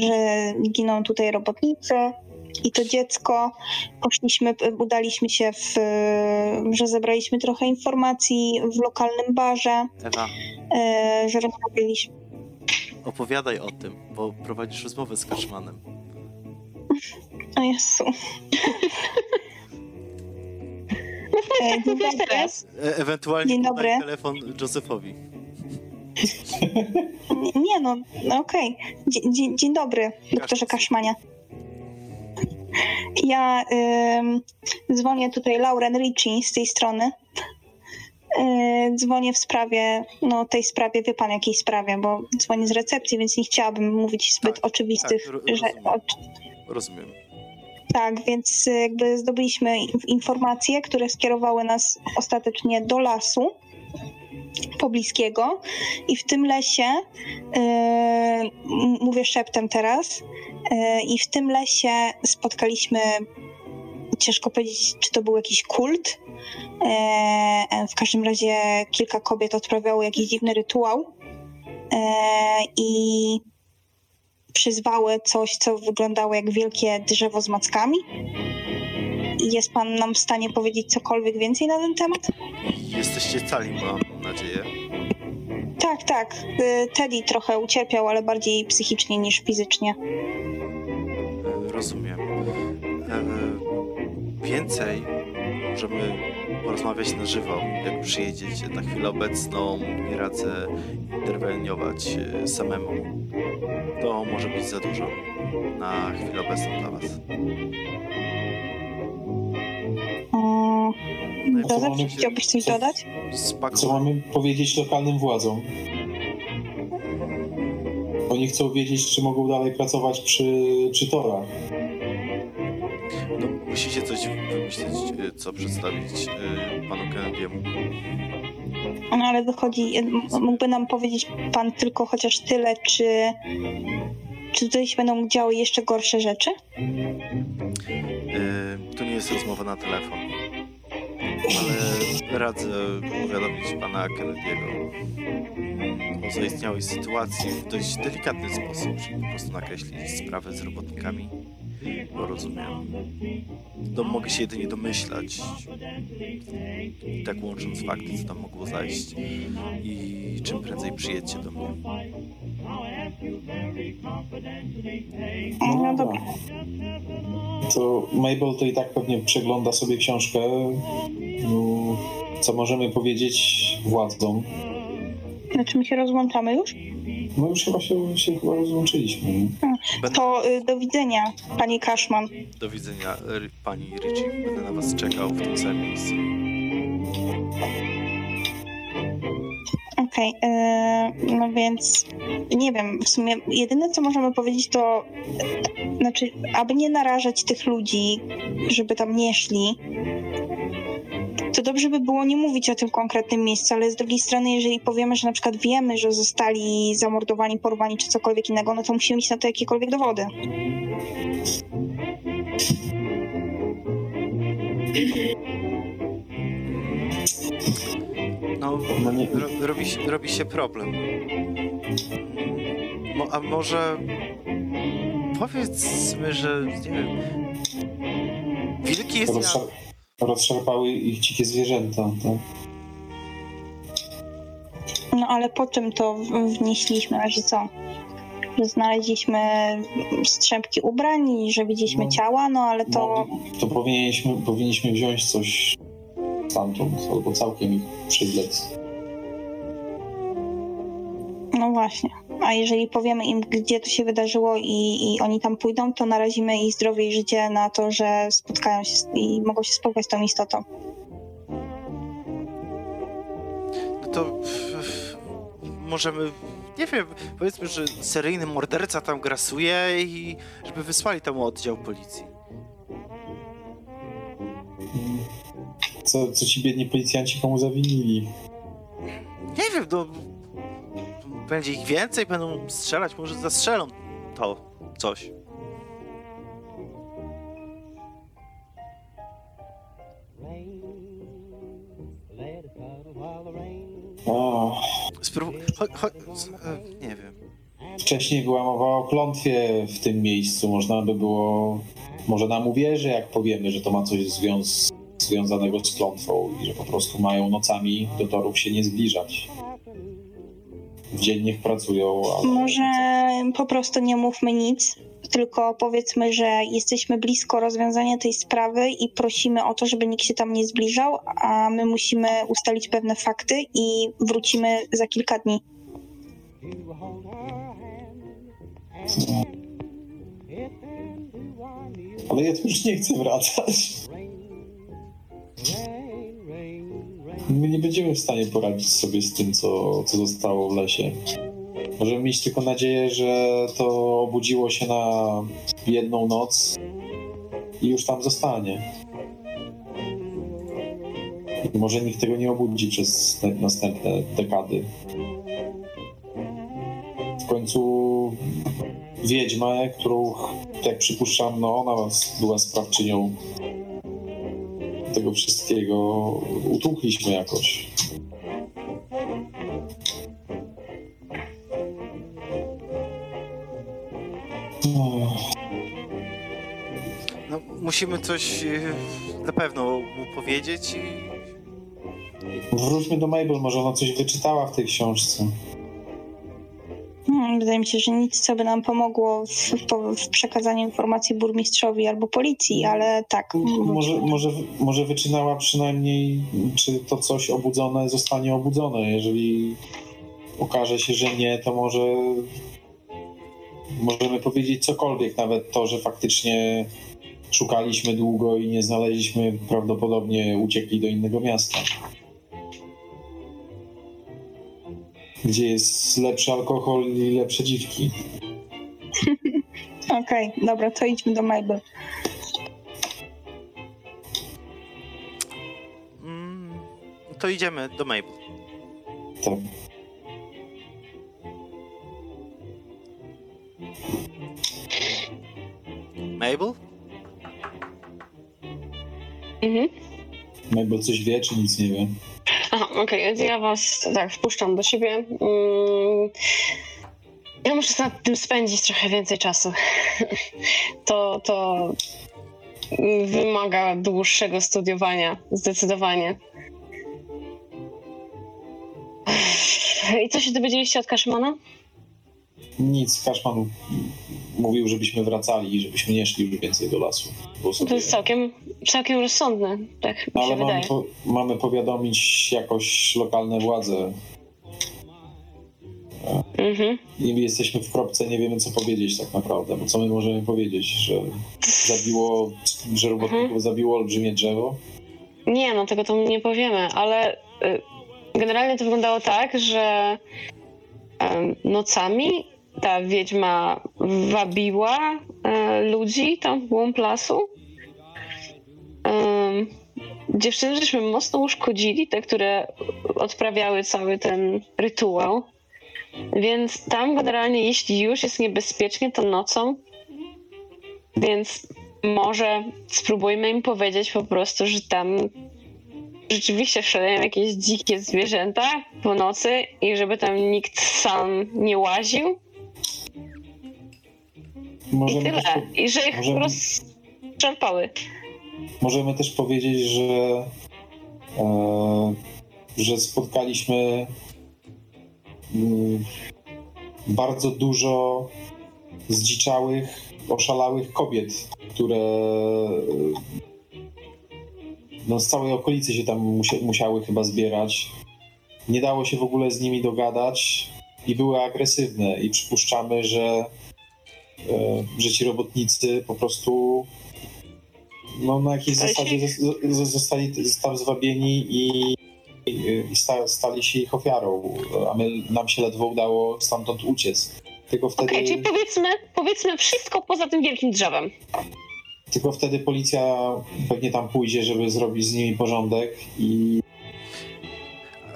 Speaker 4: że giną tutaj robotnicy i to dziecko. Poszliśmy, udaliśmy się w, że zebraliśmy trochę informacji w lokalnym barze,
Speaker 2: Ewa,
Speaker 4: y, że rozmawialiśmy.
Speaker 2: opowiadaj o tym, bo prowadzisz rozmowę z Kaszmanem.
Speaker 4: O Jezu. E, Dzień dobry.
Speaker 3: teraz?
Speaker 2: E- ewentualnie
Speaker 4: Dzień dobry.
Speaker 2: telefon Josephowi.
Speaker 4: Nie no, no okej. Dzie- Dzień, dzień dobry, doktorze Kaszmania. Ja ym, dzwonię tutaj Lauren Ricci z tej strony. Yy, dzwonię w sprawie, no tej sprawie, wie pan jakiej sprawie, bo dzwonię z recepcji, więc nie chciałabym mówić zbyt
Speaker 2: Tak,
Speaker 4: oczywistych
Speaker 2: tak, ro-
Speaker 4: że,
Speaker 2: rozumiem.
Speaker 4: o,
Speaker 2: Rozumiem.
Speaker 4: tak, więc y, jakby zdobyliśmy in- informacje, które skierowały nas ostatecznie do lasu pobliskiego i w tym lesie, y, m- mówię szeptem teraz, y, i w tym lesie spotkaliśmy, ciężko powiedzieć, czy to był jakiś kult. E, W każdym razie kilka kobiet odprawiało jakiś dziwny rytuał e, i przyzwały coś, co wyglądało jak wielkie drzewo z mackami. Jest pan nam w stanie powiedzieć cokolwiek więcej na ten temat?
Speaker 2: Jesteście cali, mam nadzieję.
Speaker 4: Tak, tak. Y, Teddy trochę ucierpiał, ale bardziej psychicznie niż fizycznie.
Speaker 2: E, Rozumiem. E, więcej możemy porozmawiać na żywo, jak przyjedziecie. Na chwilę obecną nie radzę interweniować e, samemu. To może być za dużo na chwilę obecną dla was. No i
Speaker 4: Józef,
Speaker 1: mamy-
Speaker 4: chciałbyś coś
Speaker 1: co-
Speaker 4: dodać?
Speaker 1: Co mamy powiedzieć lokalnym władzom? Oni chcą wiedzieć, czy mogą dalej pracować przy, przy torach.
Speaker 2: No, musicie coś wymyśleć, e, co przedstawić e, panu Kennedy'emu.
Speaker 4: No ale wychodzi, m- mógłby nam powiedzieć pan tylko chociaż tyle, czy, czy tutaj się będą działy jeszcze gorsze rzeczy?
Speaker 2: E, To nie jest rozmowa na telefon. Ale radzę powiadomić pana Kennedy'ego o zaistniałej sytuacji w dość delikatny sposób, żeby po prostu nakreślić sprawę z robotnikami. Bo rozumiem. To mogę się jedynie domyślać. I tak łącząc fakty, co tam mogło zajść. I czym prędzej przyjedźcie do mnie.
Speaker 4: No dobra.
Speaker 1: To Mabel to i tak pewnie przegląda sobie książkę. Mm, Co możemy powiedzieć władzom?
Speaker 4: Znaczy my się rozłączamy już?
Speaker 1: No już chyba się, się chyba rozłączyliśmy. nie?
Speaker 4: To y, do widzenia, pani Kaszman.
Speaker 2: do widzenia, Ry- pani Richie. Będę na was czekał w tym samym miejscu.
Speaker 4: Okej, y, no więc nie wiem, w sumie jedyne co możemy powiedzieć to, y, znaczy, aby nie narażać tych ludzi, żeby tam nie szli, to dobrze by było nie mówić o tym konkretnym miejscu, ale z drugiej strony, jeżeli powiemy, że na przykład wiemy, że zostali zamordowani, porwani czy cokolwiek innego, no to musimy mieć na to jakiekolwiek dowody.
Speaker 2: No,
Speaker 1: No
Speaker 2: ro, robi, się- robi się problem. Mo, a może powiedzmy, że nie wiem. Wilki jest ja...
Speaker 1: Rozszar- rozszarpały ich dzikie zwierzęta. Tak?
Speaker 4: No ale po czym to wnieśliśmy, że co? Że znaleźliśmy strzępki ubrań i że widzieliśmy
Speaker 1: No.
Speaker 4: ciała, no ale to...
Speaker 1: No, to powinniśmy, powinniśmy wziąć coś stamtąd, albo całkiem ich przywlec.
Speaker 4: No właśnie. A jeżeli powiemy im, gdzie to się wydarzyło i, i oni tam pójdą, to narazimy ich zdrowie i życie na to, że spotkają się z, i mogą się spotkać z tą istotą.
Speaker 2: No to możemy, nie wiem, powiedzmy, że seryjny morderca tam grasuje i żeby wysłali tam oddział policji.
Speaker 1: Co, co ci biedni policjanci komu zawinili?
Speaker 2: Nie wiem, no... będzie ich więcej, będą strzelać, może zastrzelą to coś.
Speaker 1: O,
Speaker 2: Spróbuj... E, Nie wiem.
Speaker 1: wcześniej była mowa o klątwie w tym miejscu. Można by było. Może nam uwierzy, jak powiemy, że to ma coś związ... związanego z klątwą i że po prostu mają nocami do torów się nie zbliżać. W dzień niech pracują, ale.
Speaker 4: Może po prostu nie mówmy nic, tylko powiedzmy, że jesteśmy blisko rozwiązania tej sprawy i prosimy o to, żeby nikt się tam nie zbliżał, a my musimy ustalić pewne fakty i wrócimy za kilka dni.
Speaker 1: Ale ja tu już nie chcę wracać. My nie będziemy w stanie poradzić sobie z tym, co, co zostało w lesie. Możemy mieć tylko nadzieję, że to obudziło się na jedną noc i już tam zostanie. I może nikt tego nie obudzi przez następne dekady. W końcu wiedźmę, którą, jak przypuszczam, no ona była sprawczynią tego wszystkiego. Utłukliśmy jakoś.
Speaker 2: No, musimy coś e, na pewno mu powiedzieć i...
Speaker 1: Wróćmy do Mabel, może ona coś wyczytała w tej książce.
Speaker 4: Hmm, wydaje mi się, że nic, co by nam pomogło w, w przekazaniu informacji burmistrzowi albo policji, ale tak.
Speaker 1: Może, może, może wyczytała przynajmniej, czy to coś obudzone zostanie obudzone. Jeżeli okaże się, że nie, to może możemy powiedzieć cokolwiek, nawet to, że faktycznie szukaliśmy długo i nie znaleźliśmy, prawdopodobnie uciekli do innego miasta. Gdzie jest lepszy alkohol i lepsze dziwki.
Speaker 4: Okej, dobra, to idźmy do Mabel.
Speaker 2: Mm, to idziemy do Mabel.
Speaker 1: Tak.
Speaker 2: Mabel?
Speaker 3: Mhm.
Speaker 1: Mabel coś wie, czy nic nie wie?
Speaker 3: Aha, okej, więc ja was tak wpuszczam do siebie. Mm, Ja muszę nad tym spędzić trochę więcej czasu. To, to wymaga dłuższego studiowania, zdecydowanie. I co się dowiedzieliście od Kaszmana?
Speaker 1: Nic, Kaszman mówił, żebyśmy wracali i żebyśmy nie szli już więcej do lasu.
Speaker 3: To
Speaker 1: sobie...
Speaker 3: jest całkiem, całkiem rozsądne, tak mi się
Speaker 1: Ale mamy,
Speaker 3: wydaje.
Speaker 1: po, mamy powiadomić jakoś lokalne władze
Speaker 3: Mhm.
Speaker 1: i jesteśmy w kropce, nie wiemy co powiedzieć tak naprawdę, bo co my możemy powiedzieć, że zabiło, że robotników
Speaker 3: Mhm.
Speaker 1: zabiło olbrzymie drzewo?
Speaker 3: Nie, no tego to nie powiemy, ale y, generalnie to wyglądało tak, że nocami ta wiedźma wabiła e, ludzi tam w głąb lasu. Dziewczyny żeśmy mocno uszkodzili, te, które odprawiały cały ten rytuał. Więc tam generalnie, jeśli już jest niebezpiecznie, to nocą. Więc może spróbujmy im powiedzieć po prostu, że tam rzeczywiście wszedłem jakieś dzikie zwierzęta po nocy i żeby tam nikt sam nie łaził i
Speaker 1: Możemy
Speaker 3: tyle.
Speaker 1: też, po-
Speaker 3: I że ich
Speaker 1: możemy-
Speaker 3: rozczerpały.
Speaker 1: możemy też powiedzieć, że, e, że spotkaliśmy mm, bardzo dużo zdziczałych, oszalałych kobiet, które no, z całej okolicy się tam musia, musiały chyba zbierać. Nie dało się w ogóle z nimi dogadać i były agresywne i przypuszczamy, że, e, że ci robotnicy po prostu no, na jakiejś zasadzie zostali tam zwabieni i, i, sta, stali się ich ofiarą, a my, nam się ledwo udało stamtąd uciec. Tylko wtedy,
Speaker 3: Okej, czyli powiedzmy, powiedzmy wszystko poza tym wielkim drzewem.
Speaker 1: tylko wtedy policja pewnie tam pójdzie, żeby zrobić z nimi porządek i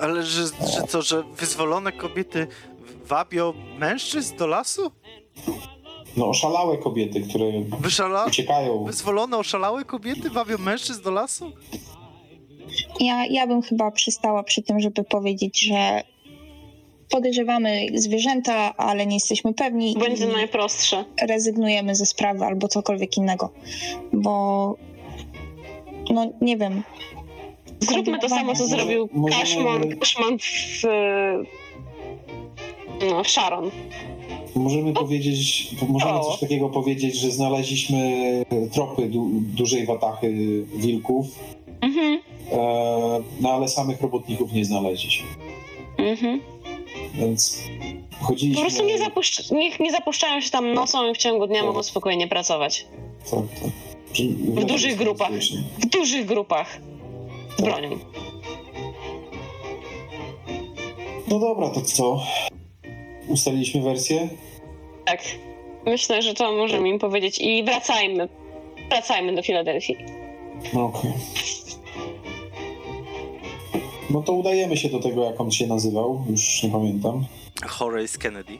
Speaker 2: Ale że, że co, że wyzwolone kobiety wabią mężczyzn do lasu?
Speaker 1: No oszalałe kobiety, które
Speaker 2: Wyszala...
Speaker 1: uciekają.
Speaker 2: Wyzwolone, oszalałe kobiety wabią mężczyzn do lasu?
Speaker 4: Ja, ja bym chyba przystała przy tym, żeby powiedzieć, że podejrzewamy zwierzęta, ale nie jesteśmy pewni
Speaker 3: Będzie najprostsze.
Speaker 4: rezygnujemy ze sprawy albo cokolwiek innego. Bo no nie wiem.
Speaker 3: Zróbmy to samo, co zrobił Cashman, Cashman w, no, w Sharon.
Speaker 1: Możemy powiedzieć, możemy
Speaker 3: O.
Speaker 1: coś takiego powiedzieć, że znaleźliśmy tropy du, dużej watachy wilków,
Speaker 3: Mhm,
Speaker 1: e, no ale samych robotników nie znaleźliśmy.
Speaker 3: mhm.
Speaker 1: Więc
Speaker 3: Po
Speaker 1: chodziliśmy...
Speaker 3: prostu nie, zapuszcz- niech nie zapuszczają się tam nocą i w ciągu dnia mogą spokojnie pracować.
Speaker 1: Tak, tak. Że-
Speaker 3: W dużych grupach. W dużych grupach. Z bronią.
Speaker 1: No dobra, to co? Ustaliliśmy wersję?
Speaker 3: Tak. Myślę, że to możemy im powiedzieć. I wracajmy. Wracajmy do Filadelfii.
Speaker 1: No okej. No to udajemy się do tego, jak on się nazywał, już nie pamiętam.
Speaker 2: Horace Kennedy.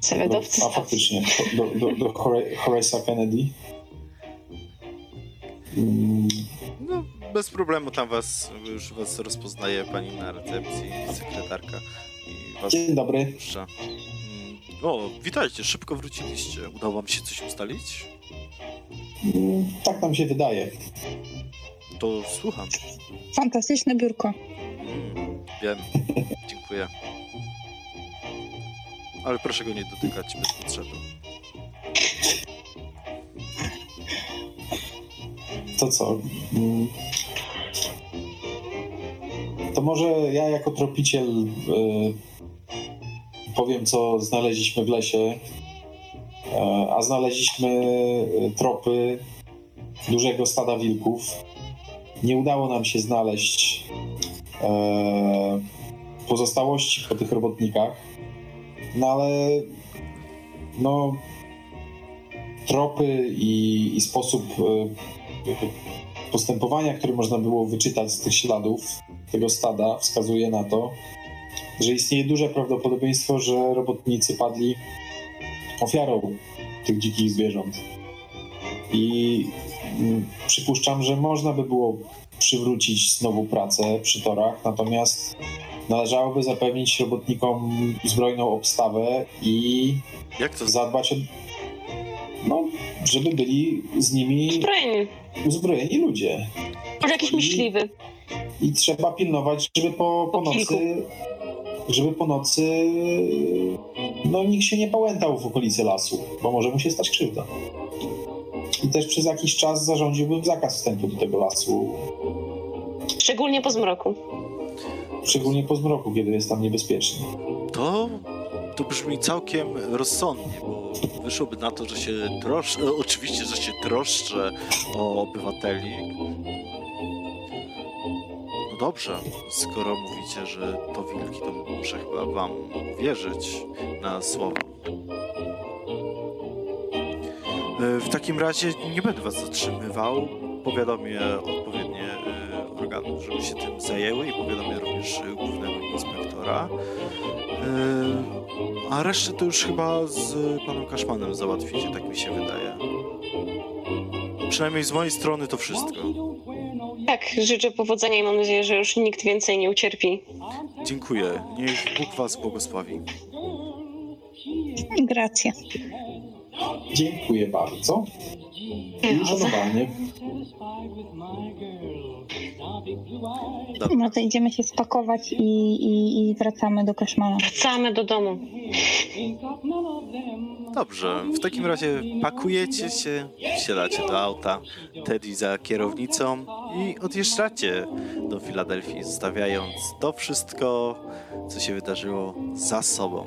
Speaker 3: Sobie
Speaker 1: Do,
Speaker 3: dowcy
Speaker 1: a faktycznie, do, do, do Hora- Horace'a Kennedy. Mm,
Speaker 2: No, bez problemu tam was, już was rozpoznaje pani na recepcji, sekretarka was
Speaker 1: Dzień dobry.
Speaker 2: puszcza. Mm, O, witajcie, szybko wróciliście. Udało wam się coś ustalić?
Speaker 1: Mm, Tak nam się wydaje.
Speaker 2: To słucham.
Speaker 4: Fantastyczne biurko.
Speaker 2: Mm, wiem, dziękuję. Ale proszę go nie dotykać bez potrzeby.
Speaker 1: To co? Mm, To może ja jako tropiciel y, powiem, co znaleźliśmy w lesie. E, A znaleźliśmy y, tropy dużego stada wilków. Nie udało nam się znaleźć e, pozostałości po tych robotnikach. No ale no tropy i, i sposób e, postępowania, który można było wyczytać z tych śladów tego stada, wskazuje na to, że istnieje duże prawdopodobieństwo, że robotnicy padli ofiarą tych dzikich zwierząt. I mm, przypuszczam, że można by było przywrócić znowu pracę przy torach, natomiast należałoby zapewnić robotnikom zbrojną obstawę i
Speaker 2: Jak to?
Speaker 1: zadbać o. No, żeby byli z nimi
Speaker 3: Zbrojeni.
Speaker 1: uzbrojeni ludzie.
Speaker 3: Może jakiś myśliwy.
Speaker 1: I trzeba pilnować, żeby po, po
Speaker 3: Po kilku.
Speaker 1: Żeby po nocy. No, nikt się nie pałętał w okolicy lasu, bo może mu się stać krzywda. I też przez jakiś czas zarządziłbym zakaz wstępu do tego lasu,
Speaker 3: Szczególnie po zmroku.
Speaker 1: szczególnie po zmroku, kiedy jest tam niebezpiecznie.
Speaker 2: To, to brzmi całkiem rozsądnie, bo wyszłoby na to, że się trosz... e, Oczywiście, że się troszczę o obywateli. Dobrze, skoro mówicie, że to wilki, to muszę chyba wam wierzyć na słowo. E, W takim razie nie będę was zatrzymywał. Powiadomię odpowiednie e, organy, żeby się tym zajęły i powiadomię również e, głównego inspektora. A resztę to już chyba z panem Kaszmanem załatwicie, tak mi się wydaje. Przynajmniej z mojej strony to wszystko.
Speaker 3: Tak, życzę powodzenia i mam nadzieję, że już nikt więcej nie ucierpi.
Speaker 2: Dziękuję. Niech Bóg was błogosławi.
Speaker 4: Gracja.
Speaker 1: Dziękuję bardzo. I uszanowanie.
Speaker 4: No to idziemy się spakować i, i, i wracamy do Kaszmana.
Speaker 3: Wracamy do domu.
Speaker 2: Dobrze, w takim razie pakujecie się, wsiadacie do auta, Teddy za kierownicą i odjeżdżacie do Filadelfii, zostawiając to wszystko, co się wydarzyło za sobą.